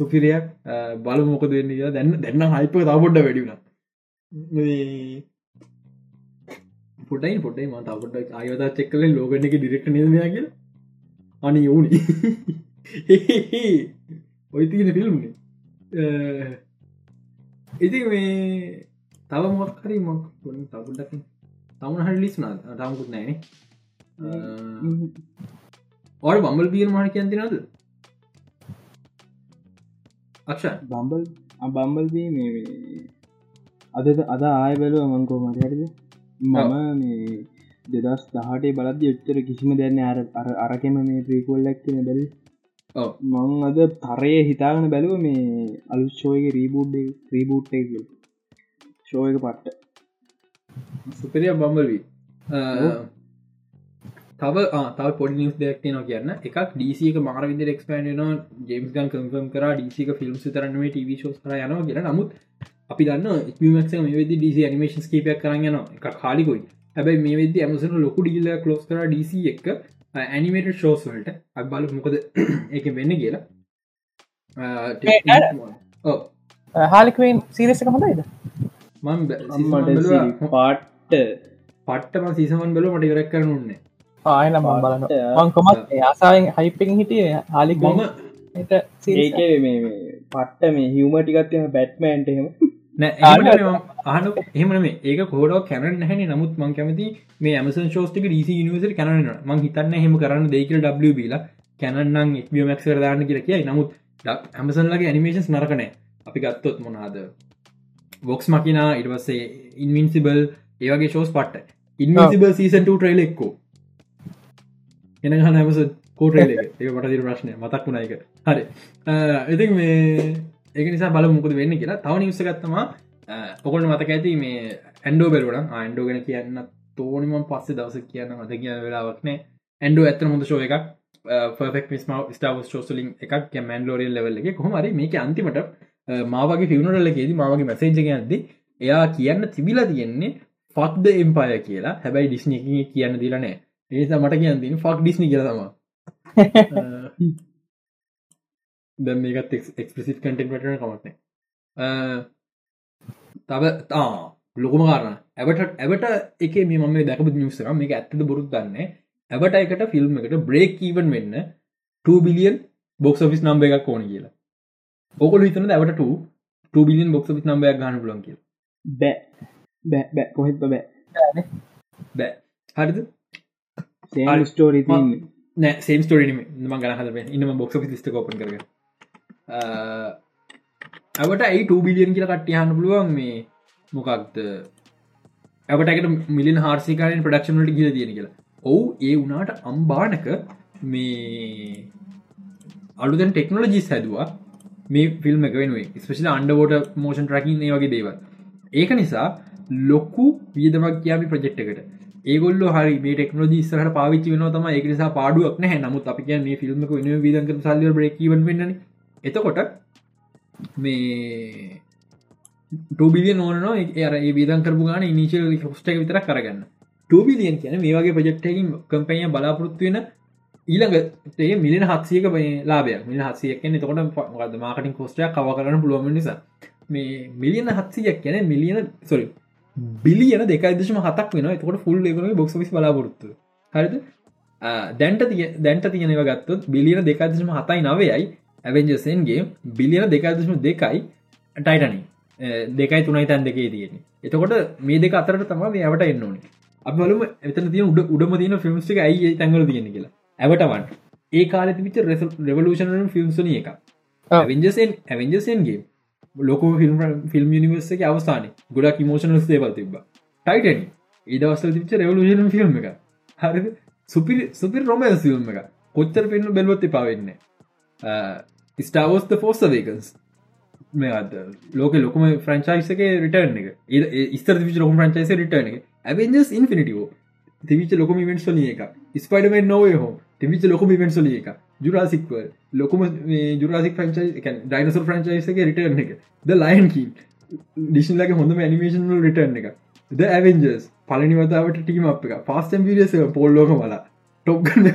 සුපිරයක්. Uh, බල මොක දෙන්න දැන්න දෙන්න හයිප තවපොඩ්ඩ වැඩිුණ පොටයි පොටයි ම තපොට අයතා චෙක්කල ලෝගන එක ඩිරෙක්ට නමයාග අනි යෝනි. ඔයි තියෙන ෆිල්ම්නේ uh, ඉති මේ තව මොක්කරි මොක් තපුඩකින් තමුණ හලිස් නා. ටමුකුත් නෑන ඔය බම්බල් පියන මහන කියන්තිනද අක්ෂ බම්බල් බම්බල්බී මේ අද අද ආය බැලුව මංකෝ මටයටද මම මේ දෙදස් දහටේ බලද එච්චර කිසිම දැන්න අර අර අරකෙම මේ ප්‍රීකෝල්ලක් කියන බැල මං අද තරය හිතාගෙන බැලුව මේ අලුෂෝයක රීබූඩ් ්‍රීබූට් ෂෝයක පට්ට. සුපරිය බම්බල්වී තව තව පොඩි නිස් දෙයක් න කියන්න. එකක් ඩීසික මාර විදි එක්ස්පන්න ජේම්ස් ගන් කම්ම් කර ඩීසික ෆිල්ම් තරන්නේ ටව කර යනවා කියෙන නමුත් අපි දන්න ක් මේ වෙදි ඩීසි නිමේෂන් කීපයක් කරන්න යන එක කාලිකුයි හැබයි මේ වෙද ඇමසන ලොකු ඩිල්ල කලෝස් කර ඩීසි එක ඇනිමේට ෂෝස් වලට. අක් බල මොකද එක වෙන්න කියලා. හාලිකවෙන් සීරසක හොඳයිද? මම පාට්ට. පට්ටම සීසමන් බල මට ඉරක් කරන උන්නේ ආයන ම බලන්න මංකොමත් ආසාාවෙන් හයිපෙන් හිටිය. හාලික් මම ඒක මේ පට්ට මේ හිවමටිකත්යම බැට්මන්ට එහෙම. අහන එහම ඒක කෝඩ කැන හැන නමුත් මං කැමති මේ ඇමසන් ශෝස්ටික ඩීසි නිවසර කැනන මං හිතන්න හෙම කරන්න දෙකල් ඩබලා කැනන්නම් එක්ියමක්සර දාන්න කියල කියයි. නමුත් ඇමසන්ලගේ ඇනිමේශන්ස් නරකනෑ අපි ගත්තොත් මොනාද වොක්ස් මකිනා ඉටවස්සේ ඉන්වින්සිබල් ඒවගේ ශෝස් පට්ට. ඉන්විසිබල් සීසන්ට ට්‍රයිල එක්කෝ එන හන ඇමස කෝට්‍රේල ඒ පටදිර ප්‍රශ්නය. මතක් වුණ එක හරි. ඉතින් මේ ඒක නිසා බල මුකද වෙන්න කියලා. තව නිවස ගත්තමා ඔකොට මතක ඇති මේ ඇන්ඩෝ බෙරුවන ආන්ඩෝ ගෙන කියන්න තෝනිම පස්සේ දවස කියන්න මත කියන වෙලාවක්නේ ඇන්ඩෝ ඇත්තන හොඳ ශෝ එකක්. පෙක් මිස්ම ස්ටාව ෝසලින් එකක්. මැන්ලෝරියල් ලෙවල්ලගේ කොහමරි මේක අන්තිමට මාවගේ ෆිවනරල්ලගේදී මාවගේ මැසේජක ඇද්දි එයා කියන්න තිබිලා තියෙන්නේ ෆක්ද එම්පාය කියලා. හැබැයි ඩිස්්නි කියන්න දිලනෑ ඒසා මට කියන්න තින ෆක් ඩිස්නි කියලතම දැ මේකත් එක්ස්පසිට කටෙන් පටන කමටන තව තා ලොකුම කාරන ඇවට ඇවට එක මේ මම දැකපු නිවසර මේ ඇත්තද බොරුත් දන්න ඇවට එකට ෆිල්ම් එකට බ්‍රේක් ීවන් වෙන්න 2 බිලියන් බොක්ස් ෆිස් නම්බ එකක් ඕන කියලා. ඕකොල හිතන ඇවට 2 බිලියන් බොක්ස් ිස් නම්බයක් ගන්න පුලන් කිය බෑ. බෑ බෑ. කොහෙත් බෑ. බෑ. හරිද ස්ටෝරි නෑ සේම් ස්ටෝරිම ම ගන හද ඉන්නම බොක්ස ිස්ට කෝපන් කරග ඇවට ඇයි 2 බිලියන් කියලා කට්ටියහන්න පුළුවන් මේ? මොකක්ද? ඇවටකට මිලින් හාර්සිකාරෙන් ප්‍රඩක්ෂනට කියල තියෙන කියලා. ඔවු ඒ වනාට අම්බානක මේ අලුදැන් ටෙක්නෝලජිස් හැදවා මේ ෆිල්ම් එක වෙනුවේ ස්පේෂල අන්ඩවෝට මෝෂන් ට්‍රකින් ඒ වගේ දේව ඒක නිසා ලොක්කු වියදමක් කියමි ප්‍රජෙක්් එකට ඒගොල්ල හරි මේ ටෙක්නෝජි සහට පාවිච්චි වෙන තම ඒක නිසා පාඩුවක් නෑ නමුත් අපි කිය මේ ෆිල්ම් එක වෙන විදක සල්ල බ්‍රේකීවන් වෙන්න එතකොට මේ ටබිලිය නොන අර විදන් කරපු ගන නිශල් හොස්ටක විතර කරගන්න ටබිලියන් කියන මේ වගේ ප්‍රජෙක්්ටකින් කම්පැනිය බලාපොරොත්තු වෙන ඊළඟ ඒ මිලි හත්සියක ලාබයක් මිල හත්සියක් කියන තකොට මකද මාකටින් කොස්ටයක් කව කරන්න පුළුවන් නිසා. මේ මිලියන හත්සියක් කියන මිලියන සොරි බිලියන දෙකයිදශම හතක් වෙන එතකොට ෆුල් බොක්ස විස් බලාපොරොත්තු. හරිද? දැන්ට තිය දැන්ට තියෙනව ගත්තොත් බිලියන දෙකදශම හතයි නවයයි ඇවෙන්ජසන්ගේ බිලියන දෙකදශම දෙකයි ටයිටනි දෙකයි තුනයි තැන් දෙකේ තියෙන එතකොට මේ දෙක අතරට තම මේ ඇවට එන්න ඕනේ. අප බලම එතන තිය උඩ උඩම තියන ෆිල්ම්ස්ටික ඇයි තැඟල තියෙන කියලා. ඇවටවන් ඒ කාල තිවිච රෙවලූෂන ෆිල්ම්සන එක ඇවෙන්ජසන් ඇවෙන්ජසන්ගේ ලොක ෆිල්ම් ෆිල්ම් නිවර්ස එක අවස්ථාන ගොඩක් මෝෂනල් සේවල් තිබ ටයිටන ඒදවස්ල තිච රවලූෂන ෆිල්ම් එක හරි. සුපිරි සුපිරි රොමන් ෆිල්ම් එක කොච්චර පෙන්න්න බැල්වත්ති පවෙන්න ස්ටාවෝස්ත ෆෝස්ස වේකන්ස් මේද ලෝක ලොකම ෆ්‍රංචයිසක රිටර්න එක. ස්තර විච ලොක ්‍රංචයිස රිටර්න එක ඇවෙන්ජස් ඉන්ෆිනිටෝ තිවිච ලොකම ඉවෙන්ට් ොලිය එක ස්පයිඩමෙන් නොවේ හෝ තිවිච ලොකම ඉවෙන්ට් ොලිය එක ජුරාසික්ව ලොකම ජුරාසික් ්‍රංචයි ඩයිනස ්‍රංචයිසක රිටර්න එක ද ලයින්කී ඩිෂන්ලගේ හොඳම ඇනිමේෂන් රිටර්න එක ද ඇවෙන්ජස් පලනිවතාවට ටීම අප එක පාස්ටම් විරියස පොල්ලෝක මලා. ටොප්ගන්න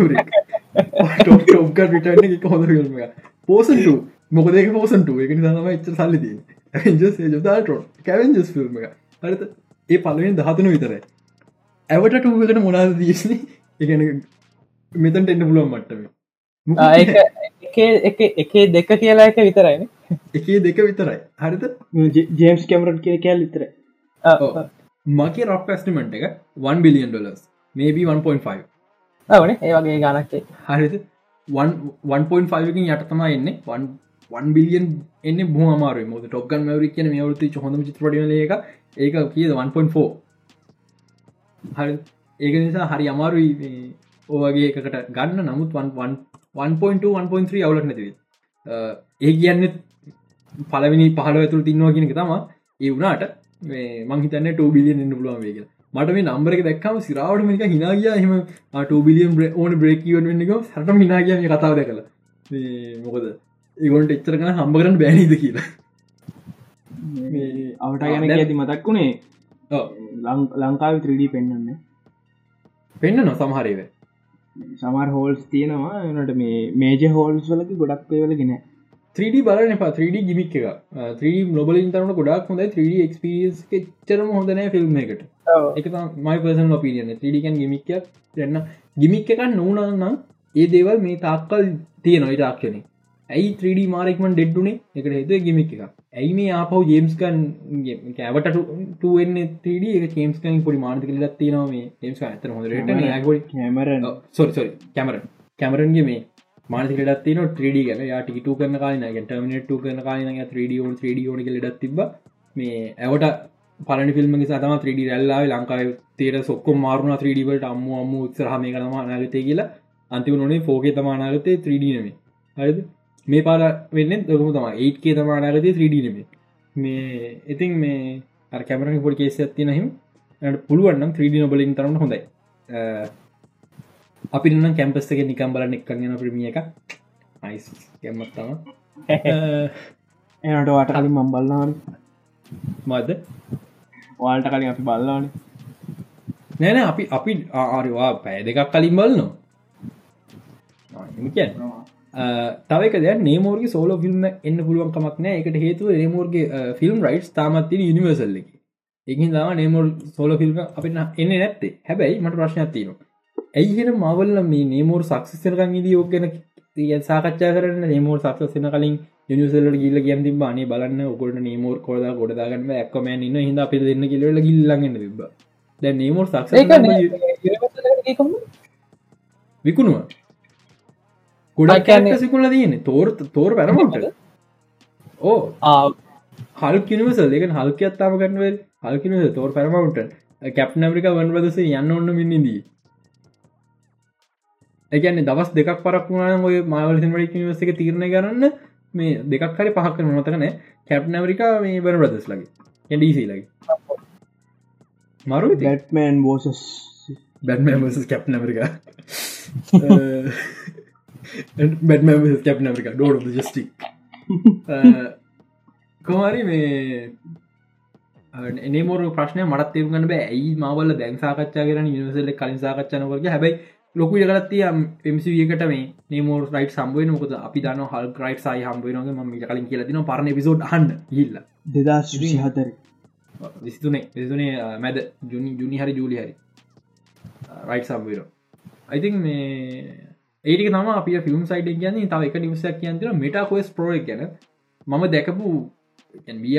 ටොප්ග රිටර්න එක හොඳ ිල්ම එක පෝසන්ට මොකදක පෝසන්ට එක නිසාම එච්ච සල්ලදී ඇවෙන්ජස් ජදාට කැවෙන්ජස් ෆිල්ම් එක හරිත ඒ පලවෙන් දහතන විතරයි. ඇවට ටූකට මොනාද දීශන එකන මෙතන්ට එන්න පුළුවන් මට්ටම. එක දෙක කියලා එක විතරයින එකේ දෙක විතරයි. හරිත ජේම්ස් කැමරට් කිය කෑල් විතර මගේ රොක් පස්ටිමට එක 1 බිලියන් ඩොලස් මේබී 1.5 ඕන ඒ වගේ ගනක්ේ හරිත 1.5කින් යට තමා එන්න. 1 බිලියන් එන්න බහමාර මොද ටොක්ගන් මවරි කියන වරුති හොඳම චිත්‍රපටිල එක. ඒක කියද? 1.4 හරි ඒක නිසා හරි අමාරුයි ඕවගේ එකකට ගන්න. නමුත් 1.2 අවුලක් නැතිව ඒ කියන්න පලවිනි පහල ඇතුළ තින්නවා කියෙනෙක තම ඒ වුණට මංහිතන්න 2 බිලියන් එන්න පුළුවන් වේග මට මේ නම්බර එක දැක්කම සිරාවට මේක හිනාගිය හම 2 බිලියන් ඕන බ්‍රේකීවන් වෙන්නක සට හිනාගිය කතාව දැකල. මොකද? ඒගොන්ට එච්චරකන හම්බ කරන්න බෑනිද කියලා. අවට ගැන ඇති මතක් වුණේ ලංකාව 3D පෙන්න්න පෙන්න්න නො සමහරේව සමර් හෝල්ස් තියෙනවා. එනට මේ මේජ හෝල්ස් වලකි ගොඩක් පේවලගෙන 3D බලන පා 3D ගිමික් එක 3D ලොබල ඉන්තරන ගොඩක් හොඳ 3D ක්ස්පිස් චරම හොඳනෑ ෆිල්ම් එකට එක මයි පසන් ඔපිනියන 3ඩිකන් ගිමික්යක් දෙන්න ගිමික් එකක්. නොවනන්නම් ඒ දේවල් මේ තාක්කල් තියෙන ඉතාක්ෂණය ඇයි 3D මාරෙක්මන් ඩෙඩ්ඩුනේ එකට හෙද ගිමික් එක ඇයි මේ ආපව ජේම්ස්කන් කෑවට 3D එක චේම්ස්කන් පොඩි මානතික ලත් තියනවා මේ ඒම්ස් ඇතර හොඳට කැමර සොරි කැමර කැමරන්ගේ මේ මානතික ලත්තින 3D ගැන. යාටිකටු කරන කාලන ටර්මිනට කරන කාලන 3D ෝන් 3D ඕන ලෙඩත් තිබ මේ ඇවට පලනි ෆිල්ම් සතම 3D රැල්ලා ලංකාව තේර සොක්කො මාරුණ 3ඩීවට අම්ම අම්ම උත්සරහම කරම අනාගතය කියලා. අන්තිව නොනේ ෆෝගේ තම අනාගතය 3D නෙමේ හරිද මේ පාර වෙන්න දකම තම 8කේ තම අනාගතය 3D නෙමේ මේ ඉතින් මේ අර කැමරන පොඩි කේස ඇත්තින හිම පුළුවන්නම් 3D නොබලින් තරන්න හොඳයි. අපි නම් කැම්පස් එක නිකම් බලන්න එක් යන ප්‍රමිය එක අයිස් ගැම්මත් තම එනට වාට කලින් මම් බල්ලාන මද වාල්ට කලින් අපි බල්ලාන නෑන අපි අපි ආරවා පැය දෙකක් කලින් බලනවා තවක දෙ නේමෝර්ගේ සෝල ෆිල්ම් එන්න පුළුවන් කමක් නෑ. එකට හේතුව නේමෝර්ගේ ෆිල්ම් රයිට් තාමත්තින යනිවර්සල් එක. එකින් දම නේමෝල් සෝල ෆිල්ම් අප එන්න නැත්තේ. හැබැයි මට ප්‍රශ්නයක් තියෙනවා. ඇයිහෙන මවල්ල මේ නේමෝර් සක්සිසරකං ඉදී යෝගන සාකච්ඡා කරන නේමෝර් සක්සසන කලින් යනිසල්ල ගිල්ල කියන් තිබ අනේ බලන්න ඔකොට නේමෝර් කොද ගොඩදාගන්න එක්කම ඉන්න හිද අපි දෙන්න කිලල ගිල්ලගන්න තිබ දැ නේමෝර් සක්ස විකුණුව ගොඩක් සිකුල දයන තෝර තෝර පැරමට ඕ හල් කිනිවසල් එක හල්ක අත්තාම කරනවල් හල්කිනව තෝර පැරමවුන්ට කැප් නමරික වන් ප්‍රදස යන්න ඔන්න මින්නදී එකන්නේ දවස් දෙකක් පරක් වුණන ඔය මාවල සිමට නිවස එක තිරණ කරන්න මේ දෙකක් හරි පහක් කර නොතකන කැප් නමරිකා මේ බර ප්‍රදස් ලගේ එඩීසි ලගේ මරු ගැට්මෑන් බෝසස් බැටම කැප් නමරිකා බැටම කැප් නමරිකා ඩෝඩ ජස්ටි කොමරි මේ එනමෝර ප්‍රශ්නය මටත් තේරුගන්න බෑ. ඇයි මවල දැන් සාකච්ඡා කරන නිවසල්ල කලින් සාකච්ඡනකරගේ හැබයි ලොකු යගලත්තිය එමසිවියකට මේ නේමෝර රයිට සම්බුව මොකද අපි දන්න හල් රයිට සයි හම්බුවනගේ ම කලින් කියල තින පරණ පිසෝඩ් හන්න හිල්ල දෙදස් විසිහතර. විසිතුනේ විසිතුනේ මැද. ජුනි ජුනි හරි ජූලි හරි. රයිට් සම්බර අයිතින් මේ ඒටික තම අපි ෆිල්ම් සයිට කියන්න. තව එක නිවසයක් කියන්තර මෙටා කොස් ප්‍රෝ ගැන. මම දැකපු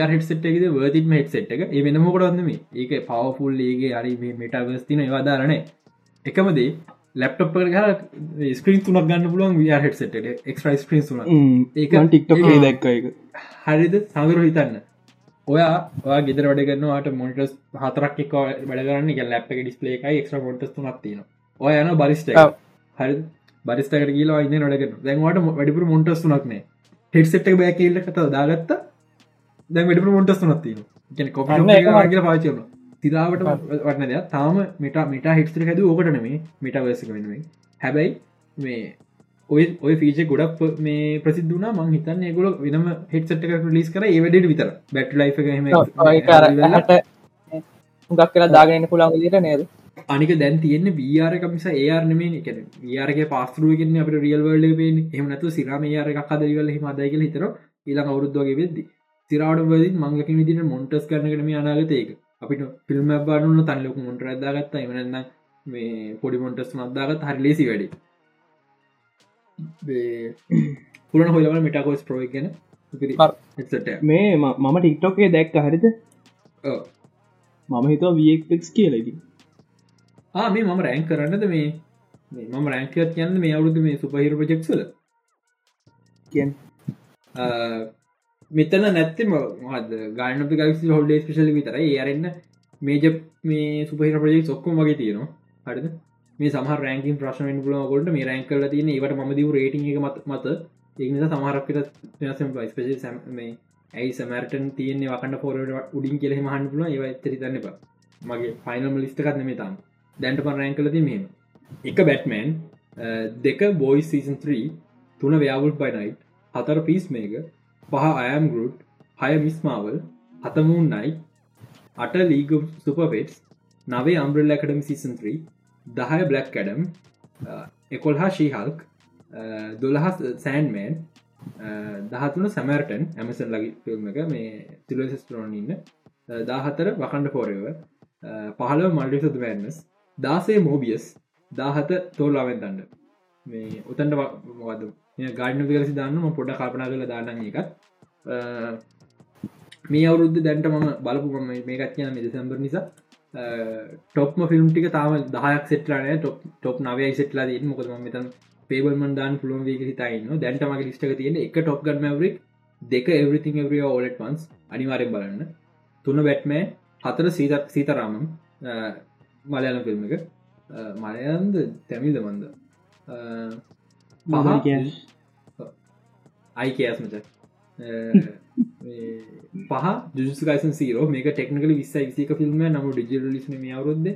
හෙට එකද වර්තිම හෙට සෙට් එක. ඒ වෙනමකොටවන්නම ඒක පවෆුල් ඒගේ හරි මෙටාවස් තින ඒවාදාරන එකමදේ ලැප්ටප් හර ස්ක්‍රීන් තුනක් ගන්න පුළුවන් හෙට සෙට එක්ස්්‍රයි ස්ක්‍රීන් තුන ඒක- ටික්ටොක් ඒක- දැක්ක එක හරිද? සඟරු හිතන්න. ඔයා ඔයා ගෙදර වැඩ ගන්නවාට මොටස් හතරක් එක වැඩ කරන්න. එක ලැප් එක ඩිස්පලේ එකයි එක්්‍ර මොටස් තුනක් තියෙන ඔය යන බරිස්ට. හරි බරිස්ටකට කියලා ඉන්න වැඩගන්න දැන්වාට වැඩිපුර මොටස් තුනක්නේ හෙට්සෙට් බෑ කියල්ල කත දාගත්ත. දැන් වැඩිපුර මොටස් තුනක් තියෙන ගැන කොප කියල පාචන තිරාවට වටන දෙයක්. තාම මිට මිට හිට්‍ර හැද ඕකට නෙමේ මිට වසක වෙනුවෙන්. හැබැයි මේ ඔය ඔය ෆීච ගොඩක් මේ ප්‍රසිදුන මං හිතන්න ගොල වෙනම හෙට්සට එක ලිස් කර ඒවැඩට විතර බැට් ලයි් හට ගක් කියලා දාගෙන පුළන් විදිට නේද අනික දැන් තියෙන බාර කමිස ඒර් නෙමේ එක යාරගේ පාස්තරුවගෙන අප රියල් වල්ඩ පේ එහමනතු සිරම යාර එකක් අදරිගල හිමදයිකල හිතර ඊලා අවුරුද්දගේ වෙද්දි. සිරාට වද මංගක විදින මොන්ටස් කරනකටම අනාගතයක අපිට ෆිල්ම් බාඩුන්න තන්ලොක මොන්ට ඇදාගත්ත එමනන්න මේ පොඩි මොන්ටස් නදදාගත් හරි ලේසි වැඩි. පුරන හොලම මිටකෝස් ප්‍රෝය ගැන. මේ මම ටික්ටොක්ේ දැක්ක. හරිද? මම හිතුව වක්ස් කියලකි ආ මේ මම රෑන් කරන්නද මේ? මේ මම රෑංකත් කියන්න මේ අවුරුදු මේ සුපහිර ප්‍රජෙක්සල කියන් මෙතන නැත්තම මද ගාන ගක් හොල්ඩ ස්පේශල විතර ඒරන්න මේජ මේ සුපහිර ප්‍රජෙක් ඔක්කොම වගේ තියෙනවා. හරිද? මේ සහ රෑකින් ප්‍රශ්න පුලකොට මේ රෑන් කල තියන ඒවට ම දව රේටිං මත මත. ඒනිස සමහරක්කට වෙනසම් ස්පේශල් සැම් මේ ඇයි සමරටන් තියන්නේ වකට පොරට උඩින් කෙල මහන් පුල ඒව ඇතරතන්න එපා. මගේ ෆයිනම ලිස්ටකත් නෙමේ තම් දැන්ට පන් රෑන් කලති මෙම එක බැට්මෑන් දෙක බෝයි සීසන් 3 තුන ව්‍යවුල් බයිනයි් හතර පිස් මේක පහ අයම් ගරුට් හය මිස්මාවල් හතමූන් නයි අට ලීග සුපපෙටස් නවේ අම්බ්‍රල් ඇකඩම සීසන් 3 දහය බ්ලක් කඩම් එකොල්හා ශීහල්ක් දොළහස් සෑන්මෑන් දහතුන සැමර්ටන් ඇමසන් ලගි ෆිල්ම් එක මේ තිලසස්ටරෝන් ඉන්න දාහතර වකණ්ඩ පෝරව පහල මල්ඩිසතු වැන්නස් දාසේ මෝබියස් දාහත තෝල්ලාවෙන් දන්න මේ උතන්ට මොකද ගාඩන විරසි දන්නම පොඩ කල්පනා කල දාන්න එකත් මේ අවුරුද්ධ දැන්ට මම බලපු මම මේකත් කියන දෙසැම්බර් නිසා ටොප්ම ෆිල්ම් ටික තාම දහයක් සෙට්ලානය ටොප් ටොප් නවයි සෙට්ලා දී මොකද මෙතන් පේබල්මන් දාන් පුළුවන් වේක හිතයින්න දැන්ට මගේ ලිස්ටක තියෙන එක ටොප් ගඩ මවරික් දෙක එවරිතින් එවරිය ඕලට වන්ස් අනිවාරෙන් බලන්න. තුන බැට්මෑ හතර සීතත් සීතරාමම් මලයාලම් ෆිල්ම් එක. මලයන්ද තැමිල්ද මන්ද? මම කිය අයිකෑස්මච පහ ජුසකයිසන් සීරෝ. මේක ටෙක්නකල විස්සයි විසික ෆිල්ම් නම ඩිජිල් ලිස්න මේ අවරුද්ද.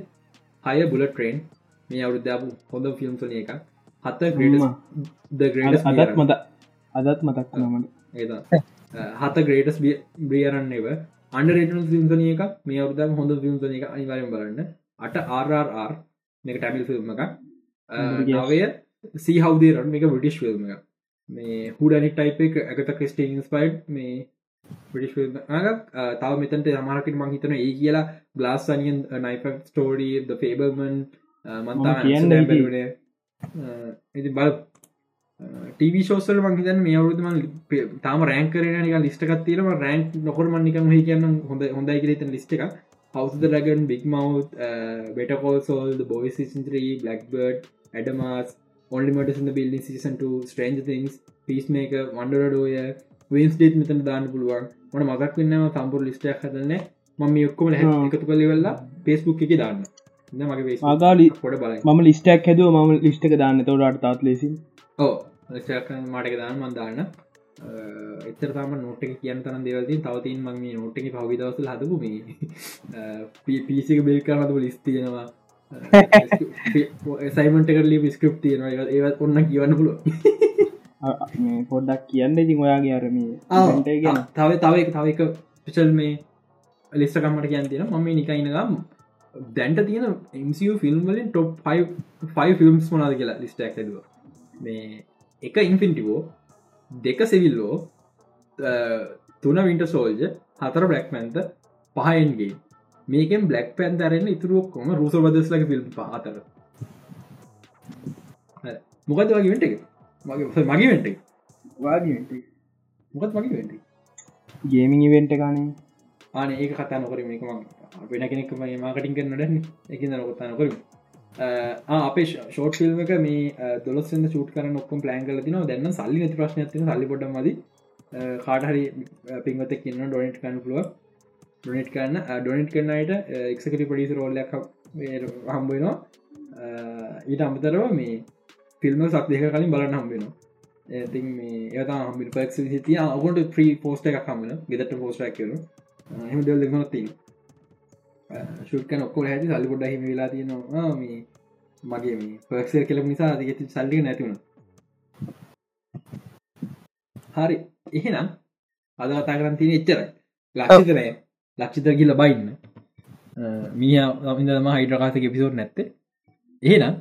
හය බුල ට්‍රේන් මේ අවුද්ධපු හොඳ ෆිල්ම් සන එක හත ග්‍රඩ අදත් මත අදත් මතක් නමට හත ග්‍රේටස් බ්‍රියරන්න එව අන්ඩරේට ෆිල්ම්සන එක මේ අවුදම් හොඳ ෆිල්ම්සන එක අනිවාරෙන් බලන්න අට ආරර් මේක ටැමිල් ෆිල්ම් එක නවය සීහවදේරන් මේක බ්‍රටිෂ් ෆිල්ම් එක මේ හුඩනි ටයිප එක ඇගත ක්‍රස්ටේන් ස්පයිඩ් මේ පිටිස් තව මෙතන්ට සමහරකට මං හිතන ඒ කියලා ගලාස් අනියන් නයිෆ ස්ටෝඩී ද ෆේබර්මන් මන්තා කියන්න. බැලුනේ ඉති බල ටීවි ශෝසල් මංහිතන් මේ අවුරුතුම තාම රෑන් කරන නික ලිස්ටකත් තිරම රෑන්ක් නොකර මන්නිකම හ කියන්න හොඳ හොඳයි කරතන ලිස්ට එක හවස රගන් බික් මව් බෙටකෝසෝල් බොයි සින්ත්‍රී බ්ලක්බර්ඩ් ඇඩමස් ඔන්ලිමට බිල්ලි සිසන්ට ස්ට්‍රේන්ජ තිංස් පිස් මේක වන්ඩරඩෝය වන්ස් ඩේත් මෙතන දාන්න පුළුවන්. මොන මදක් වන්නම සම්පුර ලිස්ටයක් හදන්න මම ඔක්කොම. එකතු කලිවෙල්ලා පේස්බුක් එක දාන්න. මගේ Facebook ආකාලි පොඩ බලයි මම ලිස්ටක් හැදුව මම ලිස්්ටක දාන්න. තොට තාත් ලෙසි ඕ මටක දාන්න මන්දාන්න එතර තම නොට කියන්න තරන් දෙවල්දී තවතින් මං මේ නොට්ටක පහවි දවසල් හදපු මේ පිසික බෙල් කරනතු ලිස් තියෙනවා. සයිමට කරලි ස්ක්‍රප් තියෙනවා. ඒවත් ඔන්න කියවන්න පුළුව පොඩ්ඩක් කියන්න ඉතින් ඔයාගේ අරම තව තව එක තව එක පිචල් මේ ලිස්සකම්මට කියන් තියෙන මම නිකයිනගම් දැන්ට තියෙන MCU ෆිල්ම් වලින් ටොප් 5 ෆිල්ම්ස් මොනාද කියලා ලිස්ටක් ඇදුව. මේ එක ඉන්ෆින්ටිවෝ දෙක සෙවිල්ලෝ තුන වින්ට සෝල්ජ හතර බ්ලක් පැන්ත පහයින්ගේ මේකෙන් බ්ලක් පැන් දරන්න ඉතුරුවක්කොම රුස බදස්ලක ෆිල්ම් පාතර මොකද වගේ වෙන්ට මගේ මගේ වෙන්ට එක. මොකත් මගේ වෙන්ට ගේමිං ඉවෙන්ට ගනේ ආන ඒක කතා නොකර මේක ම වෙන කෙනෙක්ම මාකටින් කරනට එක නොකතා නොකර අපේ ෂෝට් ෆිල්ම් එක මේ දොලස්සෙන් චුට් කර නොක්කම් ප්ලෑන් කල තින දැන්න සල්ලි නති ප්‍රශ්න තින සල්ලි පොඩ මද. කාටහරි පින්වත කියන්න ඩොනට් කන්න පුළුව ඩොනට් කරන්න ඩොනට් කරන්නයට එක්සකට පඩිස රෝල්ලයක් හම්බෙනවා ඊට අමතරව මේ ෆිල්ම සත් දෙක කලින් බලන්න හම්බෙනවා ඇති මේ ඒතා හම්බි පක් සිතිය අගොට ප්‍රී පෝස්ට එකක් හමන ගෙදට පෝස්ටක් කරු හම දෙල් දෙනොත් තින ශුට්ක නොක්කොල හැති සල්ලි පොඩ හිම වෙලා තියෙනවා. මේ මගේ මේ පක්සර් කෙල නිසා අතිගති සල්ලි නැතිවුණ හරි. එහෙනම් අද කතා කරන්න තියෙන එච්චරයි. ලක්ෂිතරය ලක්ෂිතර කියල බයින්න මිය ඉදම හයිඩ්‍රකාසක එපිසෝඩ් නැත්ත. එහෙනම්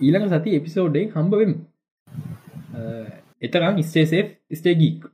ඊළඟ සති එපිසෝඩ්ඩෙන් හම්බවෙම් එතකම් ස්ටේසේ් ස්ටේගීක්